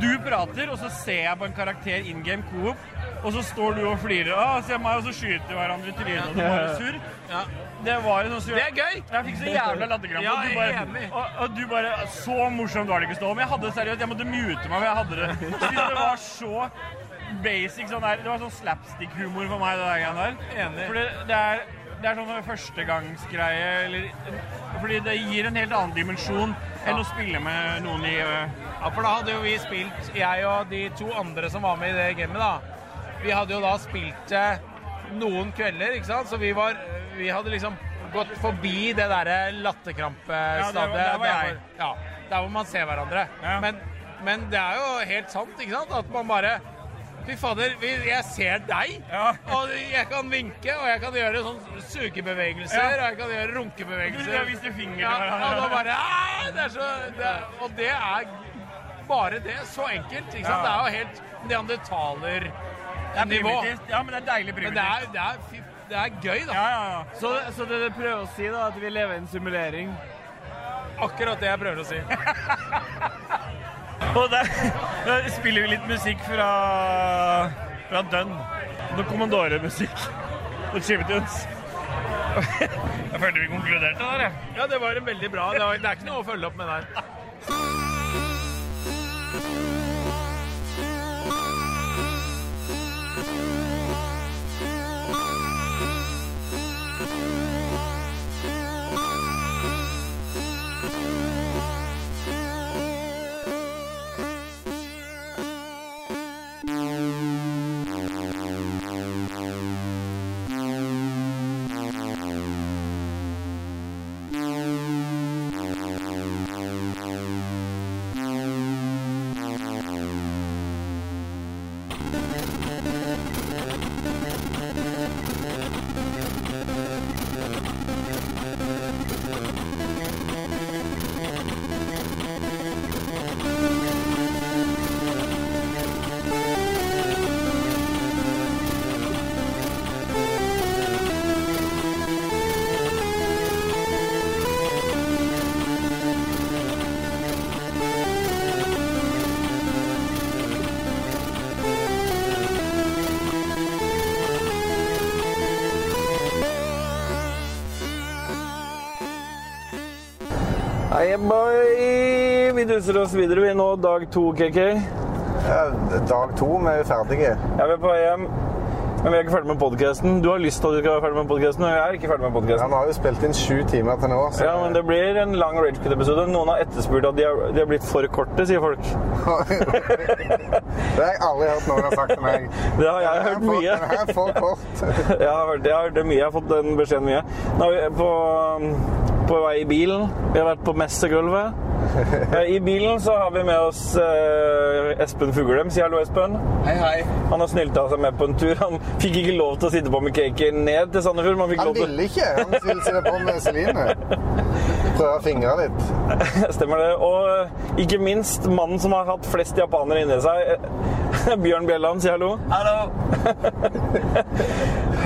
Du prater, og så ser jeg på en karakter in game coop, og så står du og flirer. Ah, ser meg, og så skyter vi hverandre i trynet, og du bare surr. Det var sånn sur. Det er gøy! Jeg fikk så jævla latterkrampe. Ja, og bare- Og, og du bare Så morsomt var det ikke, Ståle. Men jeg hadde det seriøst. Jeg måtte mute meg, for jeg hadde det. Jeg det var så basic sånn der. Det var sånn slapstick-humor for meg, det der greiene der. Enig. Fordi det, er det er sånn førstegangsgreie, eller Fordi det gir en helt annen dimensjon enn å spille med noen i øh, Ja, for da hadde jo vi spilt, jeg og de to andre som var med i det gamet, da. Vi hadde jo da spilt det noen kvelder, ikke sant? Så vi var Vi hadde liksom gått forbi det derre latterkrampestadiet. Ja, der var- jeg. der Ja, der hvor man ser hverandre. Men, men det er jo helt sant, ikke sant? At man bare Fy fader, jeg ser deg, og jeg kan vinke, og jeg kan gjøre sånn sugebevegelser, Ja. og jeg kan gjøre runkebevegelser. Du viser fingeren. ja, og da bare «Ah!» det er så, det, Og det er bare det. Så enkelt. ikke sant? Ja. Det er jo helt neandertaler-nivå. Er primitivt. Ja, men det er deilig Men det primitivt. er, det er, fy- det er gøy, da. Ja, ja, ja. Så, så det du prøver å si, da, at vi lever i en simulering? Akkurat det jeg prøver å si. Og der, der spiller vi litt musikk fra, fra Dunn. Noe Commodore-musikk. Og Chiptunes. Jeg følte vi konkluderte der, jeg. Ja, det var en veldig bra. Det, var, det er ikke noe å følge opp med der. Vi oss videre. Vi nå dag to, KK. Ja, dag to, vi er ferdige. Ja, vi er på vei hjem. Men vi er ikke ferdig med podkasten. Du har lyst til at vi skal være ferdig med podkasten, og jeg er ikke ferdig med podkasten. nå har jo spilt inn sju timer til nå. Så Ja, men det blir en lang Ragequit-episode. Noen har etterspurt at de har, de har blitt for korte, sier folk. det har jeg aldri hørt noen har sagt til meg. Det har jeg hørt mye. Den her er for kort. jeg, har hørt, jeg har hørt det mye. Jeg har fått den beskjeden mye. Nå er vi på, på vei i bilen. Vi har vært på messegulvet. Eh, I bilen så har vi med oss eh, Espen Fuglem. Si hallo, Espen. Hei, hei. Han har snylta seg med på en tur. Han fikk ikke lov til å sitte på med cake ned til Sandefjord. Han, Han ville ikke. Han ville sitte på med Celine. Prøve å fingre litt. Stemmer det. Og eh, ikke minst mannen som har hatt flest japanere inni seg. eh, Bjørn Bjelland, si hallo. Hallo.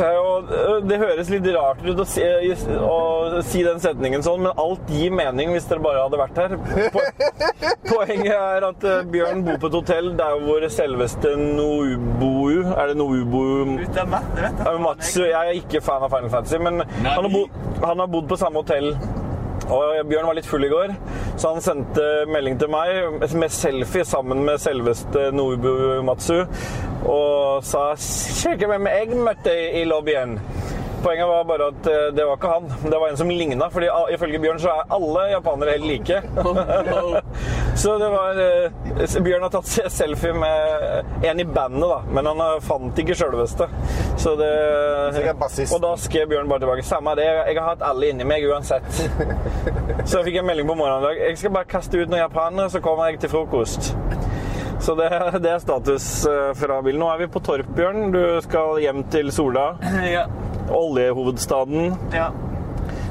Eh, Og eh, det høres litt rart ut å si, å si den setningen sånn, men alt gir mening hvis dere bare hadde vært her. Po poenget er at eh, Bjørn bor på et hotell der hvor selveste Noubou Er det Noubou Matsu, jeg er ikke fan av Final Fantasy, men han har, bodd, han har bodd på samme hotell. Og Bjørn var litt full i går, så han sendte melding til meg med selfie sammen med selveste Nobu Matsu og sa 'Sjekk hvem jeg møtte i lobbyen'. Poenget var bare at eh, det var ikke han. Det var en som ligna. fordi ifølge Bjørn så er alle japanere helt like. Så det var eh, Bjørn har tatt se- selfie med en i bandet, da, men han eh, fant ikke sjølveste. Så det Og da skrev Bjørn bare tilbake Samme det, jeg har hatt alle inni meg uansett. Så jeg fikk en melding på morgenen i dag. Jeg skal bare kaste ut noen japanere, så kommer jeg til frokost. Så det, det er status fra bilen. Nå er vi på Torp, Bjørn. Du skal hjem til Sola. Ja. Oljehovedstaden. Ja.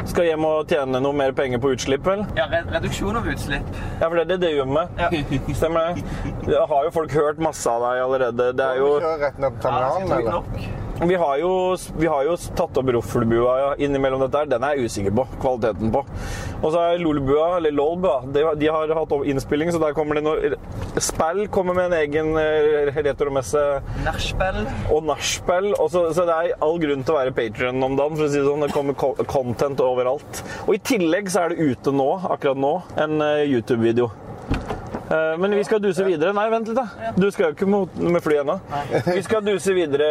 Skal hjem og tjene noe mer penger på utslipp, vel? Ja, reduksjon av utslipp. Ja, for det er det det gjør med. Stemmer det? Det har jo folk hørt masse av deg allerede. Det er jo Kjør rett ned på terminalen, eller? Vi har, jo, vi har jo tatt opp Roffelbua innimellom dette her. Den er jeg usikker på kvaliteten på. Og så er Lolbua, eller Lolbua, de, de har hatt innspilling, så der kommer det noe Spell kommer med en egen eh, retromesse. Nachspiel. Og nachspiel. Så, så det er all grunn til å være Patrion om dagen, for å si det sånn. Det kommer content overalt. Og i tillegg så er det ute nå, akkurat nå, en eh, YouTube-video. Eh, Men vi skal duse videre. Nei, vent litt, da. Du skal jo ikke mot, med fly ennå. Vi skal duse videre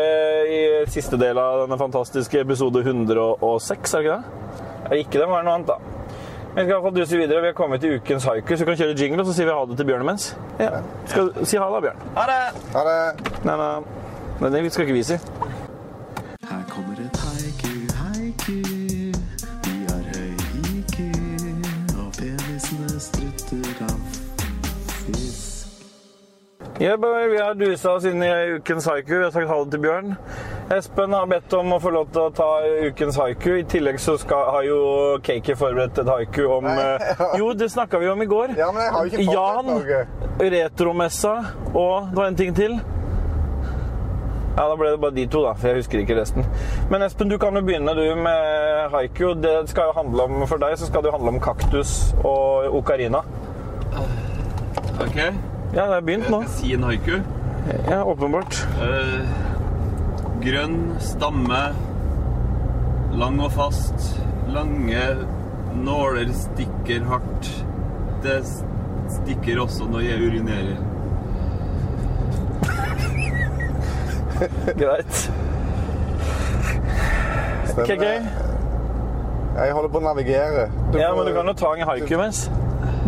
i siste del av denne fantastiske episode 106, er det ikke det? Er ikke det, må være noe annet, da. Vi skal i hvert fall duse videre. Vi har kommet til ukens haiku, så vi kan kjøre jingle, og så sier vi ha det til Bjørn imens. Ja. Skal si ha det, Bjørn. Ha det! Ha det. Nei, nei. Nei, det skal ikke vi si. Ja, vi har dusa oss inn i ukens haiku. Vi har sagt ha det til Bjørn. Espen har bedt om å få lov til å ta ukens haiku. I tillegg så skal, har jo Cakey forberedt et haiku om eh, Jo, det snakka vi om i går. Ja, men jeg har jo ikke Jan, noe. retromessa og det var en ting til. Ja, Da ble det bare de to, da, for jeg husker ikke resten. Men Espen, du kan jo begynne du med haiku. Det skal jo handle om, For deg så skal det jo handle om kaktus og okarina. OK. Ja, det er begynt nå. Si en haiku. Ja, åpenbart. Eh, grønn stamme, lang og fast. Lange nåler stikker hardt. Det stikker også når jeg urinerer. Greit. Stemmer. KK? Jeg holder på å navigere. Ja, men du kan jo ta en haiku mens.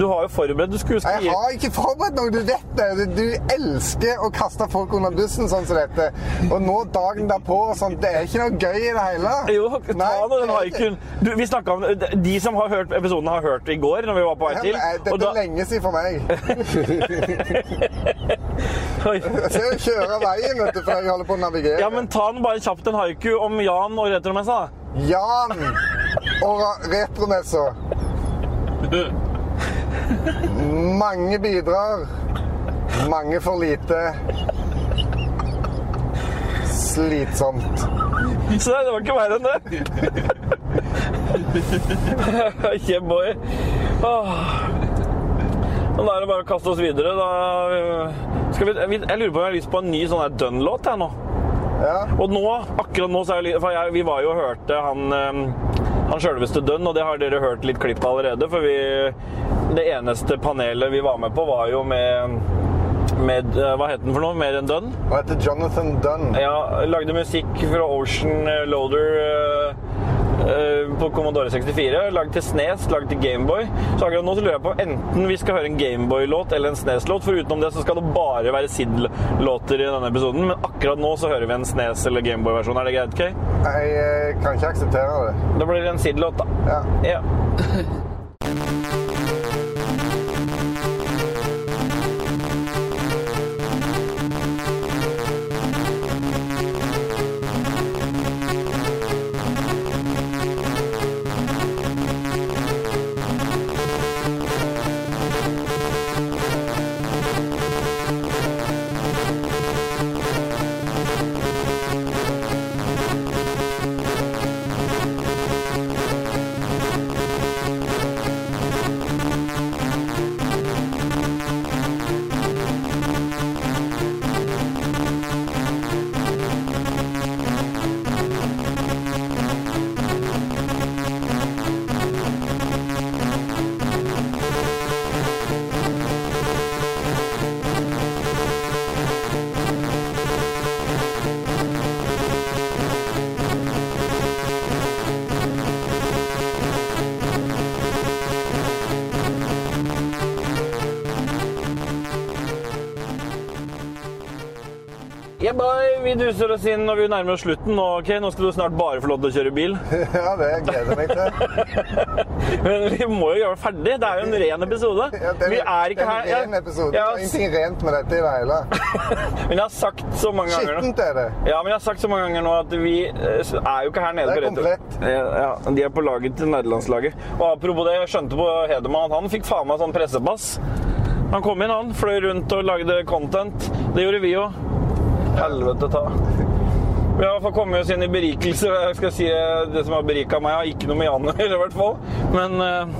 Du har jo forberedt. Du skulle Jeg har ikke forberedt noe, du vet det. Du, elsker å kaste folk under bussen sånn som dette. Og nå dagen derpå og sånt. Det er ikke noe gøy i det hele. Jo, ta nå den haikuen. Du, vi snakket om, de som har hørt episoden, har hørt det i går når vi var på vei til. eh, Dette er da- lenge siden for meg. Jeg ser jo kjøre veien vet du, for jeg holder på å navigere. Ja, men ta den bare kjapt en haiku om Jan og retromessa. da. Jan og retromessa. Mange bidrar. Mange for lite. Slitsomt. Så det var ikke verre enn det. yeah, boy. Åh. Og da er det bare å kaste oss videre. Da skal vi, jeg lurer på om jeg har lyst på en ny sånn der Dunn-låt jeg nå. Og nå, akkurat nå, så er jeg, for jeg, vi var jo og hørte han, eh, han sjølveste Dunn, og det har dere hørt litt klipp av allerede. For vi, det eneste panelet vi var med på, var jo med, med eh, Hva het den for noe? Mer enn Dunn? Han heter Jonathan Dunn. Ja, lagde musikk fra Ocean Loader eh, eh, på Commodore 64. Lagd til Snes, lagd til Gameboy. Så akkurat nå så lurer jeg på enten vi skal høre en Gameboy-låt eller en Snes-låt. For utenom det så skal det bare være SID-låter i denne episoden. Men akkurat nå så hører vi en Snes- eller Gameboy-versjon. Er det greit, Kay? Jeg eh, kan ikke akseptere det. Da blir det en SID-låt, da. Ja. Yeah, boy, å si når vi nærmer oss slutten. Nå, okay, Nå skal du snart bare få lov til å kjøre bil. Ja, det gleder jeg meg til. Men vi må jo gjøre det ferdig. Det er jo en ren episode. Ja, det vi er ikke det er en ren episode. Ja, Det er ingenting rent med dette i det hele. Men jeg har sagt så mange ganger nå- Skittent er det. Ja, men jeg har sagt så mange ganger nå at vi eh, er jo ikke her nede Det er komplett. Ja, de er på laget til nederlandslaget. Og apropos det, jeg skjønte på Hedemann at han fikk faen meg sånn pressepass. Han kom inn, han. Fløy rundt og lagde content. Det gjorde vi jo. Helvete ta. Vi har i hvert fall kommet oss inn i berikelse. Jeg skal si eh, Det som har berika meg, har ikke noe med Jan å gjøre, i hvert fall. Men eh,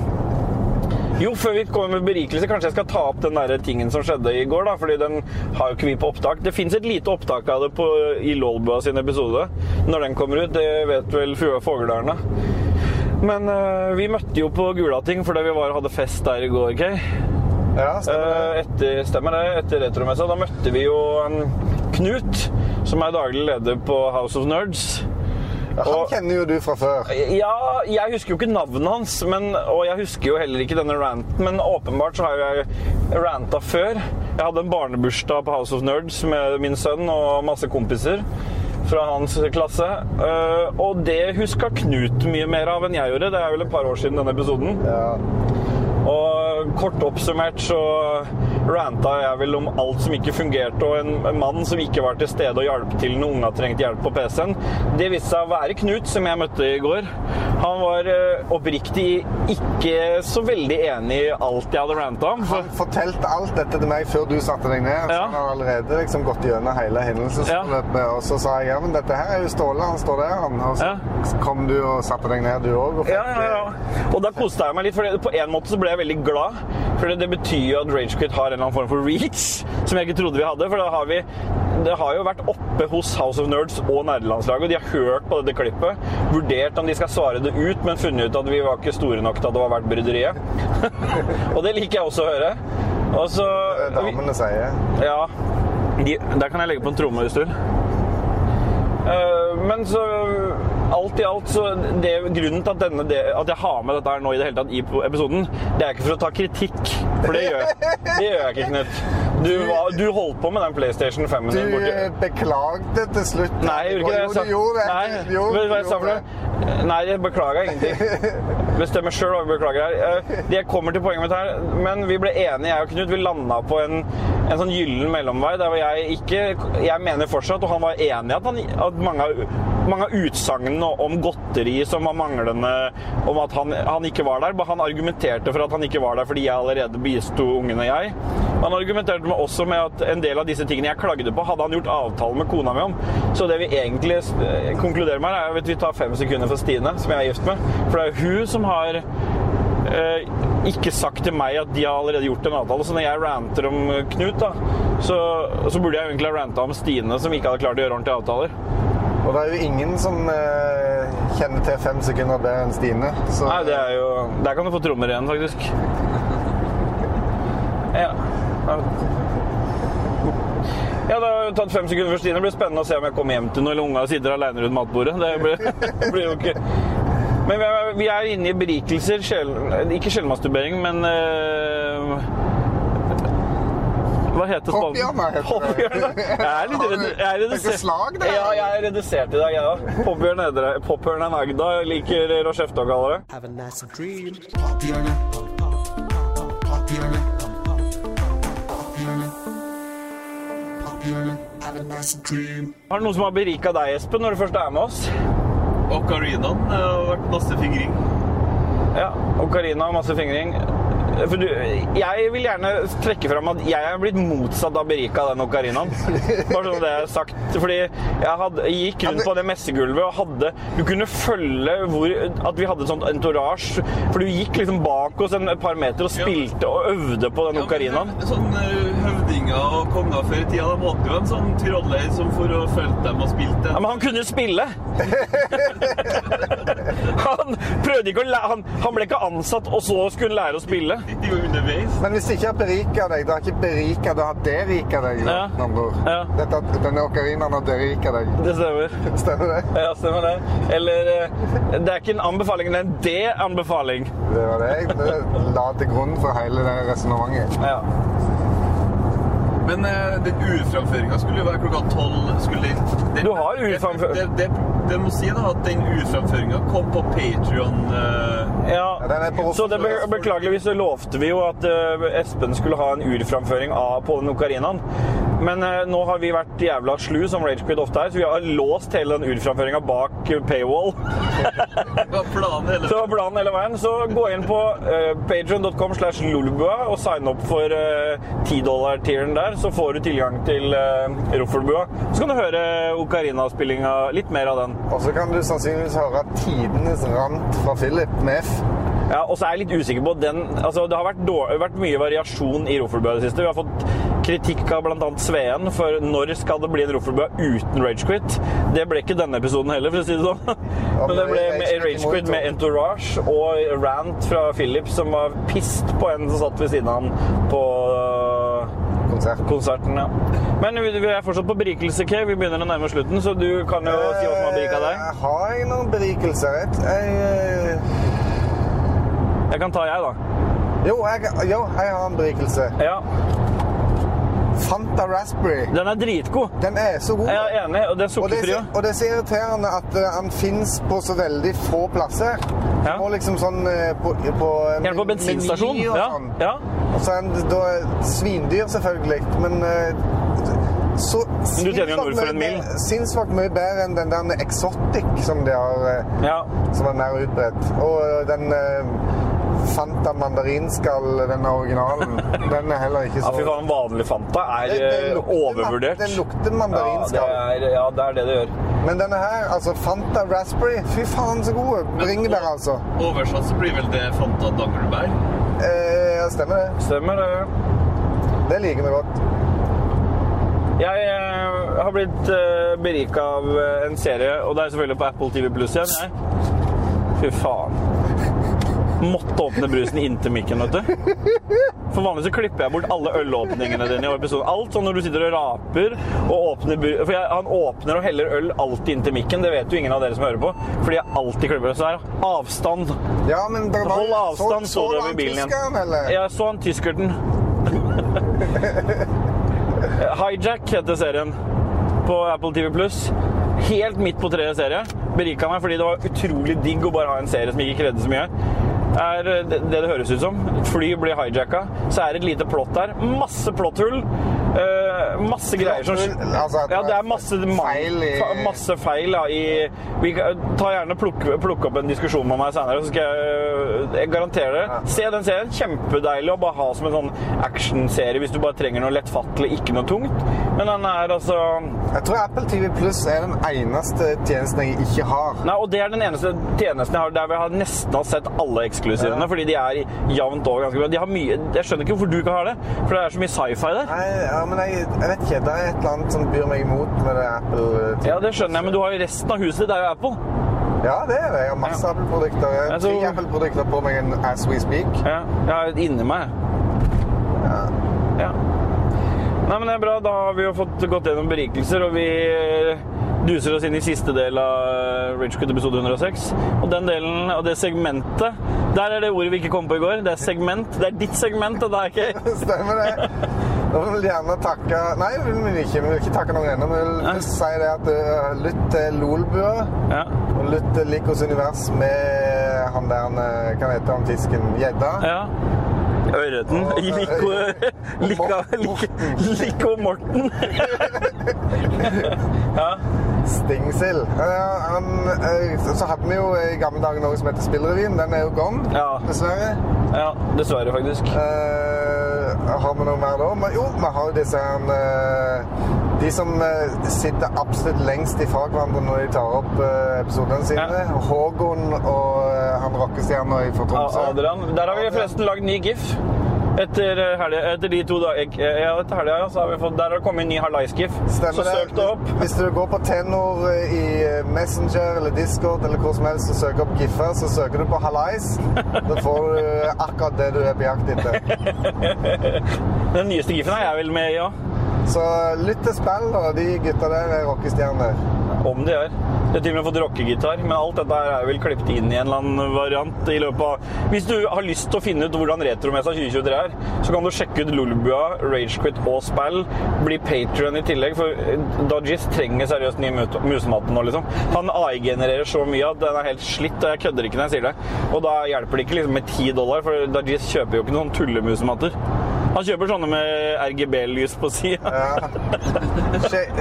jo, før vi kommer med berikelse, kanskje jeg skal ta opp den der tingen som skjedde i går, da, fordi den har jo ikke vi på opptak. Det fins et lite opptak av det på, i Lolbua sin episode. Når den kommer ut, det vet vel Fua Fogledalene. Men eh, vi møtte jo på Gulating fordi vi var hadde fest der i går, OK? Ja, stemmer det. Etter, stemmer det. Etter retromessa. Da møtte vi jo en Knut, som er daglig leder på House of Nerds. Han kjenner jo du fra før. Ja, jeg husker jo ikke navnet hans, men, og jeg husker jo heller ikke denne ranten, men åpenbart så har jeg ranta før. Jeg hadde en barnebursdag på House of Nerds med min sønn og masse kompiser fra hans klasse. Eh, Og det huska Knut mye mer av enn jeg gjorde. Det er vel et par år siden denne episoden. Ja. Og kort oppsummert så ranta jeg vel om alt som ikke fungerte, og en, en mann som ikke var til stede og hjalp til når unga trengte hjelp på PC-en. Det viste seg å være Knut, som jeg møtte i går. Han var eh, oppriktig ikke så veldig enig i alt jeg hadde ranta om. Han fortalte alt dette til meg før du satte deg ned. Så han har allerede liksom gått gjennom hele hendelsesforløpet. Og så sa jeg ja, men dette her er jo Ståle, han står der, han. Og så kom du og satte deg ned, du òg. Ja, ja, ja. Og da koste jeg meg litt, for på en måte så ble jeg veldig glad. For det betyr jo at Ragequit har en eller annen form for reach, som jeg ikke trodde vi hadde. For da har vi det har jo vært oppe hos House of Nerds og nerdelandslaget, de har hørt på dette klippet, vurdert om de skal svare det ut, men funnet ut at vi var ikke store nok til at det var verdt bryderiet. og det liker jeg også å høre. Og så Damene sier. Ja. De, der kan jeg legge på en tromme hvis du vil. Uh, Men så alt i alt så det, Grunnen til at, denne, det, at jeg har med dette her nå i det hele tatt i episoden, det er ikke for å ta kritikk. For det gjør, det gjør jeg ikke, Knut. Du, du holdt på med den PlayStation 5-en Du borti eh, beklagde til slutt. Nei, jeg gjorde ikke det. Jo, du gjorde det. Nei, Jo, du hva jeg sa for noe? Nei, jeg beklager ingenting. Bestemmer sjøl hva vi beklager her. Jeg Det kommer til poenget mitt her, men vi ble enige, jeg og Knut. Vi landa på en, en sånn gyllen mellomvei der hvor jeg ikke Jeg mener fortsatt, og han var enig i at, han, at mange av mange av utsagnene om godteri som var manglende, om at han, han ikke var der. Han argumenterte for at han ikke var der fordi jeg allerede bisto ungene, jeg. Han argumenterte med også med at en del av disse tingene jeg klagde på, hadde han gjort avtale med kona mi om. Så det vi egentlig eh, konkluderer med, er at vi tar fem sekunder for Stine, som jeg er gift med. For det er jo hun som har eh, ikke sagt til meg at de har allerede gjort en avtale. Så når jeg ranter om Knut, da, så, så burde jeg egentlig ha ranta om Stine, som ikke hadde klart å gjøre ordentlige avtaler. Og det er jo ingen som eh, kjenner til fem sekunder bedre enn Stine. Så Nei, det er jo Der kan du få trommer igjen, faktisk. Ja. Ja, det har jo tatt fem sekunder før Stine. Det blir spennende å se om jeg kommer hjem til noe, eller unga sitter alene rundt matbordet. Det blir, det blir jo ikke Men vi er, vi er inne i berikelser. Sjel, ikke sjelmasturbering, men eh, Hva heter spalten? Popbjørnar heter det. Jeg er litt jeg er Det er slag, det. Ja, jeg er redusert i dag, jeg òg. Popbjørn Poppjørn er Magda, liker Rochefte å kalle det. Have a nice dream. Have a nice. Har du noe som har berika deg, Espen, når du først er med oss? Ocarinaen det har vært masse fingring. Ja, og har masse fingring. For du, jeg vil gjerne trekke fram at jeg er blitt motsatt av berika den ocarinaen. Bare sånn det er sagt. Fordi jeg, hadde, gikk rundt på det messegulvet og hadde Du kunne følge hvor, at vi hadde et sånt entourage. For du gikk liksom bak oss en, et par meter og spilte og øvde på den ocarinaen. Sånn eh, høvdinger og konger før i tida, de hadde jo en sånn troller som for å følge dem og spilte. Ja, men han kunne spille! han prøvde ikke å lære han, han ble ikke ansatt, og så skulle han lære å spille. Men hvis det ikke har berika deg, det har ikke berika, det har derika deg. Ja. med andre ord. Dette, denne okarinaen har derika deg. Det stemmer. Stemmer det? Ja, stemmer det. Eller eh, Det er ikke en anbefaling, det er en D-anbefaling. Det var det jeg la til grunn for hele det resonnementet. Ja. Men eh, den urframføringa skulle jo være klokka tolv. Skulle den, Du har urframfør- Det, det, det, det må si da at den urframføringa kom på Patrion. Ja, så det be beklageligvis så lovte vi jo at uh, Espen skulle ha en urframføring av på den okarinaen. Men eh, nå har vi vært jævla slu, som Ragequid ofte er, så vi har låst hele den urframføringa bak eh, paywall. Det var planen hele Så planen hele veien. Så gå inn på uh, patreon.com slash lolbua og sign opp for uh, 10-dollar-tieren der, så får du tilgang til uh, Roffelbua. Så kan du høre ocarina-spillinga, litt mer av den. Og så kan du sannsynligvis høre tidenes rant fra Philip med F. Ja, og så er jeg litt usikker på den altså Det har vært, dårlig, vært mye variasjon i Roffelbua i det siste. Vi har fått kritikk av bl.a. Sveen for når skal det bli en Roffelbua uten Ragequit. Det ble ikke denne episoden heller, for å si det sånn. Men det ble Ragequit med Entourage og Rant fra Philip, som var pissed på en som satt ved siden av han på konserten. ja. Men vi er fortsatt på berikelse, Kev. Vi begynner å nærme oss slutten, så du kan jo si hva som har berika deg. Jeg Har noen berikelser? Jeg, jeg, Jeg kan ta jeg, da. jo, jeg, jo, jeg har en berikelse. Ja. Fanta Raspberry. Den er dritgod. Den er så god. Jeg er enig, og det er sukkerfri. er- og det er så irriterende at den han fins på så veldig få plasser. Ja. Og liksom sånn eh, på, på eh, på bensinstasjon. Og Ja, sånn. ja. Og så er den da svindyr, selvfølgelig, men eh, så en mil. Sinnssykt mye bedre enn den der Exotic som de har, ja. som er mer utbredt. Og eh, den eh, Fanta mandarinskall, denne originalen, den er heller ikke så Ja, fy faen, vanlig Fanta er Det- det eh, lukter- overvurdert. Den lukter mandarinskall. Ja, det er, ja, det er det det gjør. Men denne her, altså Fanta Raspberry, fy faen så gode. Bringebær, altså. Oversatt så blir vel det Fanta Dangelberg? Eh, ja, stemmer det. Stemmer det. Det liker vi godt. Jeg eh, har blitt uh, berika av eh, en serie, og det er selvfølgelig på Apple TV Pluss igjen. Jeg. Fy faen. Måtte åpne brusen inntil mikken, vet du. For vanligvis så klipper jeg bort alle ølåpningene dine i episoden. Alt sånn når du sitter og raper og åpner bru... For jeg, han åpner og heller øl alltid inntil mikken. Det vet jo ingen av dere som hører på. Fordi jeg alltid klipper. Så her, avstand. Ja, men det var- Hold avstand, så- så, så du med bilen igjen. eller? Jeg så han tyskerten. Hijack heter serien på Apple TV+. Helt midt på treet serie. Berika meg fordi det var utrolig digg å bare ha en serie som ikke krevde så mye. Er det det det høres ut som. Fly blir hijacka. Så er det et lite plott der. Masse plotthull. Eh, masse greier som? Altså Ja, det er masse feil i- Masse feil ja, i Vi kan- Ta gjerne plukk, plukk opp en diskusjon med meg senere, så skal jeg Jeg garanterer det. Se den serien. Kjempedeilig å bare ha som en sånn actionserie hvis du bare trenger noe lettfattelig, ikke noe tungt. Men den er altså Jeg tror Apple TV Pluss er den eneste tjenesten jeg ikke har. Nei, og det er den eneste tjenesten jeg har der vi har nesten har sett alle eksklusivene, Ja. fordi de er jevnt over ganske bra. De har mye Jeg skjønner ikke hvorfor du ikke har det, for det er så mye sci-fi der. Nei, ja, men jeg, jeg vet ikke. Det er et eller annet som byr meg imot med det Apple TV. Ja, det skjønner jeg, men du har jo resten av huset ditt, er jo Apple. Ja, det er det. Jeg har masse Apple-produkter. Jeg har tre Apple-produkter på meg en- as we speak. Ja, jeg har et inni meg. Ja. Nei, men det er bra. Da har vi jo fått gått gjennom berikelser, og vi eh, duser oss inn i siste del av Ridgecut episode 106. Og den delen av det segmentet Der er det ordet vi ikke kom på i går. Det er segment. Det er ditt segment, og det er ikke Stemmer det. Da vil vi gjerne takke Nei, vi vil vi ikke. Vi vil ikke takke noen ennå. Vi vil først si det at uh, lytt til Lolbua. Og lytt til Likos univers med han der han Hva heter han fisken? Gjedda? Ja. Ørreten. Lico Lika, Lik- Lico Morten. ja. Stingsild. Ja, eh, så hadde vi jo i gamle dager noe som heter Spillrevyen. Den er jo gone, dessverre. Ja, dessverre, faktisk. Uh, har vi noe mer da? Men, jo, vi har jo disse eh, De som uh, sitter absolutt lengst ifra hverandre når de tar opp episodene sine. Hågon og han rockestjerna fra Tromsø. Adrian. Der har vi forresten lagd ny GIF. Etter, helgen, etter de to dager Ja, etter helga ja, så har vi fått Der har det kommet en ny Hallais-GIF. Så søk det opp. Hvis du går på Tenor i eh, Messenger eller Discord eller hvor som helst og søker opp Giffer, så søker du på Hallais. Da får du eh, akkurat det du er på jakt etter. Den nyeste GIF-en er jeg vel med i òg. Så lytt til spill, da. De gutta der er rockestjerner. Om de er. De har til og med fått rockegitar, men alt dette er vel klippet inn i en eller annen variant i løpet av Hvis du har lyst til å finne ut hvordan Retromessa 2023 er, så kan du sjekke ut Lolbua, Ragequit og Spell. Bli Patrion i tillegg, for Dodgies trenger seriøst ny mut- nå, liksom. Han AI-genererer så mye at den er helt slitt, og jeg kødder ikke når jeg sier det. Og da hjelper det ikke liksom med 10 dollar, for Dodgies kjøper jo ikke noen tullemusematter. Han kjøper sånne med RGB-lys på sida. Ja.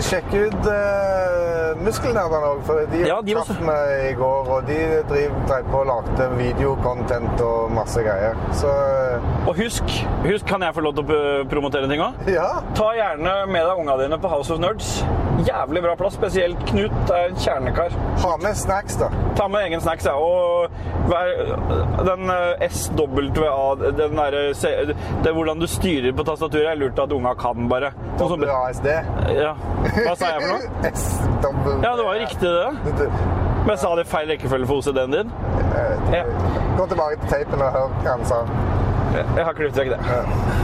sjekk ut uh, muskelnerdene òg, for de, Ja, de var traff meg i går. Og de driv, drev på og lagde videocontent og masse greier. Så eh, Og husk, husk, kan jeg få lov til å promotere ting òg? Ja. Ta gjerne med deg unga dine på House of Nerds. Jævlig bra plass. Spesielt Knut er en kjernekar. Ha med snacks, da. Ta med egen snacks, ja. Og vær, den eh, SWA, den derre Det er hvordan du styrer på tastaturet, er lurt at unga kan, bare. Sånn WASD. Ja. Hva sa jeg for noe? SW. Ja, det var jo riktig, det. Men sa det feil rekkefølge for OCD-en din? Ja. Gå tilbake til teipen og hør hva han sa. Jeg har klippet vekk det.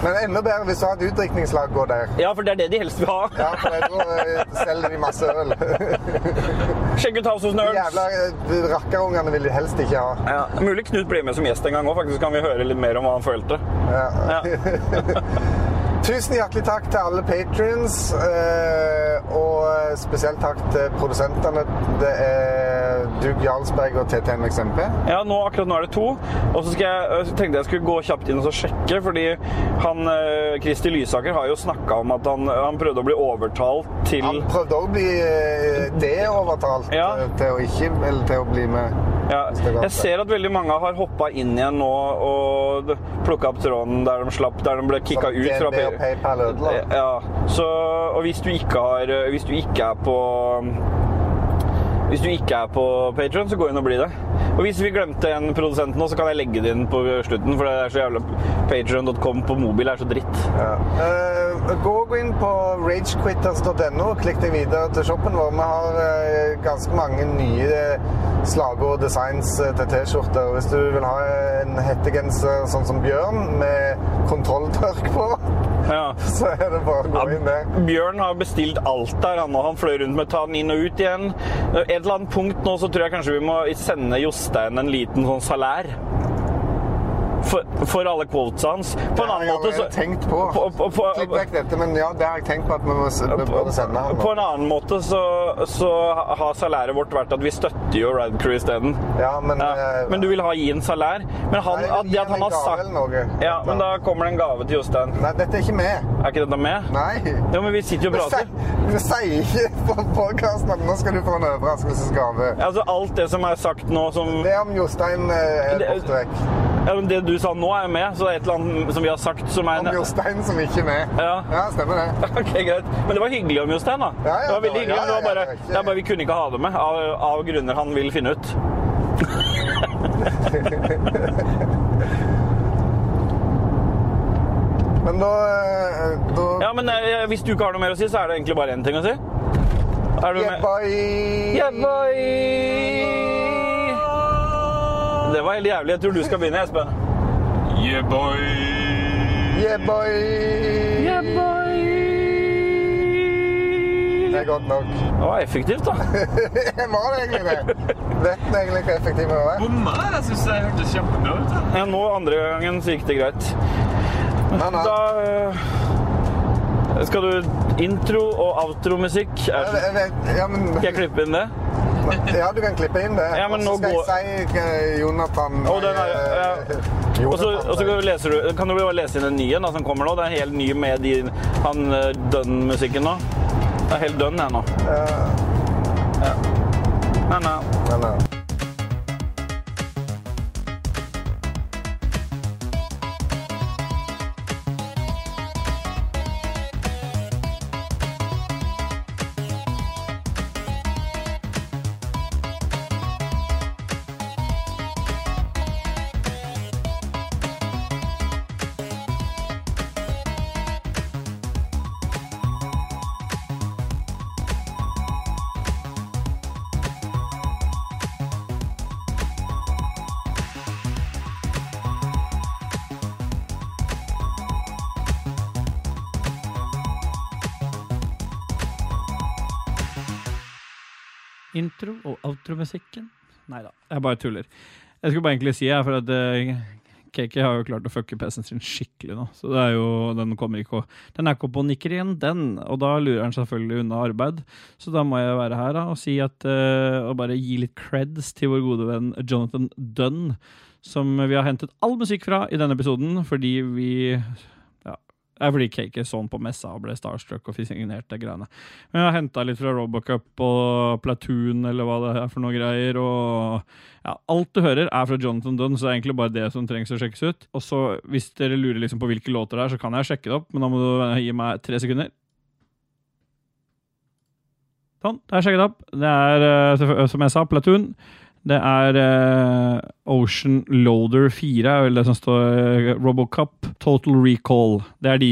Men enda bedre hvis du har et utdrikningslag, gå der. Ja, for det er det de helst vil ha. Ja, for jeg tror selger de masse øl. Sjekk ut House of Nerds. jævla eh, rakkerungene vil de helst ikke ha. Ja, mulig Knut blir med som gjest en gang òg, faktisk kan vi høre litt mer om hva han følte. Ja. Tusen hjertelig takk til alle patrions, og spesielt takk til produsentene. Det er Dug Jarlsberg og TTN XMP. Ja, nå, akkurat nå er det to. Og så jeg, tenkte jeg skulle gå kjapt inn og så sjekke, fordi han eh, Kristi Lysaker har jo snakka om at han, han prøvde å bli overtalt til Han prøvde også å bli eh, deovertalt ja. til, å ikke, eller til å bli med. Ja, jeg ser at veldig mange har hoppa inn igjen nå og plukka opp tråden der de slapp, der de ble kicka ut fra PayPal ødela. Ja, så, og hvis du ikke har Hvis du ikke er på hvis du ikke er på Patron, så gå inn og bli det. Og hvis vi glemte en produsent nå, så kan jeg legge det inn på slutten, for det er så jævla Patron.com på mobil er så dritt. Eh, gå gå inn på ragequitters.no og klikk deg videre til shoppen vår. Vi har uh, ganske mange nye slagord og designs eh, til T-skjorter. Hvis du vil ha en hettegenser sånn som Bjørn, med kontrolltørk på, så er det bare å gå inn der. Bjørn har bestilt alt der, han, og han fløy rundt med å ta den inn og ut igjen. Et eller annet punkt nå så tror jeg kanskje vi må sende Jostein en liten sånn salær. For, for alle quotesa hans. På en annen måte så tenkt på. Klipp vekk dette, men ja, det har jeg tenkt på at vi må vi burde sende han. På en annen måte så, så har salæret vårt vært at vi støtter jo Ride Crew isteden. Ja, men, men du vil ha gi en salær? Men han, Nei, at, det at han har sagt noe. Ja, men da kommer det en gave til Jostein. Nei, dette er ikke med. Er ikke dette med? Nei. Jo, men vi sitter jo og prater. Vi sier ikke på podkasten at nå skal du få en overraskelsesgave. Altså, alt det som er sagt nå som Det om Jostein eh, er Det- borte vekk. Ja, men Det du sa nå, er med, så det er et eller annet som vi har sagt som er Om Jostein som ikke er med. Ja. Ja, stemmer det. Ok, greit. Men det var hyggelig om Jostein, da. Ja, ja, det var veldig hyggelig, men det var bare, det bare vi kunne ikke ha det med, av, av grunner han vil finne ut. Men da, eh, da Ja, men eh, hvis du ikke har noe mer å si, så er det egentlig bare én ting å si. Er du Yeah, med? boy. Yeah, boy. Det var helt jævlig. Jeg tror du skal begynne, Espen. Yeah, boy. Yeah, boy. Yeah, boy. Det er godt nok. Det var effektivt, da. Var det egentlig det? Vet den egentlig hvor effektiv jeg var? Bomma? Jeg syns det hørtes kjempebra ut. Ja, nå andre gangen så gikk det greit. Da eh, skal du intro- og outromusikk. Jeg Ja, men Skal jeg klippe inn det? Ja, du kan klippe inn det. Ja, men Og så skal går- jeg si eh, Jonathan Og den er, ja. eh, Og så, og så leser du, kan du bare lese inn en ny en da, som kommer nå. Det er helt ny med de, han eh, Dunn-musikken nå. Det er helt dønn her nå. Ja. Nei, nei. Nei, nei. Intro- og outromusikken. Nei da, jeg bare tuller. Jeg skulle bare egentlig si, jeg, for at KK har jo klart å fucke PC-en sin skikkelig nå. Så det er jo, den kommer ikke å Den er ikke og nikker igjen, den. Og da lurer han selvfølgelig unna arbeid. Så da må jeg være her da, og si at uh, Og bare gi litt creds til vår gode venn Jonathan Dunn. Som vi har hentet all musikk fra i denne episoden, fordi vi det er fordi Cake så han på messa og ble starstruck og fikk signert det greiene. Men jeg har henta litt fra Robocup og Platoon eller hva det er for noe greier. Og ja, alt du hører, er fra Jonathan Dunn, så det er egentlig bare det som trengs å sjekkes ut. Og så, hvis dere lurer liksom på hvilke låter det er, så kan jeg sjekke det opp, men da må du gi meg tre sekunder. Sånn, jeg sjekket opp. Det er, eh, som jeg sa, Platoon. Det er uh, Ocean Loader 4, er vel det som står uh, Robocop. Total Recall. Det er de.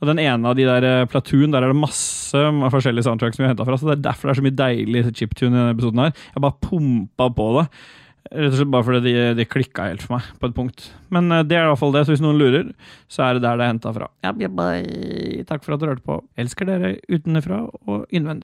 Og den ene av de der uh, Platoon, der er det masse forskjellige soundtracks som vi har henta fra. Så det er derfor det er så mye deilig chiptune i denne episoden her. Jeg bare pumpa på det. Rett og slett bare fordi de, de klikka helt for meg på et punkt. Men eh, det er i hvert fall det, så hvis noen lurer, så er det der det er henta fra. Ja, bye, bye. Takk for at du hørte på. Elsker dere utenfra og innvendig.